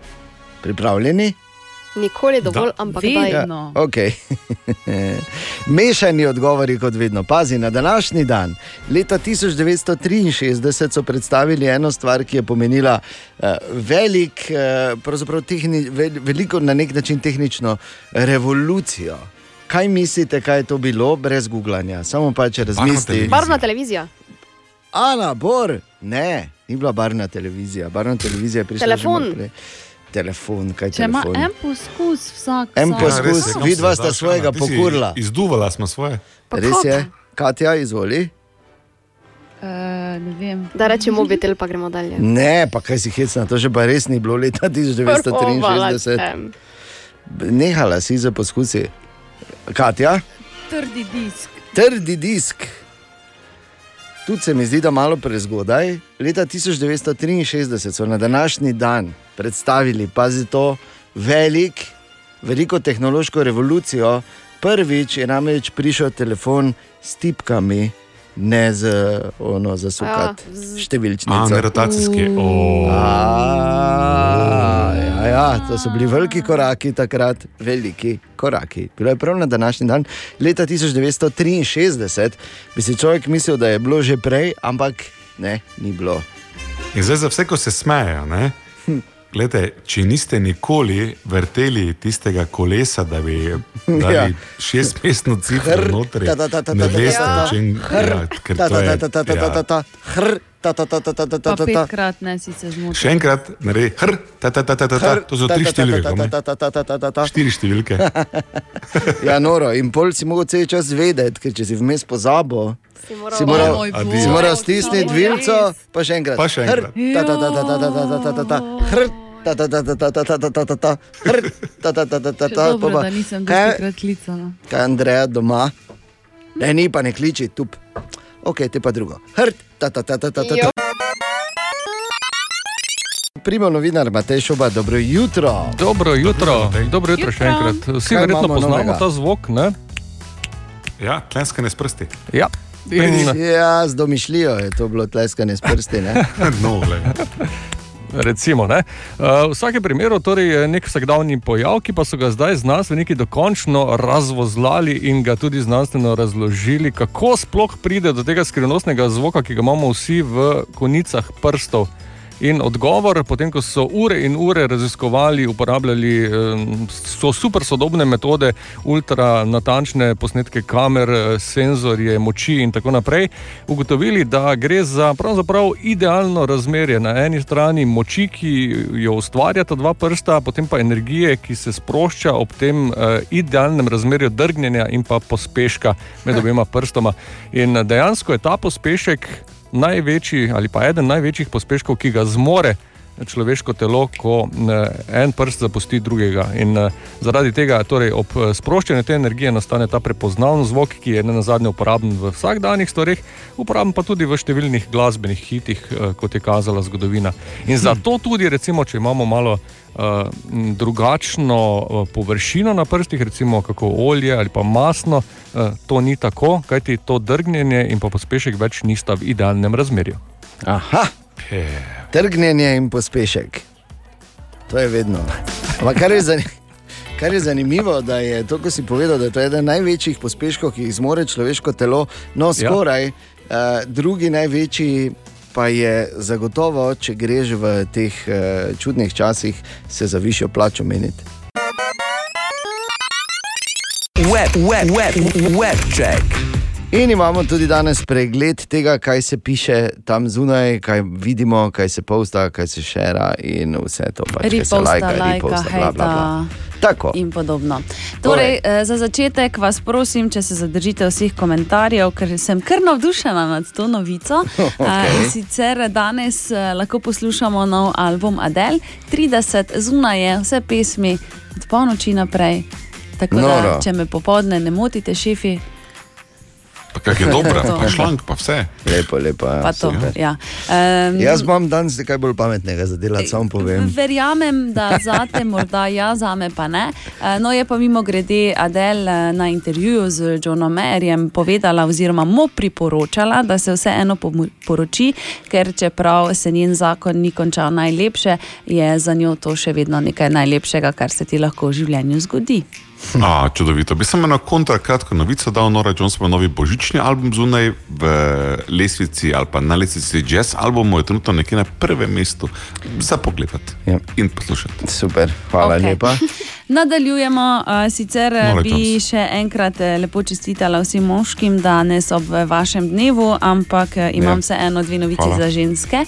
Pripravljeni? Nikoli dovolj, ampak daj. Ja, okay. Mešani odgovori, kot vedno. Pazi, na današnji dan, leta 1963, so predstavili eno stvar, ki je pomenila uh, velik, uh, tehni, vel, veliko na nek način tehnično revolucijo. Kaj mislite, kaj je to bilo, brez googlanja? Samo pa če razmislite. Barvna televizija. Ana, Bor, ne, ni bila barvna televizija. Barvna televizija je prišla. Telefon. Telefon, kaj Če ima telefon. en poskus, vsak. En sam. poskus, Ja, vidva sta svojega? Ti pokurila. Izduvala smo svoje. Res je, Katja, izvoli. Uh, ne vem. Da reče mobitel, pa gremo dalje. Ne, pa kaj si hecna, to že pa res ni bilo leta 1963. Nehala si za poskusi. Katja, Trdi disk. trdi disk. Tudi se mi zdi, da malo prezgodaj. Leta 1963 so na današnji dan predstavili, pazi to, velik veliko tehnološko revolucijo. Prvič je namreč prišel telefon s tipkami, ne z ono zasukati Ja, z- številčnico. A, ne rotacijski. O. A, Ja, ja, to so bili veliki koraki takrat, veliki koraki. Bilo je prav na današnji dan, leta 1963, bi si človek mislil, da je bilo že prej, ampak ne, ni bilo. In zdaj za vse, ko se smejejo. ne, Glede, če niste nikoli vrteli tistega kolesa, da bi dali ja. šestmestno cifro notri, ne veste, če je ja. hrk ta, ta, ta, ja. ta, ta, ta, ta, ta, ta, petkrat ne si se zmotil. Še enkrat, naredi, hr, ta, ta, ta, ta, ta, ta, to so ta, tri ta, ta, številke. ta, komaj. ta, ta, ta, ta, ta, ta, ta. Štiri številke. Ja, noro. In pol si mogel cel čas vedeti, ker če si vmes pozabil. moral- Si moral, si bog. moral stisniti vilco, pa še enkrat. Pa še enkrat. Ta, ta, ta, ta, ta, ta, ta, ta, ta, ta, ta, hr, ta, ta, ta, ta, ta, ta, ta, ta, ta, ta, ta, hr, ta, ta, ta, ta, ta, Še ta, dobro, pa pa- da nisem Kaj- dostikrat klicala. Kaj je Andreja doma? Ne, ni pa ne kliči, tu. Ok, te pa drugo. Hr, ta, ta, ta, ta, ta, ta, ta. Primo novinar Matej Šoba, dobro jutro. Dobro jutro, dobro jutro še Jutro. enkrat. Vsi Kaj verjetno poznamo novega? ta zvok. Ne? Ja, tlenskane s prsti. Ja. In, Ja, z domišljijo je to bilo tleskanje s prsti. Ne? no, Recimo. Uh, v vsakem primeru torej je nek vsakdanji pojav, ki pa so ga zdaj znanstveniki dokončno razvozlali in ga tudi znanstveno razložili, kako sploh pride do tega skrivnostnega zvoka, ki ga imamo vsi v konicah prstov. In odgovor, potem ko so ure in ure raziskovali, uporabljali so super sodobne metode, ultra natančne posnetke kamer, eh, senzorje, moči in tako naprej, ugotovili, da gre za pravzaprav idealno razmerje. Na eni strani moči, ki jo ustvarjata dva prsta, potem pa energije, ki se sprošča ob tem eh, idealnem razmerju drgnjenja in pa pospeška med obema prstoma. In eh, dejansko je ta pospešek največji ali pa eden največjih pospeškov, ki ga zmore človeško telo, ko eh, en prst zapusti drugega. In eh, zaradi tega, torej ob eh, sproščanju te energije, nastane ta prepoznaven zvok, ki je ne nazadnje uporaben v vsakdanjih stvareh, uporaben pa tudi v številnih glasbenih hitih, kot je kazala zgodovina. In zato tudi, recimo, če imamo malo. Drugačno površino na prstih, recimo kako olje ali pa masno, to ni tako, kajti to drgnjenje in pa pospešek več nista v idealnem razmerju. Aha, trgnjenje in pospešek. To je vedno. Ampak kar je, zani- kar je zanimivo, da je to, ko si povedal, da je to eden največjih pospeškov, ki jih zmore človeško telo, no skoraj. Ja. Uh, drugi največji pa je zagotovo, če greš v teh uh, čudnih časih, se za višjo plačo meniti. Web, web, web, web check. In imamo tudi danes pregled tega, kaj se piše tam zunaj, kaj vidimo, kaj se posta, kaj se šera in vse to. Pač, Reposta, lajka, lajka, reposta, bla, bla, bla. hejta Tako. in podobno. Torej, eh, za začetek vas prosim, če se zadržite vseh komentarjev, ker sem kar navdušena nad to novico. Eh, in Sicer danes eh, lahko poslušamo nov album Adele, 30 zunaj je vse pesmi od polnoči naprej. Tako da, Noro. če me popoldne ne motite, šefi, Pa kak je dobra, pa šlank, pa vse. Lepo, lepo. Ja, pa to. Ja. Um, Jaz imam danes nekaj bolj pametnega za delati, samo povem. Verjamem, da zate morda ja, zame pa ne. Eh, No, je pa mimo grede Adele eh, na intervjuju z Johnom Mayerjem povedala, oziroma mu priporočala, da se vseeno poroči, ker čeprav se njen zakon ni končal najlepše, je za njo to še vedno nekaj najlepšega, kar se ti lahko v življenju zgodi. A, čudovito. Bi samo na kontra kratko novico dal, Nora Jones ima novi božični album zunaj v lesvici ali pa na lesvici jazz albumu, je trenutno nekje na prvem mestu za pogledati ja. in poslušati. Super, hvala Okej. lepa. Nadaljujemo, uh, sicer eh, Nora bi Jones. še enkrat eh, lepo čestitala vsem moškim danes ob eh, vašem dnevu, ampak imam Ja. vseeno dve novici Hvala. za ženske.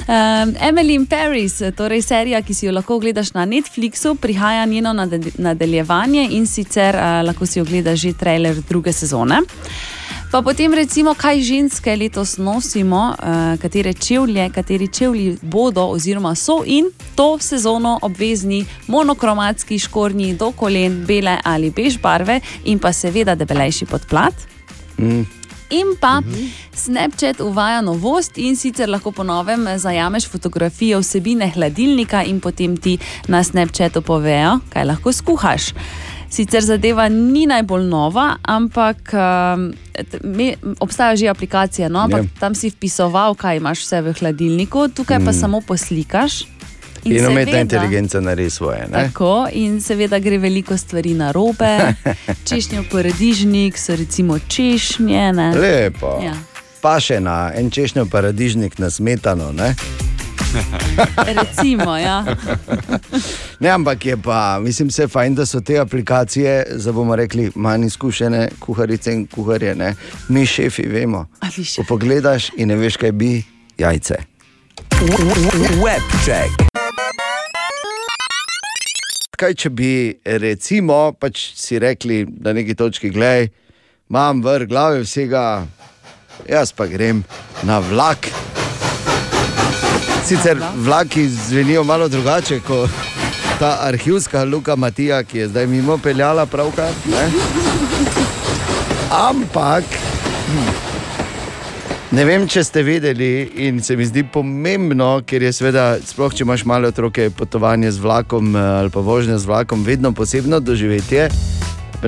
Um, Emily in Paris, torej serija, ki si jo lahko ogledaš na Netflixu, prihaja njeno nade- nadaljevanje in sicer uh, lahko si ogledaš že trailer druge sezone. Pa potem recimo, kaj ženske letos nosimo, uh, katere čevlje, kateri čevlji bodo oziroma so in to sezono obvezni monokromatski škornji do kolen, bele ali bež barve in pa seveda debelejši podplat. Mm. In pa Snapchat uvaja novost in sicer lahko po novem zajameš fotografijo vsebine hladilnika in potem ti na Snapchatu povejo, kaj lahko skuhaš. Sicer zadeva ni najbolj nova, ampak um, me, obstaja že aplikacija, no, ampak Ja. tam si vpisoval, kaj imaš vse v hladilniku, tukaj pa Mm. samo poslikaš. In umetna seveda- inteligenca naredi svoje. Ne? Tako, in seveda gre veliko stvari na robe. Češnjev paradižnik so recimo češnje. Ne? Lepo. Ja. Pa še na en češnjo paradižnik na smetano. Ne? Recimo, ja. Ne, ampak je pa, mislim, se fajn, da so te aplikacije, za bomo rekli, manj izkušene kuharice in kuharje. Ne? Mi, šefi, vemo. Ko pogledaš in ne veš, kaj bi, jajce. Webcheck. Kaj, če bi recimo pač si rekli na neki točki, gledaj, imam vrh glave vsega, jaz pa grem na vlak. Sicer vlaki zvenijo malo drugače kot ta arhivska Luka Matija, ki je zdaj mimo peljala pravkar. Ampak. Ne vem, če ste vedeli, in se mi zdi pomembno, ker je seveda, sploh če imaš male otroke, potovanje z vlakom eh, ali pa vožnja z vlakom, vedno posebno doživetje.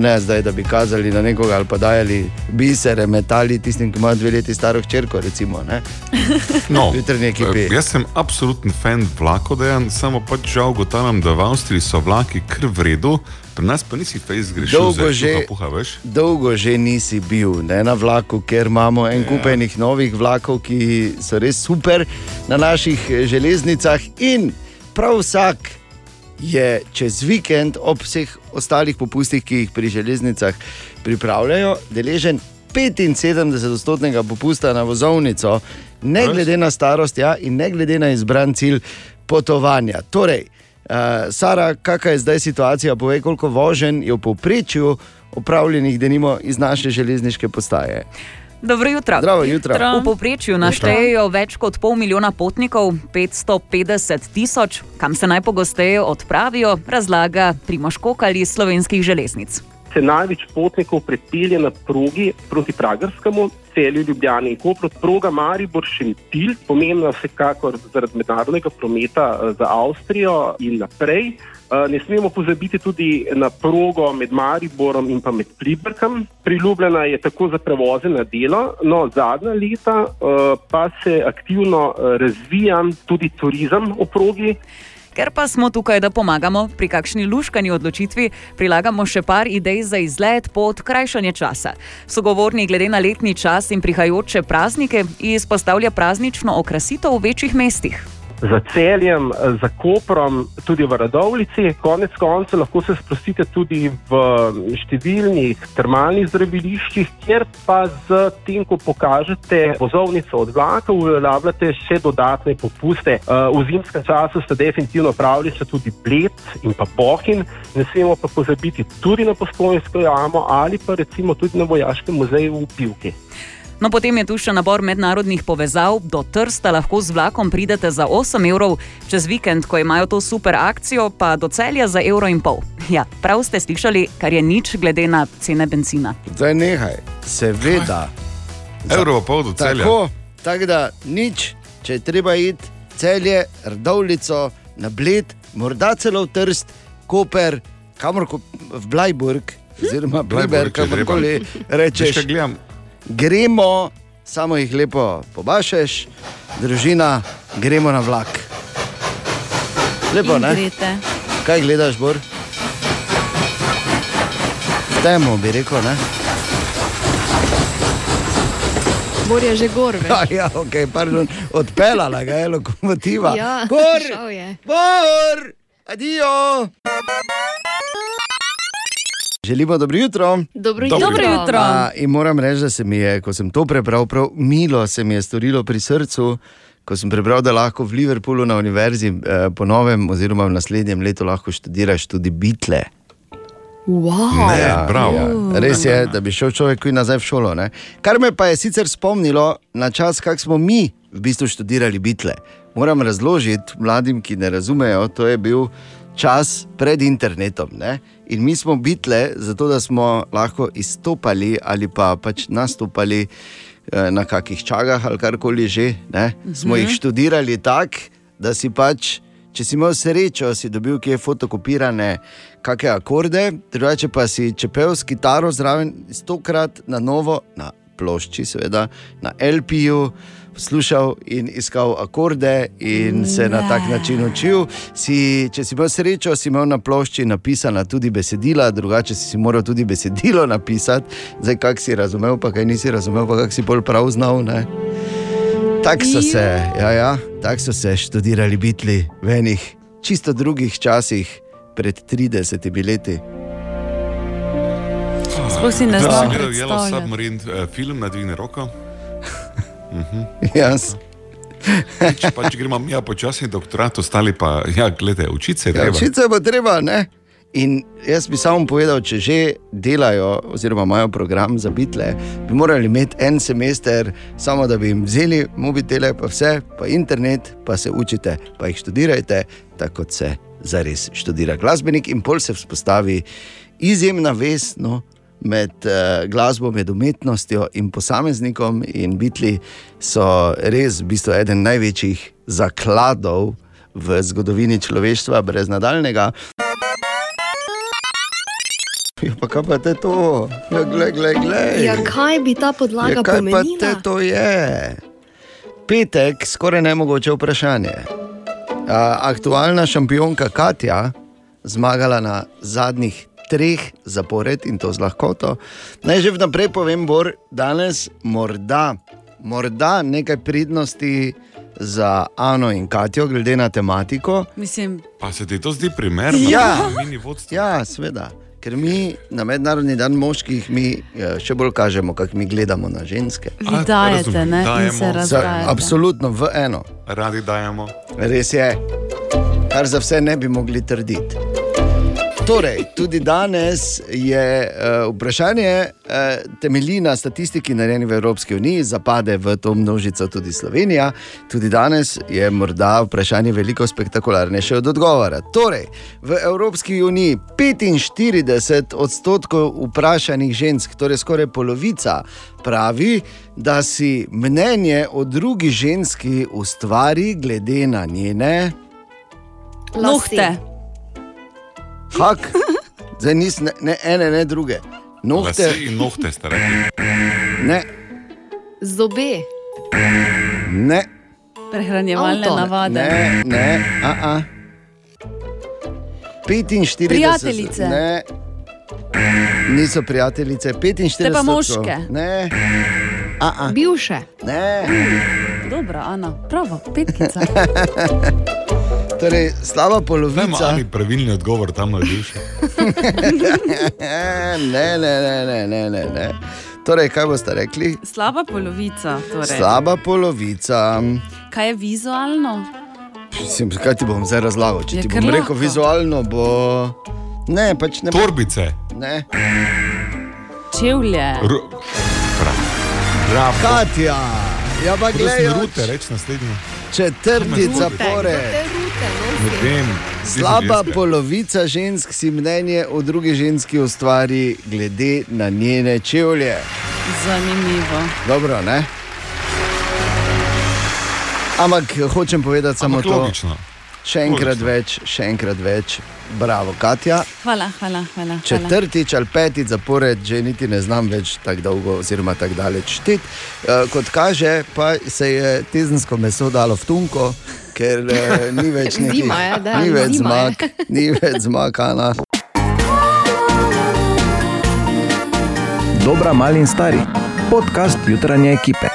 Ne zdaj, da bi kazali na nekoga ali pa dajali bisere, metali tistim, ki imajo dve leti staro hčerko. Recimo, ne? No, eh, jaz sem absoluten fan vlakov, dejan, samo pač žal ugotavljam, da v Avstriji so vlaki kar v redu, pri nas pa nisi fejs zgrešil. Dolgo že, puha, veš. dolgo že nisi bil ne, na vlaku, ker imamo en kup enih novih vlakov, ki so res super na naših eh, železnicah. In prav vsak je čez vikend, ob vseh ostalih popustih, ki jih pri železnicah pripravljajo, deležen 75-odstotnega popusta na vozovnico, ne glede na starost ja, in ne glede na izbran cilj potovanja. Torej, Sara, kakšna je zdaj situacija? Povej, koliko voženj je v povprečju opravljenih, da nimo iz naše železniške postaje. Dobro jutro. Zdravo jutro. V povprečju naštejejo več kot pol milijona potnikov, 550 tisoč, kam se najpogosteje odpravijo, razlaga Primoš Kokal iz slovenskih železnic. Se največ potnikov pripelje na progi proti Pragerskemu, celju Ljubljani in Kopru. Proga Maribor Šentil, pomembna vsekakor zaradi mednarodnega prometa eh, za Avstrijo in naprej. Eh, Ne smemo pozabiti tudi na progo med Mariborom in pa med Pliberkom. Priljubljena je tako za prevoze na delo, no zadnja leta eh, pa se aktivno razvija tudi turizem o progi. Ker pa smo tukaj, da pomagamo pri kakšni luškani odločitvi, prilagamo še par idej za izlet pod krajšanje časa. Sogovornik glede na letni čas in prihajajoče praznike izpostavlja praznično okrasitev v večjih mestih. Za celjem, za koprom, tudi v Radovlici. Konec koncev lahko se sprostite tudi v številnih termalnih zdraviliščih, kjer pa z tem, ko pokažete vozovnico od vlaka, uveljavljate še dodatne popuste. Eh, V zimskem času ste definitivno pravili še tudi Bled in pa Bohin, ne smemo pa pozabiti tudi na Postojnsko jamo ali pa recimo tudi na Vojaškem muzeju v Pivki. No, potem je tu še nabor mednarodnih povezav. Do Trsta lahko z vlakom pridete za 8 evrov, čez vikend, ko imajo to super akcijo, pa do celja za evro in pol. Ja, prav ste slišali, kar je nič glede na cene benzina. Zdaj nehaj, seveda. Evro pa pol do celja. Tako, tako da nič, če je treba iti celje, Rdovlico, na Bled, morda celo v Trst, Koper, kamor v Blajburg, oziroma če treba. kamorkoli Veš, rečeš. kaj gledam? Gremo, samo jih lepo pobašeš, družina, gremo na vlak. Lepo, ne? greste. Kaj gledaš, Bor? Temo bi rekel, ne? Bor je že gor. veš. Ja, ja, okay, pardon, odpeljala ga je lokomotiva. Ja, Bor, šel je. Bor, adijo. Želimo dobro jutro. Dobro jutro. Dobro jutro. A, in moram reči, da se mi je, ko sem to prebral, prav milo se mi je storilo pri srcu, ko sem prebral, da lahko v Liverpoolu na univerzi eh, po novem, oziroma v naslednjem letu lahko študiraš tudi bitle. Wow. Ja, ja. Res je, da bi šel človek nazaj v šolo. Ne? Kar me pa je sicer spomnilo na čas, kako smo mi v bistvu študirali bitle. Moram razložiti mladim, ki ne razumejo, to je bil čas pred internetom. Ne? In mi smo bitle, zato da smo lahko izstopali ali pa pač nastopali eh, na kakih čagah ali karkoli že. Ne? Smo Mhm. jih študirali tako, da si pač, če si imel srečo, si dobil kje fotokopirane kakšne akorde, drugače pa si čepel s kitaro zraven stokrat na novo, na plošči, seveda, na LP-ju. Slušal in iskal akorde, in se na tak način učil. Si, če si imel srečo, si imel na plošči napisana tudi besedila, drugače si si moral tudi besedilo napisati, zdaj kak si razumel, pa kaj nisi razumel, pa kak si bolj prav znal. Ne? Tako so se, ja, ja, tak so se študirali bitli v enih čisto drugih časih, pred 30 leti. Sploh si ne Da, znam sem gledal Yellow predstavljati. Submarine eh, film na dvigne roko. Mhm. Jaz. Če pač gremo ja, počasni doktorat, ostali pa, ja, gledaj, učiti se je Ja, treba. Učiti se bo treba, ne? In jaz bi samo povedal, če že delajo, oziroma imajo program za bitle, bi morali imeti en semester, samo da bi jim vzeli mobitele, pa vse, pa internet, pa se učite, pa jih študirajte, tako kot se zares študira glasbenik, in pol se vzpostavi izjemna vez no, med uh, glasbo, med umetnostjo in posameznikom. In bitli so res v bistvu eden največjih zakladov v zgodovini človeštva, brez nadaljnega. Ja, pa kaj pa te to? Ja, glej, glej, glej. Ja, kaj bi ta podlaga ja, kaj pa pomenila? te to je? Petek, skoraj nemogoče vprašanje. Aktualna šampionka Katja, zmagala na zadnjih treh zapored in to z lahkoto. Naj že vnaprej povem, Bor, danes morda, morda nekaj pridnosti za Ano in Katjo, glede na tematiko. Mislim, Pa se ti to zdi primerno? Ja. Mini vodstvo. Ja, seveda. Ker mi na mednarodni dan moških mi eh, še bolj kažemo, kako mi gledamo na ženske. Vi dajete, razumem, ne, in dajemo. Za- Absolutno v eno. Radi dajemo. Res je, kar za vse ne bi mogli trditi. Torej, tudi danes je uh, vprašanje, uh, temelji na statistiki, narejeni v Evropski uniji, zapade v to množico tudi Slovenija. Tudi danes je morda vprašanje veliko spektakularnejše od odgovora. Torej, v Evropski uniji 45 odstotkov vprašanih žensk, torej skoraj polovica, pravi, da si mnenje o drugi ženski ustvari glede na njene nohte. Kak? Zdaj nisi ne, ne ene, ne druge. Nohte. Lase in nohte ste rekli. Ne, Zobe. ne, Prehranjevalne Avto. navade. ne, ne, a, a. 45. Prijateljice. Ne. Niso prijateljice, 45. Ste pa moške. Ne. A, a. Bivše. Ne. Dobro, Ana, pravo, petkica. Torej, slaba polovica. ali pravilni odgovor tam na bivše. ne, ne, ne, ne, ne, ne, ne. Torej, kaj boste rekli? Slaba polovica. Torej. Slaba polovica. Kaj je vizualno? Mislim, kaj ti bom zdaj razlagal? Če Je ti bom rekel lahko. vizualno, bo. Ne, pač ne. Torbice. Ne. Čevlje. Ru... Bravo. Katja, ja, pa gledaj. Rute, reč naslednji. Četrti Rute. Vem. Slaba ženske. polovica žensk si mnenje o drugi ženski ustvari glede na njene čevlje. Zanimivo. Dobro, ne? Ampak hočem povedati samo Ampak to. logično. Še enkrat Logično. več, še enkrat več. Bravo, Katja. Hvala, hvala, hvala. hvala. Četrtič ali petič zapored, že niti ne znam več tako dolgo, oziroma tako daleč šteti. Uh, kot kaže, pa se je tezensko meso dalo v tunko, ker uh, ni več nekih, Zima je, da, ni več zima je. zmag, ni več zmag, Ana. Dobra, mali in stari. Podcast jutranje ekipe.